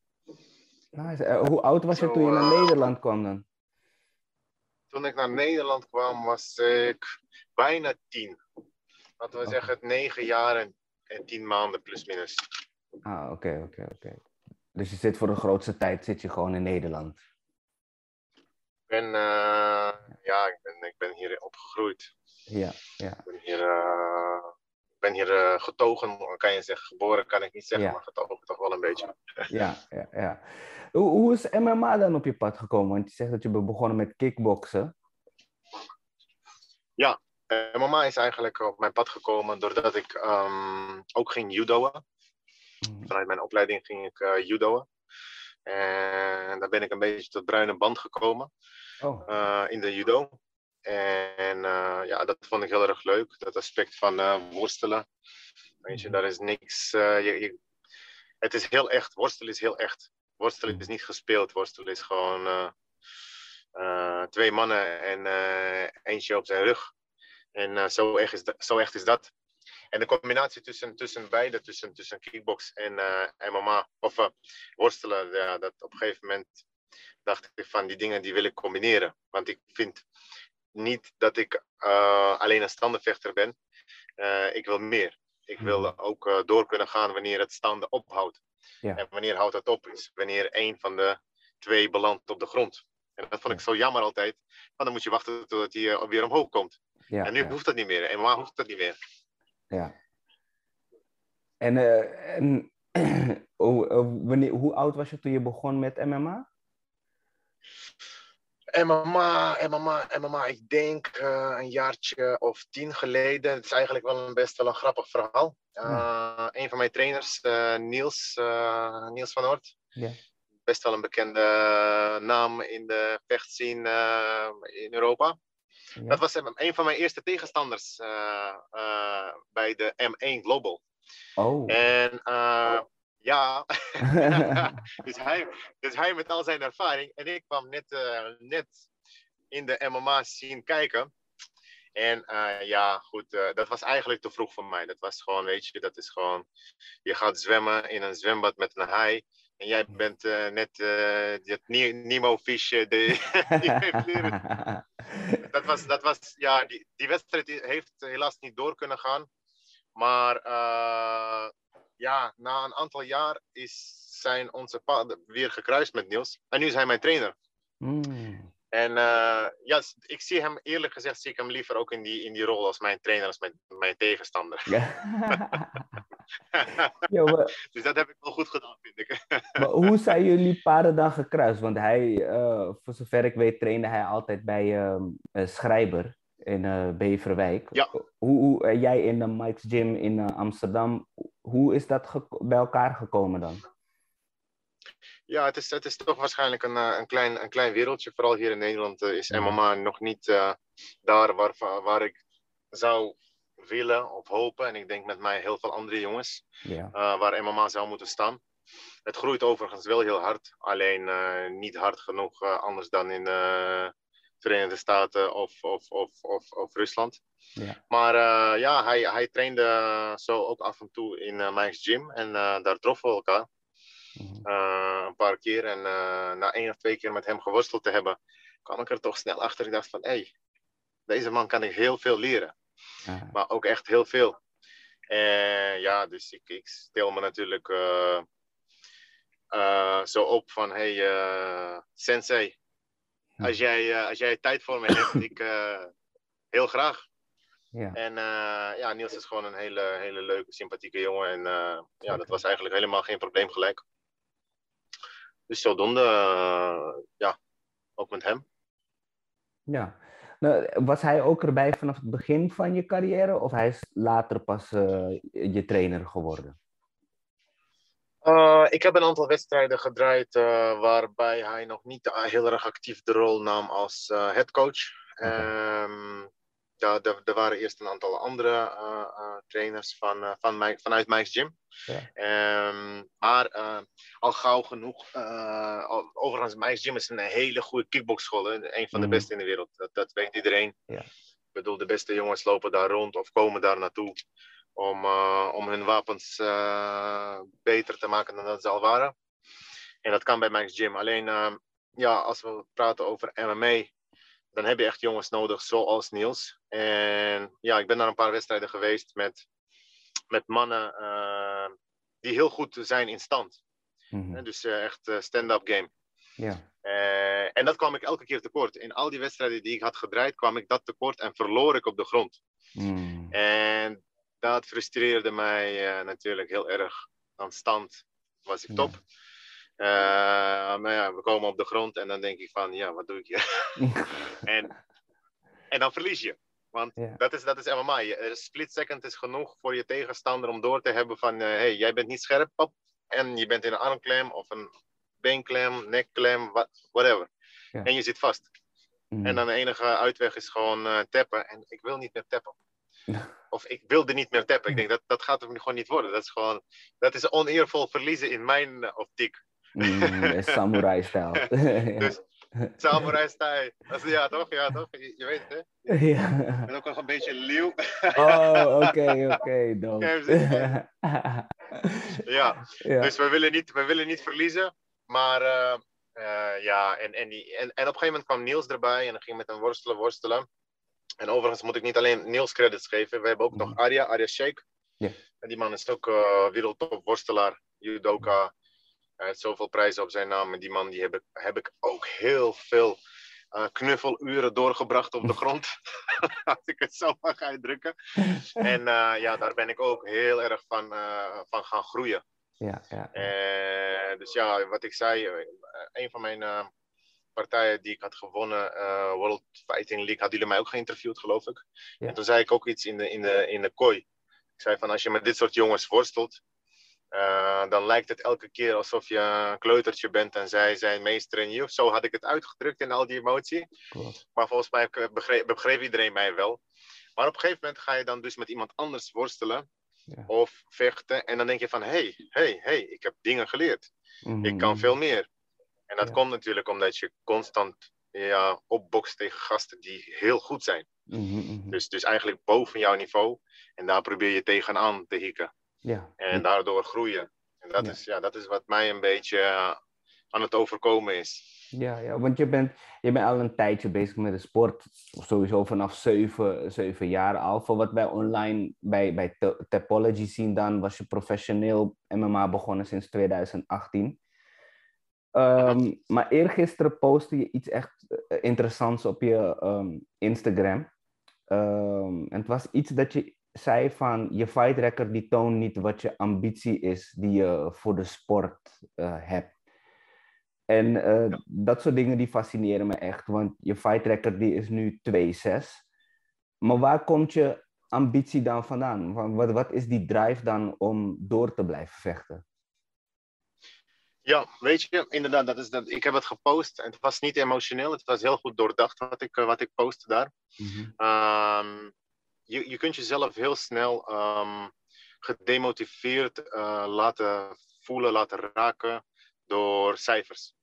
Nice. hoe oud was je toen je naar Nederland kwam dan? toen ik naar Nederland kwam, was ik bijna tien. laten we zeggen, negen jaar en, en tien maanden plus minus. Ah, oké, oké, oké. Dus je zit voor de grootste tijd zit je gewoon in Nederland. Ik ben, uh, ja, ik ben, ik ben hier opgegroeid. Ja, ja. Ik ben hier, uh, ik ben hier uh, getogen, kan je zeggen. Geboren kan ik niet zeggen, ja. maar getogen toch wel een beetje. Ja, ja, ja. Hoe, hoe is MMA dan op je pad gekomen? Want je zegt dat je bent begonnen met kickboksen. Ja, MMA is eigenlijk op mijn pad gekomen doordat ik um, ook ging judoën. Vanuit mijn opleiding ging ik uh, judoën. En daar ben ik een beetje tot bruine band gekomen oh. uh, in de judo. En uh, ja, dat vond ik heel erg leuk. Dat aspect van worstelen. Weet je, daar is niks. Je, je, het is heel echt. Worstelen is heel echt. Worstelen is niet gespeeld. Worstelen is gewoon twee mannen en eentje op zijn rug. En zo, echt is dat, zo echt is dat. En de combinatie tussen, tussen beide, tussen, tussen kickbox en uh, MMA, of uh, worstelen, ja, dat op een gegeven moment dacht ik van die dingen die wil ik combineren. Want ik vind niet dat ik uh, alleen een standenvechter ben. ik wil meer. Ik wil ook door kunnen gaan wanneer het standen ophoudt. Ja. En wanneer houdt dat op? Is wanneer een van de twee belandt op de grond. En dat vond ik zo jammer altijd. Want dan moet je wachten totdat hij weer omhoog komt. Ja, en nu ja. hoeft dat niet meer. MMA hoeft dat niet meer. Ja. En, uh, en hoe, wanneer, hoe oud was je toen je begon met MMA? MMA, MMA, MMA. Ik denk uh, een jaartje of tien geleden. Het is eigenlijk wel een best wel een grappig verhaal. Uh, ja. Een van mijn trainers, Niels, Niels van Oort. Ja. Best wel een bekende naam in de vechtscene in Europa. Ja. Dat was een van mijn eerste tegenstanders uh, uh, bij de M1 Global. Oh. En uh, ja, dus, hij, dus hij met al zijn ervaring. En ik kwam net, net in de MMA scene kijken. En ja, goed, dat was eigenlijk te vroeg voor mij. Dat was gewoon, weet je, dat is gewoon... Je gaat zwemmen in een zwembad met een haai. En jij bent uh, net uh, het Nemo-visje. dat was, dat was, ja, die, die wedstrijd heeft helaas niet door kunnen gaan. Maar uh, ja, na een aantal jaar is zijn onze paden weer gekruist met Niels. En nu is hij mijn trainer. Mm. En ja, ik zie hem, eerlijk gezegd, zie ik hem liever ook in die, in die rol als mijn trainer, als mijn, mijn tegenstander. Yo, maar, dus dat heb ik wel goed gedaan, vind ik. maar hoe zijn jullie paden dan gekruist? Want hij, uh, voor zover ik weet, trainde hij altijd bij uh, Schrijber in uh, Beverwijk. Ja. Hoe, hoe jij in de Mike's Gym in Amsterdam, hoe is dat bij elkaar gekomen dan? Ja, het is, het is toch waarschijnlijk een, een, klein, een klein wereldje. Vooral hier in Nederland is MMA nog niet daar waar, waar ik zou willen of hopen. En ik denk met mij heel veel andere jongens. Ja. Uh, waar MMA zou moeten staan. Het groeit overigens wel heel hard. Alleen uh, niet hard genoeg uh, anders dan in de Verenigde Staten of, of, of, of, of Rusland. Ja. Maar ja, hij, hij trainde zo ook af en toe in Mike's Gym. En daar troffen we elkaar. Mhm. een paar keer. En na één of twee keer met hem geworsteld te hebben, kwam ik er toch snel achter. Ik dacht van, hé, hey, deze man kan ik heel veel leren. Ja. Maar ook echt heel veel. En ja, dus ik, ik stel me natuurlijk uh, uh, zo op van, hey uh, sensei, als jij, als jij tijd voor me hebt, ik heel graag. Ja. En ja, Niels is gewoon een hele, hele leuke, sympathieke jongen. En ja, dat was eigenlijk helemaal geen probleem gelijk. Dus zodoende, ja, ook met hem. Ja. Nou, was hij ook erbij vanaf het begin van je carrière of hij is later pas uh, je trainer geworden? Uh, ik heb een aantal wedstrijden gedraaid uh, waarbij hij nog niet heel erg actief de rol nam als headcoach. Okay. Um, ja, er, er, waren eerst een aantal andere trainers van, van mij, vanuit Mike's Gym. Ja. Um, maar al gauw genoeg. Al, overigens, Mike's Gym is een hele goede kickboxschool. Een van de Mhm. beste in de wereld. Dat, dat weet iedereen. Ja. Ik bedoel, de beste jongens lopen daar rond of komen daar naartoe om, uh, om hun wapens uh, beter te maken dan dat ze al waren. En dat kan bij Mike's Gym. Alleen, uh, ja, als we praten over MMA, dan heb je echt jongens nodig zoals Niels. En ja, ik ben naar een paar wedstrijden geweest met, met mannen uh, die heel goed zijn in stand. Mhm. Dus uh, echt stand-up game. Ja. en dat kwam ik elke keer tekort. In al die wedstrijden die ik had gedraaid, kwam ik dat tekort en verloor ik op de grond. Mm. En dat frustreerde mij natuurlijk heel erg. Aan stand was ik top. Maar ja, we komen op de grond en dan denk ik van, ja, wat doe ik hier? en, en dan verlies je. Want dat, is, dat is MMA. Je- Een split second is genoeg voor je tegenstander om door te hebben van, hé, hey, jij bent niet scherp, pap. En je bent in een armklem of een beenklem, nekklem, wat- whatever. Ja. En je zit vast. Mm. En dan de enige uitweg is gewoon eh, tappen. En ik wil niet meer tappen. Of ik wilde niet meer tappen. Ik denk, dat, dat gaat er gewoon niet worden. Dat is gewoon, dat is oneervol verliezen in mijn eh, optiek. Mm, samurai-stijl. ja. Dus samurai style. Dat is- Ja, toch? Ja, toch? Je, je weet het, hè? Ik ja. ben ook nog een beetje leeuw. Oh, oké, oké. Ja, dus we willen niet, we willen niet verliezen. Maar eh, eh, ja, en, en, die, en, en op een gegeven moment kwam Niels erbij en dan ging met hem worstelen, worstelen. En overigens moet ik niet alleen Niels credits geven. We hebben ook nog Arya, Arya Sheikh. Ja. En die man is ook eh wereldtop worstelaar, judoka. Hij heeft zoveel prijzen op zijn naam. En die man die heb, ik, heb ik ook heel veel eh, knuffeluren doorgebracht op de grond. Als ik het zo mag uitdrukken. En eh, ja, daar ben ik ook heel erg van, eh, van gaan groeien. ja, ja. Dus ja, wat ik zei, een van mijn partijen die ik had gewonnen, World Fighting League, hadden jullie mij ook geïnterviewd, geloof ik. Ja. En toen zei ik ook iets in de, in, de, in de kooi. Ik zei van als je met dit soort jongens worstelt, eh, dan lijkt het elke keer alsof je een kleutertje bent en zij zijn meester in je. Zo had ik het uitgedrukt in al die emotie. Klopt. Maar volgens mij begreep, begreep iedereen mij wel. Maar op een gegeven moment ga je dan dus met iemand anders worstelen Ja. of vechten. En dan denk je van, hé, hey, hey, hey, ik heb dingen geleerd. Ik kan Mhm. veel meer. En dat Ja. komt natuurlijk omdat je constant ja, opbokst tegen gasten die heel goed zijn. Mhm, mhm. Dus, dus eigenlijk boven jouw niveau. En daar probeer je tegenaan te hikken. Ja. En daardoor groeien. En dat, Ja. is, ja, dat is wat mij een beetje eh, aan het overkomen is. Ja, ja, want je bent, je bent al een tijdje bezig met de sport. Sowieso vanaf zeven, zeven jaar al. Voor wat wij online bij, bij Topology zien, dan was je professioneel MMA begonnen sinds 2018. Ehm, maar eergisteren postte je iets echt eh, interessants op je ehm, Instagram. Ehm, en het was iets dat je zei van je fight record die toont niet wat je ambitie is die je voor de sport eh, hebt. En eh, dat soort dingen die fascineren me echt, want je fight record die is nu 2-6. Maar waar komt je ambitie dan vandaan? Wa- Wat, wat is die drive dan om door te blijven vechten? Ja, weet je, inderdaad, dat is dat. ik heb het gepost. En het was niet emotioneel, het was heel goed doordacht wat ik, eh, wat ik postte daar. Ehm, je, je kunt jezelf heel snel ehm, gedemotiveerd eh, laten voelen, laten raken door cijfers.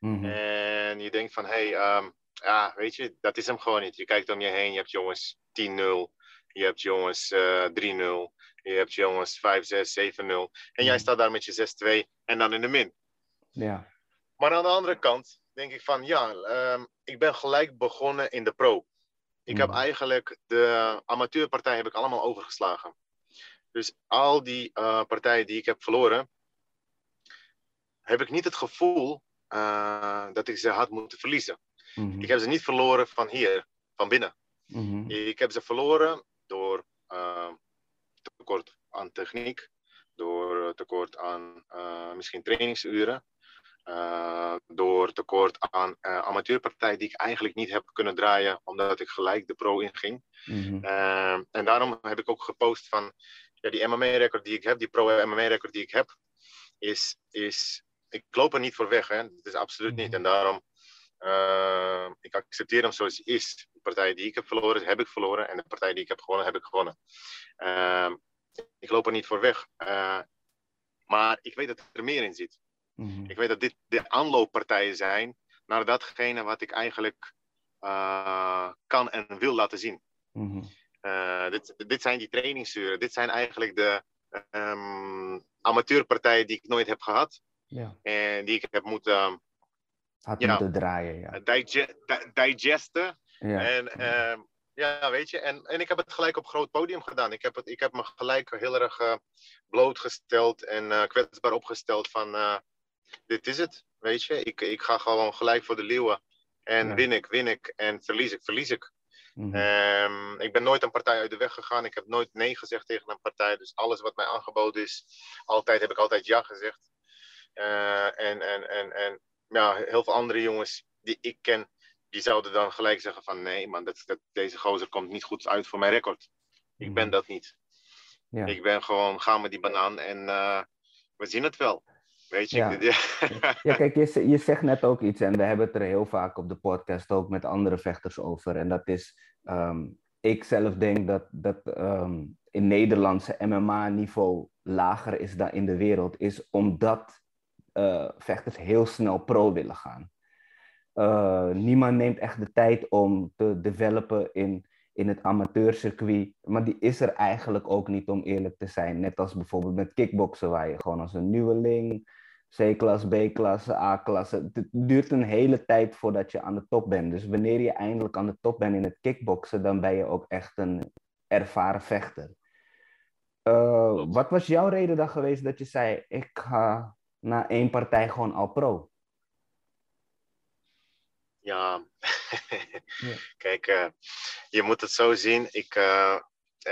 Mhm. En je denkt van, hé, hey, ehm, ja, weet je, dat is hem gewoon niet. Je kijkt om je heen, je hebt jongens 10-0, je hebt jongens eh 3-0, je hebt jongens 5-6, 7-0. En jij Mhm. staat daar met je 6-2 en dan in de min. Ja. Maar aan de andere kant denk ik van ja, ehm, ik ben gelijk begonnen in de pro. Ik heb Mhm. eigenlijk de amateurpartij heb ik allemaal overgeslagen. Dus al die eh, partijen die ik heb verloren, heb ik niet het gevoel eh, dat ik ze had moeten verliezen. Mhm. Ik heb ze niet verloren van hier, van binnen. Mhm. Ik heb ze verloren door eh, tekort aan techniek, door tekort aan misschien trainingsuren, eh, door tekort aan eh, amateurpartijen die ik eigenlijk niet heb kunnen draaien omdat ik gelijk de pro inging. Mhm. Eh, en daarom heb ik ook gepost van ja, die MMA-record die ik heb, die pro-MMA-record die ik heb, is, is, ik loop er niet voor weg. Hè? Dat is absoluut niet. En daarom, eh, ik accepteer hem zoals hij is. De partijen die ik heb verloren, heb ik verloren. En de partijen die ik heb gewonnen, heb ik gewonnen. Eh, ik loop er niet voor weg. Maar ik weet dat er meer in zit. Mhm. Ik weet dat dit de aanlooppartijen zijn naar datgene wat ik eigenlijk eh, kan en wil laten zien. Mhm. Eh, dit, dit zijn die trainingsuren. Dit zijn eigenlijk de ehm, amateurpartijen die ik nooit heb gehad. Ja. En die ik heb moeten Had Ja. moeten draaien, ja. dige- di- digesten. Ja. En ehm, ja, weet je, en, en ik heb het gelijk op groot podium gedaan. Ik heb, het, ik heb me gelijk heel erg uh, blootgesteld en uh, kwetsbaar opgesteld van uh, dit is het, weet je. Ik, ik ga gewoon gelijk voor de leeuwen. En win ik, win ik. En verlies ik, verlies ik. Mm -hmm. ik ben nooit een partij uit de weg gegaan. Ik heb nooit nee gezegd tegen een partij. Dus alles wat mij aangeboden is, altijd heb ik altijd ja gezegd. en, en, en, en ja, heel veel andere jongens die ik ken, die zouden dan gelijk zeggen van nee man, dat, dat, deze gozer komt niet goed uit voor mijn record. Ik ben mhm. dat niet. Ja. Ik ben gewoon, ga met die banaan en uh, we zien het wel. Weet je? Ja, ja kijk, je, je zegt net ook iets en we hebben het er heel vaak op de podcast ook met andere vechters over. En dat is, um, ik zelf denk dat, dat um, in Nederlandse MMA-niveau lager is dan in de wereld, is omdat uh, vechters heel snel pro willen gaan. Uh, niemand neemt echt de tijd om te developen in, in het amateurcircuit. Maar die is er eigenlijk ook niet, om eerlijk te zijn. Net als bijvoorbeeld met kickboksen, waar je gewoon als een nieuweling, C-klas, B-klasse, A-klasse. Het duurt een hele tijd voordat je aan de top bent. Dus wanneer je eindelijk aan de top bent in het kickboksen, dan ben je ook echt een ervaren vechter. Uh, wat was jouw reden dan geweest dat je zei: ik ga na één partij gewoon al pro? Ja, ja. kijk, uh, je moet het zo zien. Ik, uh,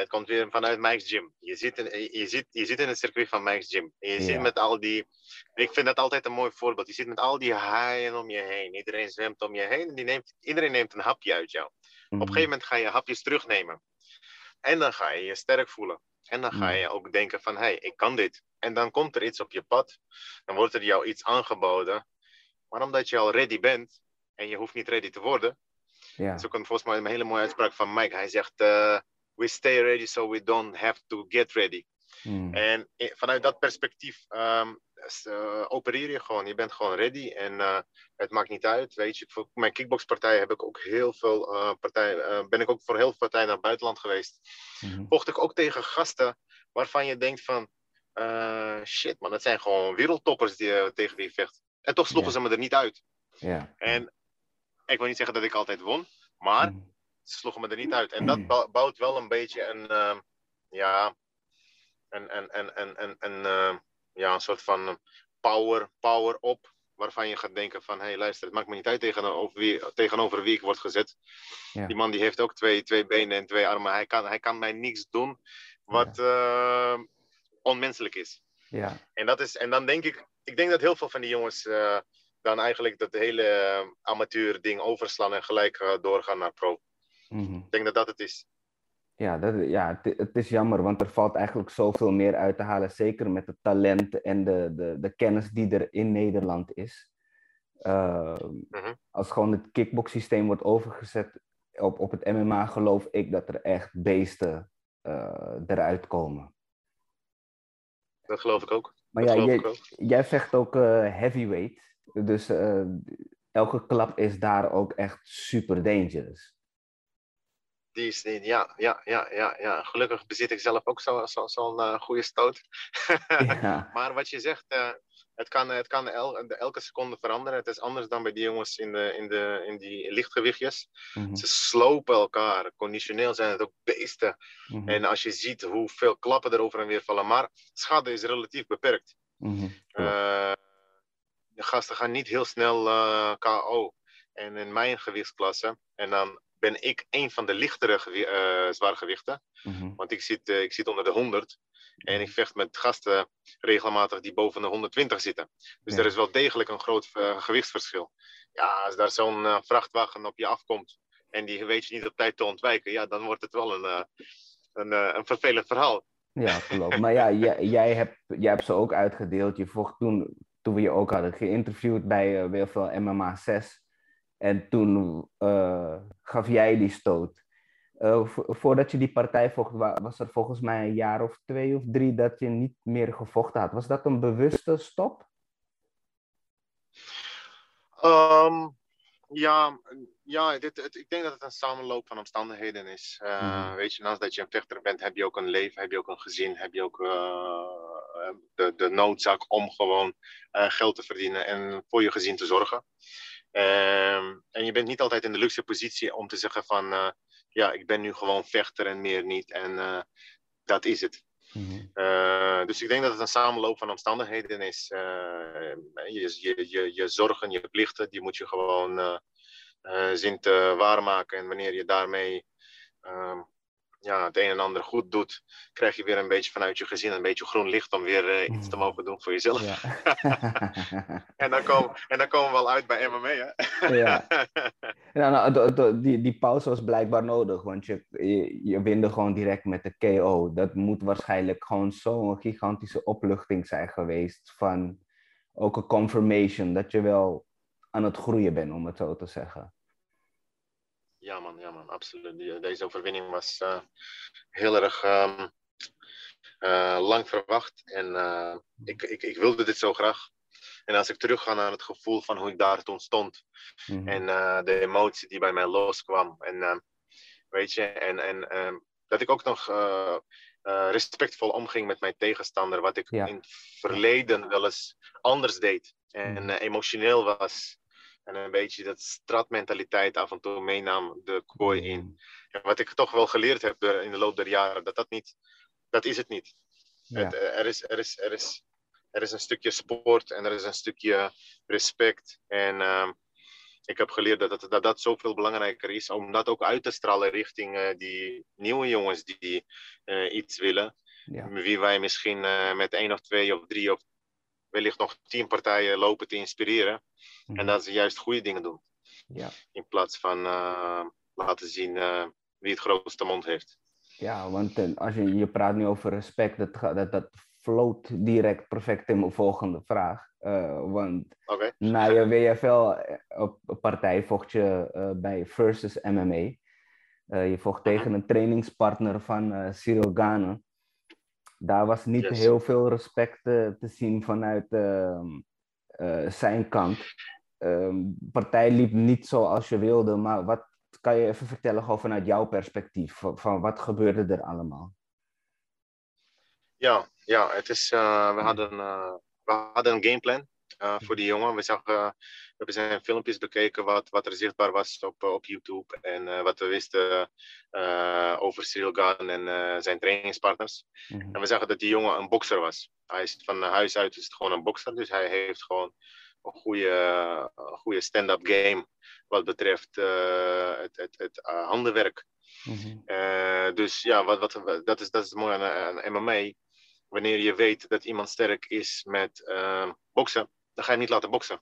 het komt weer vanuit Mike's Gym. Je zit in, je zit, je zit in het circuit van Mike's Gym. En je ja. zit met al die. Ik vind dat altijd een mooi voorbeeld. Je zit met al die haaien om je heen. Iedereen zwemt om je heen. En die neemt, iedereen neemt een hapje uit jou. Mm -hmm. Op een mhm. gegeven moment ga je hapjes terugnemen. En dan ga je je sterk voelen. En dan ga je ook denken van, hé, hey, ik kan dit. En dan komt er iets op je pad. Dan wordt er jou iets aangeboden. Maar omdat je al ready bent, en je hoeft niet ready te worden. Ja. Dat is ook een, volgens mij een hele mooie uitspraak van Mike. Hij zegt, uh, we stay ready so we don't have to get ready. Hmm. En vanuit dat perspectief um, uh, opereer je gewoon. Je bent gewoon ready en uh, het maakt niet uit. Weet je, voor mijn kickboxpartij heb ik ook heel veel uh, partijen, ben ik ook voor heel veel partijen naar het buitenland geweest. Mm. Vocht ik ook tegen gasten waarvan je denkt van, shit man, dat zijn gewoon wereldtoppers die, tegen wie je vecht. En toch sloegen yeah. ze me er niet uit. Yeah. En ik wil niet zeggen dat ik altijd won, maar mm. Ze sloegen me er niet uit. En dat bouwt wel een beetje een, uh, ja, een, een, een, een, een, een, uh, ja, een soort van power, power op. Waarvan je gaat denken van, hé hey, luister, het maakt me niet uit tegenover wie, tegenover wie ik word gezet. Ja. Die man die heeft ook twee, twee benen en twee armen. Hij kan, hij kan mij niks doen wat ja. uh, onmenselijk is. Ja. En, dat is. en dan denk ik, ik denk dat heel veel van die jongens uh, dan eigenlijk dat hele amateur ding overslaan en gelijk uh, doorgaan naar pro. Mm -hmm. Ik denk dat dat het is. Ja, dat, ja het, het, is jammer, want er valt eigenlijk zoveel meer uit te halen. Zeker met het talent en de, de, de kennis die er in Nederland is. Uh, mm -hmm. Als gewoon het kickbox-systeem wordt overgezet op, op het MMA, geloof ik dat er echt beesten uh, eruit komen. Dat geloof ik ook. Maar dat ja, jij, ook. jij vecht ook uh, heavyweight. Dus uh, elke klap is daar ook echt super dangerous. Die is, ja, ja, ja, ja, ja. Gelukkig bezit ik zelf ook zo'n zo, zo uh, goede stoot. ja. Maar wat je zegt, uh, het kan, het kan el, elke seconde veranderen. Het is anders dan bij die jongens in, de, in, de, in die lichtgewichtjes. Mm -hmm. Ze slopen elkaar. Conditioneel zijn het ook beesten. Mm -hmm. En als je ziet hoeveel klappen er over en weer vallen. Maar schade is relatief beperkt. Mm -hmm. uh, de gasten gaan niet heel snel KO. En in mijn gewichtsklasse, en dan ben ik een van de lichtere uh, zwaargewichten. Mm -hmm. Want ik zit, uh, ik zit onder de 100. En ik vecht met gasten regelmatig die boven de 120 zitten. Dus ja. er is wel degelijk een groot gewichtsverschil. Ja, als daar zo'n vrachtwagen op je afkomt en die weet je niet op tijd te ontwijken, ja, dan wordt het wel een, een, een vervelend verhaal. Ja, klopt. maar ja, jij, jij, hebt, jij hebt ze ook uitgedeeld. Je vocht toen toen we je ook hadden geïnterviewd bij uh, veel MMA 6. En toen uh, gaf jij die stoot. Uh, vo voordat je die partij vocht, was er volgens mij een jaar of twee of drie dat je niet meer gevochten had. Was dat een bewuste stop? Um, ja, ja dit, het, ik denk dat het een samenloop van omstandigheden is. Uh, mm. Weet je, naast dat je een vechter bent, heb je ook een leven, heb je ook een gezin, heb je ook de, de noodzaak om gewoon geld te verdienen en voor je gezin te zorgen. Ehm, en je bent niet altijd in de luxe positie om te zeggen van, eh, ja, ik ben nu gewoon vechter en meer niet. En eh, dat is het. Mhm. Eh, dus ik denk dat het een samenloop van omstandigheden is. je, je, je, je zorgen, je plichten, die moet je gewoon zien te waarmaken. En wanneer je daarmee ehm, ja, het een en ander goed doet, krijg je weer een beetje vanuit je gezin een beetje groen licht om weer uh, iets te Mhm. mogen doen voor jezelf. Ja. en, dan komen, en dan komen we wel uit bij MMA, hè? Ja. Ja, nou, do- do- die, die pauze was blijkbaar nodig, want je, je, je winde gewoon direct met de KO. Dat moet waarschijnlijk gewoon zo'n gigantische opluchting zijn geweest van ook een confirmation dat je wel aan het groeien bent, om het zo te zeggen. Ja man, ja man, absoluut. Deze overwinning was eh, heel erg ehm, eh, lang verwacht. En eh, ik, ik, ik wilde dit zo graag. En als ik terugga naar het gevoel van hoe ik daar toen stond. Mhm. En de emotie die bij mij loskwam. En weet je, en, en ehm, dat ik ook nog respectvol omging met mijn tegenstander. Wat ik Ja. in het verleden wel eens anders deed. En Mhm. emotioneel was. En een beetje dat stratmentaliteit af en toe meenam de kooi in. En wat ik toch wel geleerd heb in de loop der jaren, dat dat niet, dat is het niet. Ja. Het, eh, er, is, er, is, er, is, er is een stukje sport en er is een stukje respect. En ehm, ik heb geleerd dat, dat, dat dat zoveel belangrijker is, om dat ook uit te stralen richting eh, die nieuwe jongens die eh, iets willen. Ja. Wie wij misschien met één of twee of drie of wellicht nog tien partijen lopen te inspireren. En Mhm. dat ze juist goede dingen doen. Ja. In plaats van eh, laten zien eh, wie het grootste mond heeft. Ja, want eh, als je, je praat nu over respect, dat, dat, dat floot direct perfect in mijn volgende vraag. Want na je WFL-partij vocht je bij Versus MMA. Je vocht tegen een trainingspartner van Cyril Gane. Daar was niet Yes. heel veel respect eh, te zien vanuit ehm, eh, zijn kant. De partij liep niet zoals je wilde, maar wat kan je even vertellen gewoon vanuit jouw perspectief? Van, van wat gebeurde er allemaal? Ja, ja het is, eh, we, hadden, we hadden een gameplan voor die jongen. We, zagen, hebben zijn filmpjes bekeken wat, wat er zichtbaar was op, eh, op YouTube. En eh, wat we wisten eh, over Cyril Gahn en zijn trainingspartners. Mhm. En we zagen dat die jongen een bokser was. Hij is van huis uit is het gewoon een bokser. Dus hij heeft gewoon een goede, goede stand-up game wat betreft het, het, het handenwerk. Mhm. Dus ja, wat, wat, dat, is, dat is het mooie aan, aan MMA. Wanneer je weet dat iemand sterk is met boksen, dan ga je hem niet laten boksen.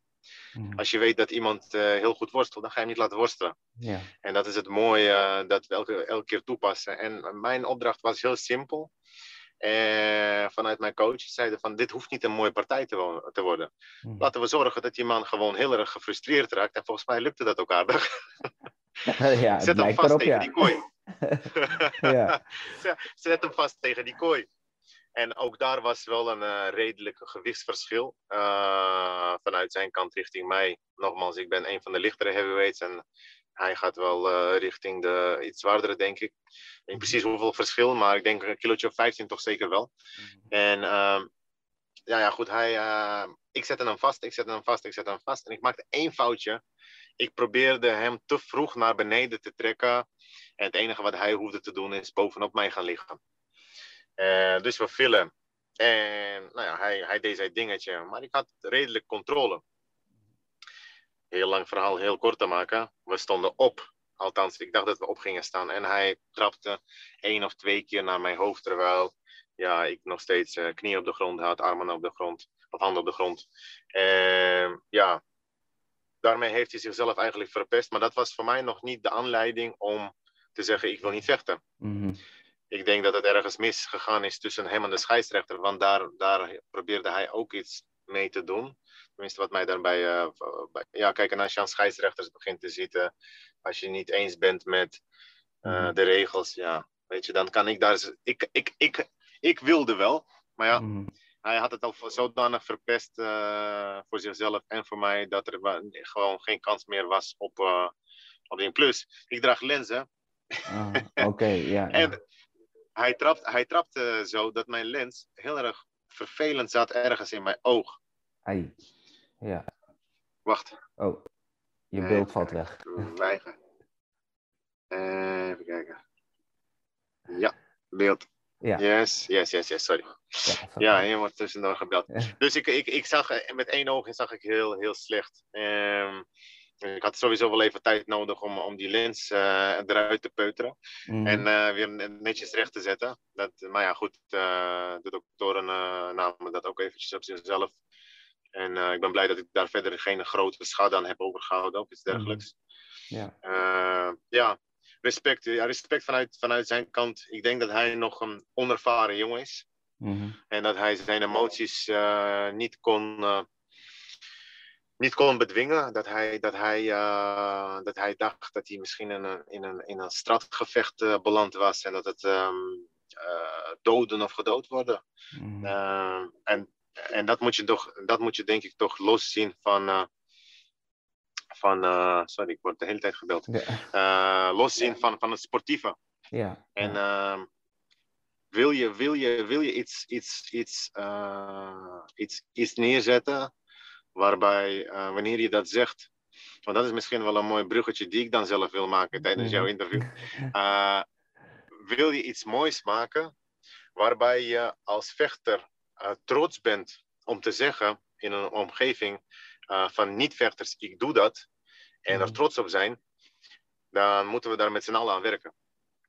Mhm. Als je weet dat iemand eh, heel goed worstelt, dan ga je hem niet laten worstelen. Ja. En dat is het mooie eh, dat we elke, elke keer toepassen. En mijn opdracht was heel simpel. Eh, vanuit mijn coach zeiden van dit hoeft niet een mooie partij te, te worden. Mhm. Laten we zorgen dat die man gewoon heel erg gefrustreerd raakt. En volgens mij lukte dat ook aardig. ja, Zet hem vast erop, tegen ja. die kooi. Zet hem vast tegen die kooi. En ook daar was wel een eh, redelijk gewichtsverschil eh, vanuit zijn kant richting mij. Nogmaals, ik ben een van de lichtere heavyweights en hij gaat wel eh, richting de iets zwaardere, denk ik. Ik weet niet precies hoeveel verschil, maar ik denk een kilootje of 15 toch zeker wel. En ehm, ja, ja, goed, hij, ik zette hem vast, ik zette hem vast, ik zette hem vast. En ik maakte één foutje. Ik probeerde hem te vroeg naar beneden te trekken. En het enige wat hij hoefde te doen is bovenop mij gaan liggen. Eh, dus we filmen. En nou ja, hij, hij deed zijn dingetje. Maar ik had redelijk controle. Heel lang verhaal, heel kort te maken. We stonden op. Althans, ik dacht dat we op gingen staan. En hij trapte één of twee keer naar mijn hoofd. Terwijl ja, ik nog steeds eh, knieën op de grond had, armen op de grond. Of handen op de grond. En ja, daarmee heeft hij zichzelf eigenlijk verpest. Maar dat was voor mij nog niet de aanleiding om te zeggen: ik wil niet vechten. Mhm. Ik denk dat het ergens misgegaan is tussen hem en de scheidsrechter. Want daar, daar probeerde hij ook iets mee te doen. Tenminste, wat mij daarbij. eh, bij- ja, kijk, en als je aan scheidsrechters begint te zitten. Als je niet eens bent met eh, Mhm. de regels, ja, weet je, dan kan ik daar. Ik, ik, ik, ik wilde wel, maar ja, Mhm. hij had het al zodanig verpest eh, voor zichzelf en voor mij dat er gewoon geen kans meer was op, op die plus. Ik draag lenzen Ah, Oké, ja. en hij trapt, hij trapte zo dat mijn lens heel erg vervelend zat ergens in mijn oog. Ai. Ja. Wacht. Oh. Je beeld valt weg. Weiger. even kijken. Ja, beeld. Ja. Yes, yes, yes, yes, sorry. Ja, ja helemaal tussendoor gebeld. Dus ik, ik, ik zag, eh, met één oog zag ik heel, heel slecht. Um, ik had sowieso wel even tijd nodig om, om die lens uh, eruit te peuteren. Mm. En uh, weer netjes recht te zetten. Dat, maar ja, goed, uh, de doktoren namen dat ook eventjes op zichzelf. En ik ben blij dat ik daar verder geen grote schade aan heb overgehouden of iets mm. dergelijks. Mm. Ja. ja, respect, ja, respect vanuit, vanuit zijn kant. Ik denk dat hij nog een onervaren jongen is. Mm-hmm. En dat hij zijn emoties niet, kon, niet kon bedwingen. Dat hij, dat, hij, uh, dat hij dacht dat hij misschien in een, in een, in een straatgevecht beland was. En dat het um, doden of gedood worden. Mm-hmm. en en dat, moet je toch, dat moet je denk ik toch loszien van van, uh, sorry, ik word de hele tijd gebeld. Ja. Uh, loszien van, van het sportieve. Ja. En uh, wil, je, wil, je, wil je iets, iets, iets, uh, iets, iets neerzetten waarbij wanneer je dat zegt, want dat is misschien wel een mooi bruggetje die ik dan zelf wil maken tijdens jouw interview. wil je iets moois maken waarbij je als vechter trots bent om te zeggen in een omgeving van niet-vechters, ik doe dat, en er mhm. trots op zijn, dan moeten we daar met z'n allen aan werken.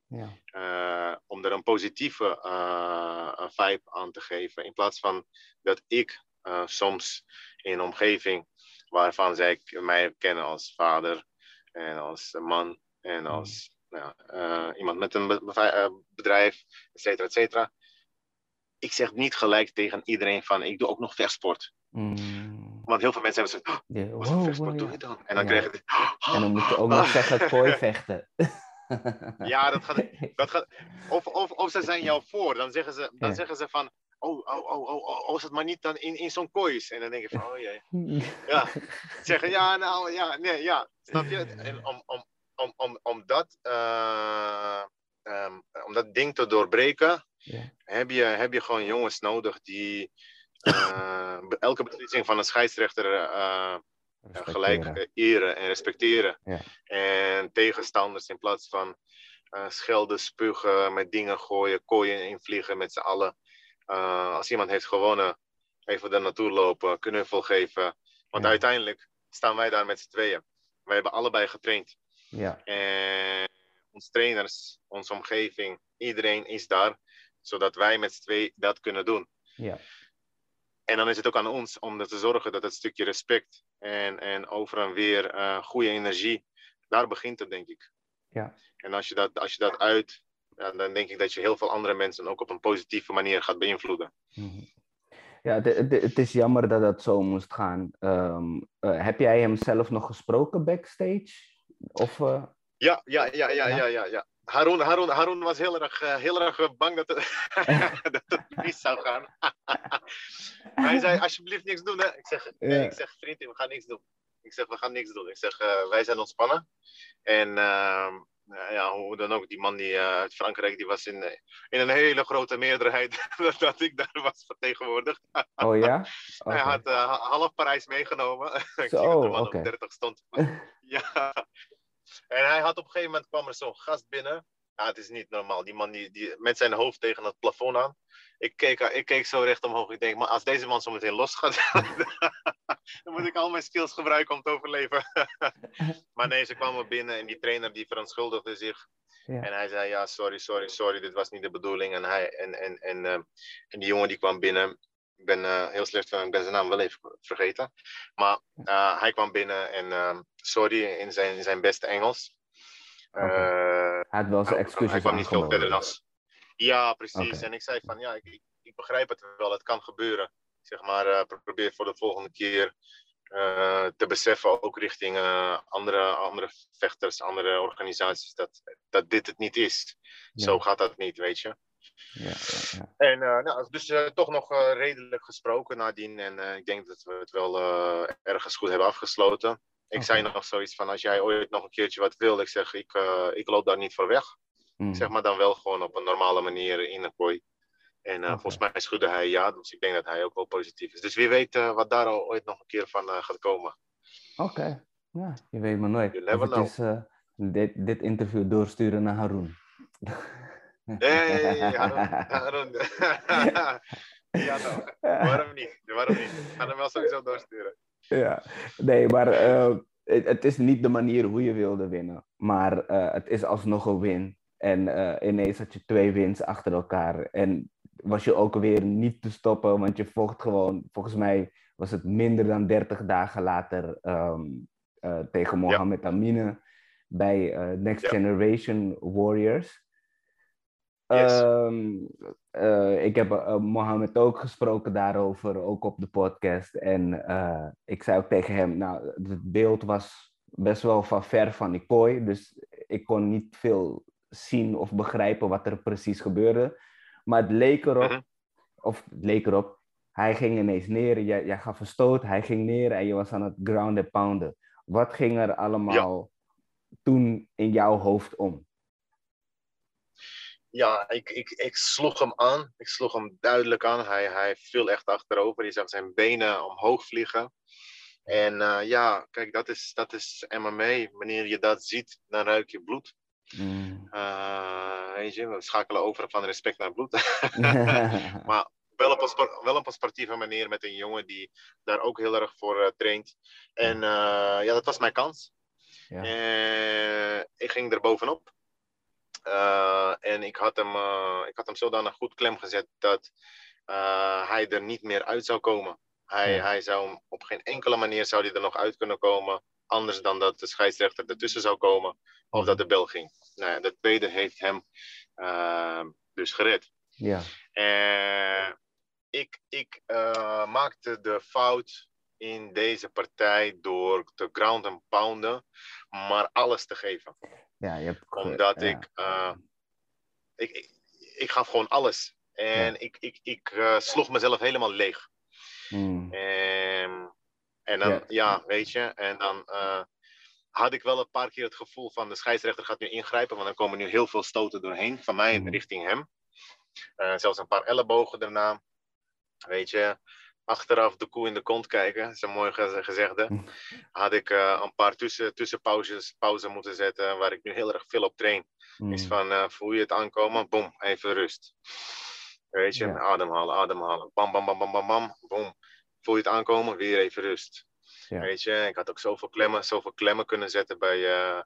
Ja. Uh, om er een positieve uh, vibe aan te geven. In plaats van dat ik soms in een omgeving waarvan zij mij kennen als vader en als man en mhm. als nou, iemand met een bedrijf, et cetera, et cetera. Ik zeg niet gelijk tegen iedereen van ik doe ook nog vechtsport. Mm. Want heel veel mensen hebben zo, oh, wat voor vechtsport doe je dan? En dan krijg je oh, En dan moet je ook nog zeggen kooi vechten. ja, dat gaat, dat gaat of, of, of ze zijn jou voor, dan zeggen ze, dan zeggen ze van, oh, oh, oh, oh, oh, oh, het maar niet dan in, in zo'n kooi En dan denk je van, oh jee. Ja, zeggen, ja, nou, ja, nee, ja, snap je? En om, om, om, om, om, dat, uh, um, om dat ding te doorbreken, yeah. heb, je, heb je gewoon jongens nodig die uh, elke beslissing van een scheidsrechter uh, gelijk eren en respecteren. En tegenstanders in plaats van uh, schelden, spugen, met dingen gooien, kooien invliegen met z'n allen. Als iemand heeft gewonnen, even daar naartoe lopen, knuffel geven. Want uiteindelijk staan wij daar met z'n tweeën. Wij hebben allebei getraind. Ja. En onze trainers, onze omgeving, iedereen is daar, zodat wij met z'n tweeën dat kunnen doen. Ja. En dan is het ook aan ons om er te zorgen dat het stukje respect en, en over en weer uh, goede energie, daar begint het, denk ik. Ja. En als je dat, als je dat uit, ja, dan denk ik dat je heel veel andere mensen ook op een positieve manier gaat beïnvloeden. Mhm. Ja, het is jammer dat dat zo moest gaan. Um, uh, heb jij hem zelf nog gesproken backstage? Of, uh... ja, ja, ja, ja, ja, ja, ja. Harun, Harun, Harun was heel erg, uh, heel erg bang dat het, dat het mis zou gaan. hij zei, alsjeblieft niks doen. Hè. Ik, zeg, nee, ik zeg, vriend, we gaan niks doen. Ik zeg, we gaan niks doen. Ik zeg, wij zijn ontspannen. En uh, ja, hoe dan ook, die man die, uh, uit Frankrijk, die was in, in een hele grote meerderheid dat ik daar was vertegenwoordigd. oh ja? Okay. Hij had half Parijs meegenomen. ik zie dat de man okay. op 30 stond. ja. En hij had op een gegeven moment kwam er zo'n gast binnen. Ja, het is niet normaal. Die man die, die, met zijn hoofd tegen het plafond aan. Ik keek, ik keek zo recht omhoog. Ik denk, maar als deze man zo meteen los gaat, dan moet ik al mijn skills gebruiken om te overleven. maar nee, ze kwamen binnen en die trainer die verontschuldigde zich. Ja. En hij zei, ja, sorry, sorry, sorry, dit was niet de bedoeling. En, hij, en, en, en, uh, en die jongen die kwam binnen ik ben uh, heel slecht van, ik ben zijn naam wel even vergeten. Maar uh, hij kwam binnen en sorry in zijn, in zijn beste Engels. Okay. hij had wel zijn excuses Hij kwam niet veel verder dan. Ja, precies. Okay. En ik zei van ja, ik, ik, begrijp het wel, het kan gebeuren. Zeg maar, probeer voor de volgende keer te beseffen, ook richting andere, andere vechters, andere organisaties, dat, dat dit het niet is. Ja. Zo gaat dat niet, weet je. Ja, ja, En uh, nou, dus toch nog redelijk gesproken nadien. En ik denk dat we het wel ergens goed hebben afgesloten. Ik zei nog zoiets van, als jij ooit nog een keertje wat wil, ik zeg, ik, ik loop daar niet voor weg. Mm. Zeg maar dan wel gewoon op een normale manier in een kooi. En okay. volgens mij schudde hij ja, dus ik denk dat hij ook wel positief is. Dus wie weet wat daar ooit nog een keer van gaat komen. Oké, Ja, je weet maar nooit. You never know. Eh, dit, dit interview doorsturen naar Haroon. Nee, Haroon. Ja, nou, waarom niet? Waarom niet? Ik ga hem wel sowieso doorsturen. Ja, nee, maar eh, het, het is niet de manier hoe je wilde winnen. Maar eh, het is alsnog een win. En eh, ineens had je twee wins achter elkaar. En was je ook weer niet te stoppen, want je vocht gewoon, volgens mij was het minder dan 30 dagen later ehm, eh, tegen Mohamed Amine bij eh, Next Ja. Generation Warriors. Yes. Ehm, eh, ik heb Mohammed ook gesproken daarover, ook op de podcast. En ik zei ook tegen hem, nou, het beeld was best wel van ver van die kooi. Dus ik kon niet veel zien of begrijpen wat er precies gebeurde. Maar het leek erop, Mhm. of het leek erop, hij ging ineens neer, jij, jij gaf een stoot, hij ging neer en je was aan het ground and pounden. Wat ging er allemaal toen in jouw hoofd om? Ja, ik, ik, ik sloeg hem aan. Ik sloeg hem duidelijk aan. Hij, hij viel echt achterover. Je zag zijn benen omhoog vliegen. En eh, ja, kijk, dat is, dat is MMA. Wanneer je dat ziet, dan ruik je bloed. Mm. Weet je, we schakelen over van respect naar bloed. maar wel op, een wel op een sportieve manier met een jongen die daar ook heel erg voor eh, traint. En eh, ja, dat was mijn kans. Ja. Ik ging er bovenop. En ik had, hem, ik had hem zodanig goed klem gezet dat hij er niet meer uit zou komen. Hij, Ja. hij zou op geen enkele manier zou hij er nog uit kunnen komen. Anders dan dat de scheidsrechter ertussen zou komen of dat de bel ging. Nou ja, de tweede heeft hem eh, dus gered. ja. Eh, ik ik eh, maakte de fout in deze partij door te ground en pounden, maar alles te geven. ja, je hebt Omdat ja. ik, eh, ik, ik, ik gaf gewoon alles. En Ja. ik, ik, ik sloeg mezelf helemaal leeg. Mm. Ehm, en dan, Ja. ja. weet je, en dan eh, had ik wel een paar keer het gevoel van de scheidsrechter gaat nu ingrijpen, want dan komen nu heel veel stoten doorheen, van mij Mhm. richting hem. Eh, zelfs een paar ellebogen daarna. Weet je, achteraf de koe in de kont kijken, is een mooi ge- gezegde. Mhm. Had ik eh, een paar tussen, tussenpauzes pauze moeten zetten, waar ik nu heel erg veel op train. Is Mm. van, voel je het aankomen? Boom, even rust. Weet je, Ja. ademhalen, ademhalen. Bam, bam, bam, bam, bam, bam. Boom. Voel je het aankomen? Weer even rust. Ja. Weet je, ik had ook zoveel klemmen, zoveel klemmen kunnen zetten bij... eh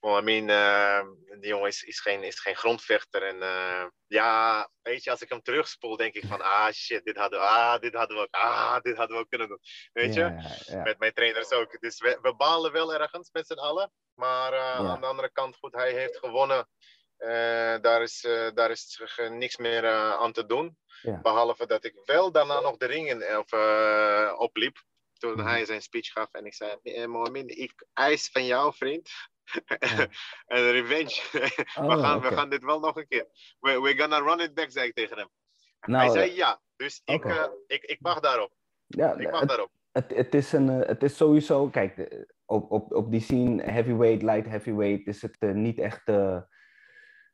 Mohamed, eh, die jongen is, is, geen, is geen grondvechter. En eh, ja, weet je, als ik hem terugspoel, denk ik van... Ah, shit, dit hadden we, ah, dit hadden we ook, ah, dit hadden we ook kunnen doen. Weet je? Ja, ja, ja. met mijn trainers ook. Dus we, we balen wel ergens met z'n allen. Maar eh, aan de andere kant, goed, hij heeft gewonnen. Eh, daar, is, eh, daar is ge- niks meer eh, aan te doen. Ja. Behalve dat ik wel daarna nog de ring in, of, eh, opliep. Toen Mhm. hij zijn speech gaf. En ik zei, eh, Mohamed, ik eis van jou, vriend. Ja. een revenge. Oh, we, gaan, oké. we gaan dit wel nog een keer. We, we're gonna run it back, zei ik tegen hem. Nou, hij zei eh, ja. Dus ik, eh, ik, ik wacht daarop. ja, Ik wacht het, daarop. het, het, is een, eh, het is sowieso, kijk, eh, op, op, op die scene heavyweight, light heavyweight is het eh, niet echt eh,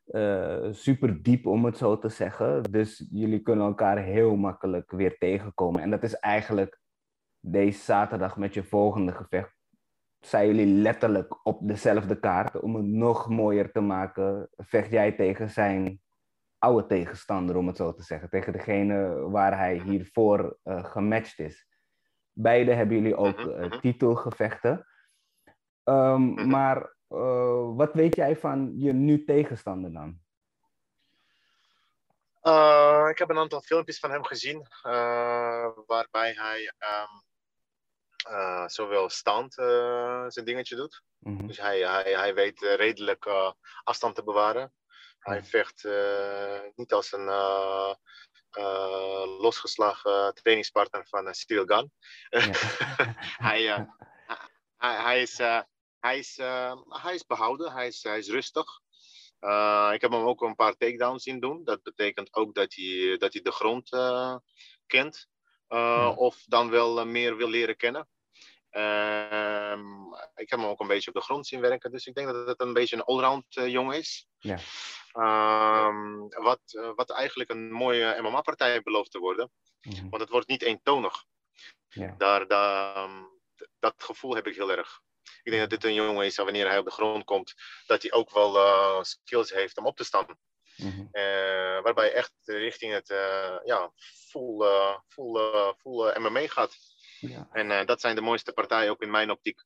eh, super diep om het zo te zeggen. Dus jullie kunnen elkaar heel makkelijk weer tegenkomen. En dat is eigenlijk deze zaterdag met je volgende gevecht. Zijn jullie letterlijk op dezelfde kaart. Om het nog mooier te maken, vecht jij tegen zijn oude tegenstander, om het zo te zeggen. Tegen degene waar hij hiervoor eh, gematcht is. Beide hebben jullie ook Mhm, eh, mhm. titelgevechten. Ehm, Mhm. Maar eh, wat weet jij van je nu tegenstander dan? Uh, ik heb een aantal filmpjes van hem gezien, uh, waarbij hij um, zowel stand zijn dingetje doet. Mhm. Dus hij, hij, hij weet redelijk afstand te bewaren. Hij vecht niet als een losgeslagen trainingspartner van Steel Gun. Ja. hij, hij, hij, is, hij, is, uh, hij is behouden, hij is, hij is rustig. Uh, ik heb hem ook een paar takedowns zien doen. Dat betekent ook dat hij, dat hij de grond uh, kent. Uh, ja. Of dan wel meer wil leren kennen. Ehm, ik heb hem ook een beetje op de grond zien werken. Dus ik denk dat het een beetje een allround jongen is. Ja. Um, wat, wat eigenlijk een mooie MMA-partij belooft te worden. Mhm. Want het wordt niet eentonig. Ja. Daar, daar, dat gevoel heb ik heel erg. Ik denk dat dit een jongen is, wanneer hij op de grond komt, dat hij ook wel uh, skills heeft om op te staan. Mm waarbij echt richting het ja, full, full, full MMA gaat. Ja. En dat zijn de mooiste partijen ook in mijn optiek.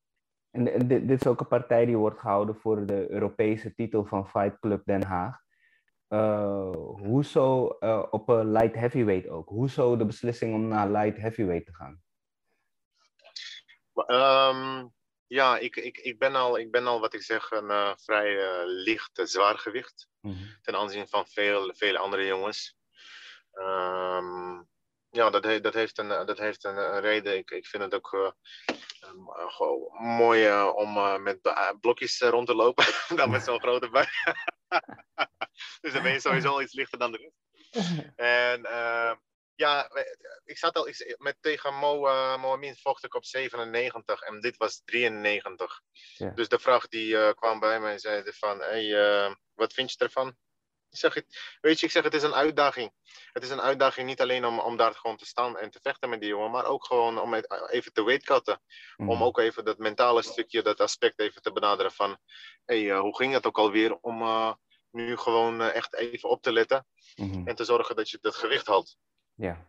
En dit, dit, is ook een partij die wordt gehouden voor de Europese titel van Fight Club Den Haag. Uh, hoezo uh, op een light heavyweight ook? Hoezo de beslissing om naar light heavyweight te gaan? Um, ja, ik, ik, ik, ben al, ik ben al, wat ik zeg, een uh, vrij licht zwaargewicht. Mm -hmm. Ten aanzien van veel, vele andere jongens. Um, ja, dat, he, dat heeft een, dat heeft een, een reden. Ik, ik vind het ook uh, gewoon mooi uh, om met blokjes rond te lopen dan met zo'n grote buik. dus dan ben je sowieso iets lichter dan de rest. En ja, ik zat al ik, met tegen Mo, uh, Mohamed vocht ik op 97 en dit was 93. Ja. Dus de vraag die kwam bij mij en zei van, hey, wat vind je ervan? Ik zeg het, weet je, ik zeg het is een uitdaging. Het is een uitdaging niet alleen om, om daar gewoon te staan en te vechten met die jongen, maar ook gewoon om even te weetkatten. Mm. Om ook even dat mentale stukje, dat aspect even te benaderen van, hey, hoe ging het ook alweer om nu gewoon eh, echt even op te letten mm-hmm. en te zorgen dat je dat gewicht houdt. Ja.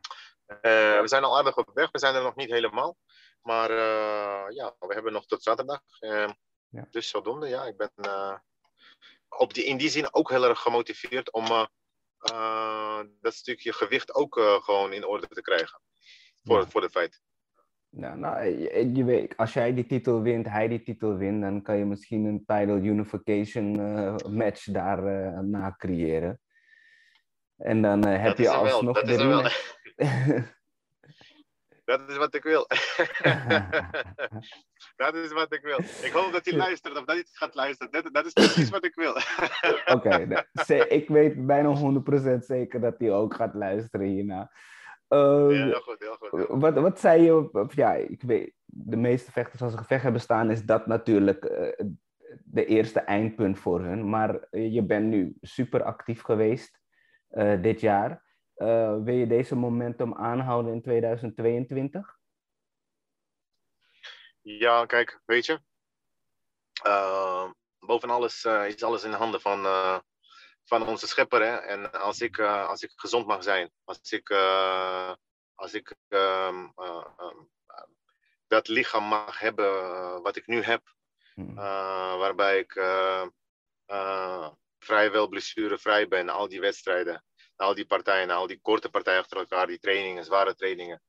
Uh, we zijn al aardig op weg, we zijn er nog niet helemaal. Maar uh, ja, we hebben nog tot zaterdag. Uh, ja. Dus zodoende, ja, ik ben op die, in die zin ook heel erg gemotiveerd om dat stukje gewicht ook gewoon in orde te krijgen. Voor, ja. voor de feit. Nou, je, je, weet, als jij die titel wint, hij die titel wint, dan kan je misschien een title unification match daar uh, na creëren. En dan uh, heb dat je alsnog dat de is Dat is wat ik wil. dat is wat ik wil. Ik hoop dat hij luistert of dat hij gaat luisteren. Dat, dat is precies wat ik wil. Oké, okay, ik weet bijna 100% zeker dat hij ook gaat luisteren hierna. Uh, ja, heel goed, heel goed. Wat, wat zei je? Ja, ik weet, de meeste vechters als ze gevecht hebben staan, is dat natuurlijk uh, de eerste eindpunt voor hun. Maar je bent nu super actief geweest uh, dit jaar. wil je deze momentum aanhouden in 2022? Ja, kijk, weet je. boven alles is alles in de handen van, van onze schepper. Hè? En als ik, als ik gezond mag zijn, als ik, als ik um, uh, um, dat lichaam mag hebben wat ik nu heb, hmm. waarbij ik vrijwel blessurevrij ben, al die wedstrijden, al die partijen, al die korte partijen achter elkaar, die trainingen, zware trainingen,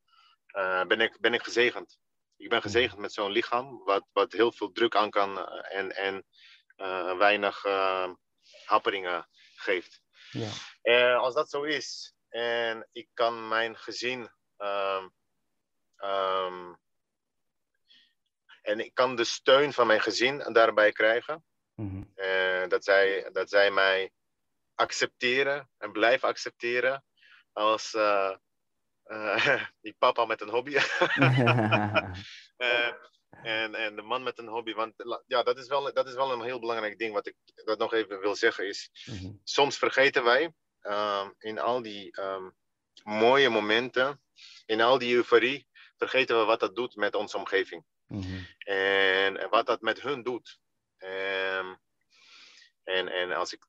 ben, ik, ben ik gezegend. Ik ben gezegend met zo'n lichaam, wat, wat heel veel druk aan kan en, en weinig happeringen geeft. Ja. Als dat zo is en ik kan mijn gezin um, um, en ik kan de steun van mijn gezin daarbij krijgen, mm-hmm. dat, zij, dat zij mij accepteren en blijven accepteren als uh, uh, die papa met een hobby. En, en de man met een hobby. Want ja, dat is, wel, dat is wel een heel belangrijk ding. Wat ik dat nog even wil zeggen is. Mhm. Soms vergeten wij uh, in al die um, mooie momenten. In al die euforie. Vergeten we wat dat doet met onze omgeving. Mm-hmm. en, en, wat dat met hun doet. Um, en, en als ik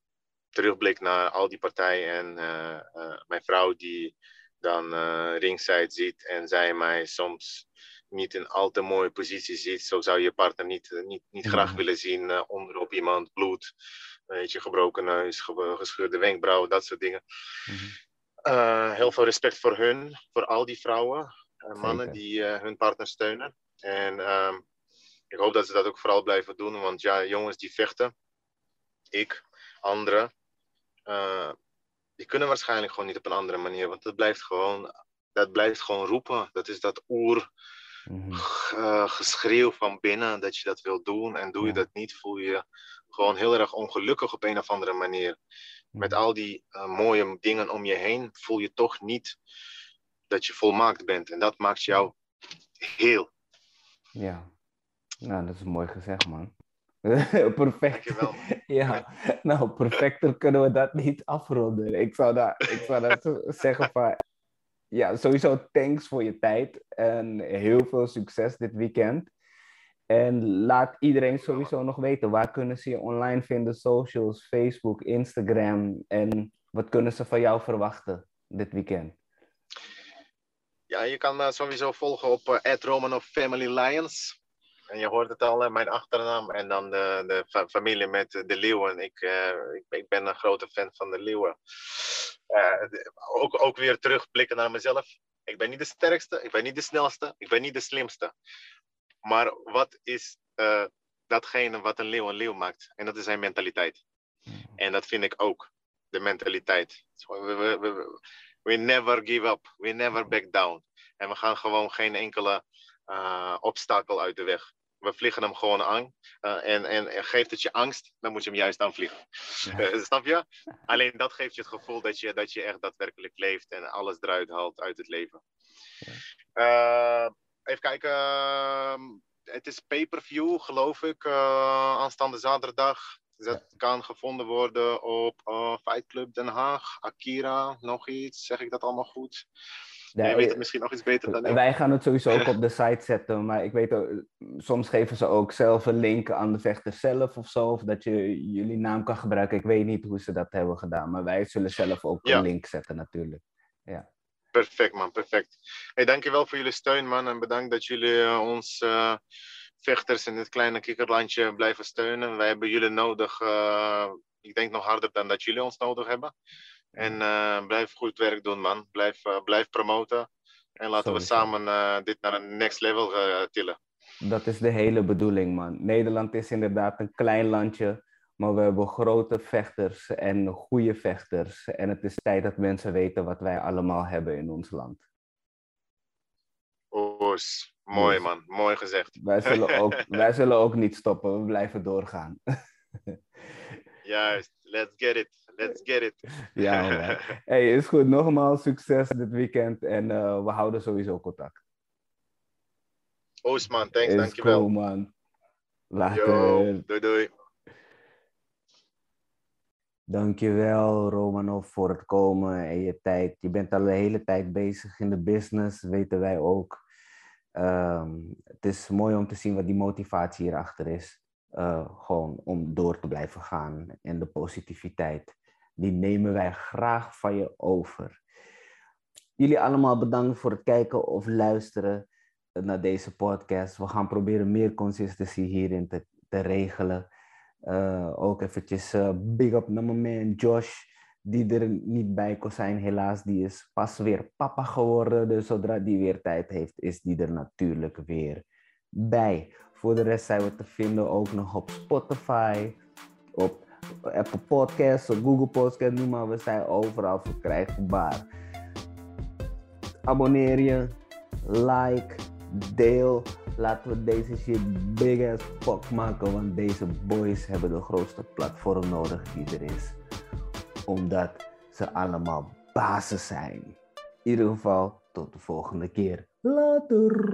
terugblik naar al die partijen. En uh, uh, mijn vrouw die dan uh, ringside ziet. En zij mij soms niet in al te mooie positie ziet. Zo zou je partner niet, eh, niet, niet graag willen zien onderop iemand, bloed, weet je, gebroken neus, gescheurde wenkbrauwen, dat soort dingen. uh, heel veel respect voor hun, voor al die vrouwen en mannen die hun partner steunen. En ehm, ik hoop dat ze dat ook vooral blijven doen, want ja, jongens die vechten, ik, anderen, die kunnen waarschijnlijk gewoon niet op een andere manier, want dat blijft gewoon, dat blijft gewoon roepen. Dat is dat oer mm geschreeuw van binnen dat je dat wil doen. En doe je dat niet, voel je gewoon heel erg ongelukkig op een of andere manier. Met mhm. al die uh, mooie dingen om je heen voel je toch niet dat je volmaakt bent. En dat maakt jou heel. Ja, nou, dat is mooi gezegd, man. Perfect. Ja, nou, perfecter kunnen we dat niet afronden. Ik zou dat, ik zou dat zeggen van ja, sowieso thanks voor je tijd en heel veel succes dit weekend. En laat iedereen sowieso nog weten, waar kunnen ze je online vinden? Socials, Facebook, Instagram. En wat kunnen ze van jou verwachten dit weekend? Ja, je kan me sowieso volgen op uh, Roman of Family Lions. En je hoort het al, mijn achternaam en dan de, de familie met de leeuwen. Ik, uh, ik, ik, ben een grote fan van de leeuwen. Uh, ook, ook weer terugblikken naar mezelf. Ik ben niet de sterkste, ik ben niet de snelste, ik ben niet de slimste. Maar wat is uh, datgene wat een leeuw een leeuw maakt? En dat is zijn mentaliteit. En dat vind ik ook, de mentaliteit. We, we, we, we never give up, we never back down. En we gaan gewoon geen enkele uh, obstakel uit de weg we vliegen hem gewoon aan. Uh, en, en, geeft het je angst, dan moet je hem juist aanvliegen. Ja. Uh, snap je? Alleen dat geeft je het gevoel dat je, dat je echt daadwerkelijk leeft en alles eruit haalt uit het leven. Uh, even kijken. Ehm, het is pay-per-view, geloof ik, aanstaande zaterdag. Dat kan gevonden worden op Fight Club Den Haag, Akira, nog iets. Zeg ik dat allemaal goed? Weet het misschien nog iets beter dan ik. Wij gaan het sowieso ook op de site zetten, maar ik weet ook, soms geven ze ook zelf een link aan de vechter zelf of zo, of dat je jullie naam kan gebruiken. Ik weet niet hoe ze dat hebben gedaan, maar wij zullen zelf ook ja. een link zetten natuurlijk. Ja. Perfect man, perfect. Hey, dankjewel voor jullie steun man en bedankt dat jullie uh, ons uh, vechters in dit kleine kikkerlandje blijven steunen. Wij hebben jullie nodig, uh, ik denk nog harder dan dat jullie ons nodig hebben. En uh, blijf goed werk doen, man. Blijf, uh, blijf promoten. En laten we samen uh, dit naar een next level tillen. Dat is de hele bedoeling, man. Nederland is inderdaad een klein landje, maar we hebben grote vechters en goede vechters. En het is tijd dat mensen weten wat wij allemaal hebben in ons land. Oes, mooi man, mooi gezegd. Wij zullen, ook, wij zullen ook niet stoppen, we blijven doorgaan. Juist, let's get it. Let's get it. ja. Hey, is goed. Nogmaals succes dit weekend en uh, we houden sowieso contact. Oosman, thanks, is dankjewel. Cool, man. Later. Yo, doei doei. Dankjewel, Romanov, voor het komen en je tijd. Je bent al de hele tijd bezig in de business, weten wij ook. Um, het is mooi om te zien wat die motivatie hierachter is. Uh, gewoon om door te blijven gaan en de positiviteit die nemen wij graag van je over. Jullie allemaal bedankt voor het kijken of luisteren naar deze podcast. We gaan proberen meer consistency hierin te, te regelen. Uh, ook eventjes uh, big up naar man Josh, die er niet bij kon zijn. Helaas, die is pas weer papa geworden. Dus zodra die weer tijd heeft, is die er natuurlijk weer bij. Voor de rest zijn we te vinden ook nog op Spotify, op Apple Podcasts of Google Podcasts, noem maar. We zijn overal verkrijgbaar. Abonneer je, like, deel. Laten we deze shit big as fuck maken, want deze boys hebben de grootste platform nodig die er is. Omdat ze allemaal basis zijn. In ieder geval, tot de volgende keer. Later.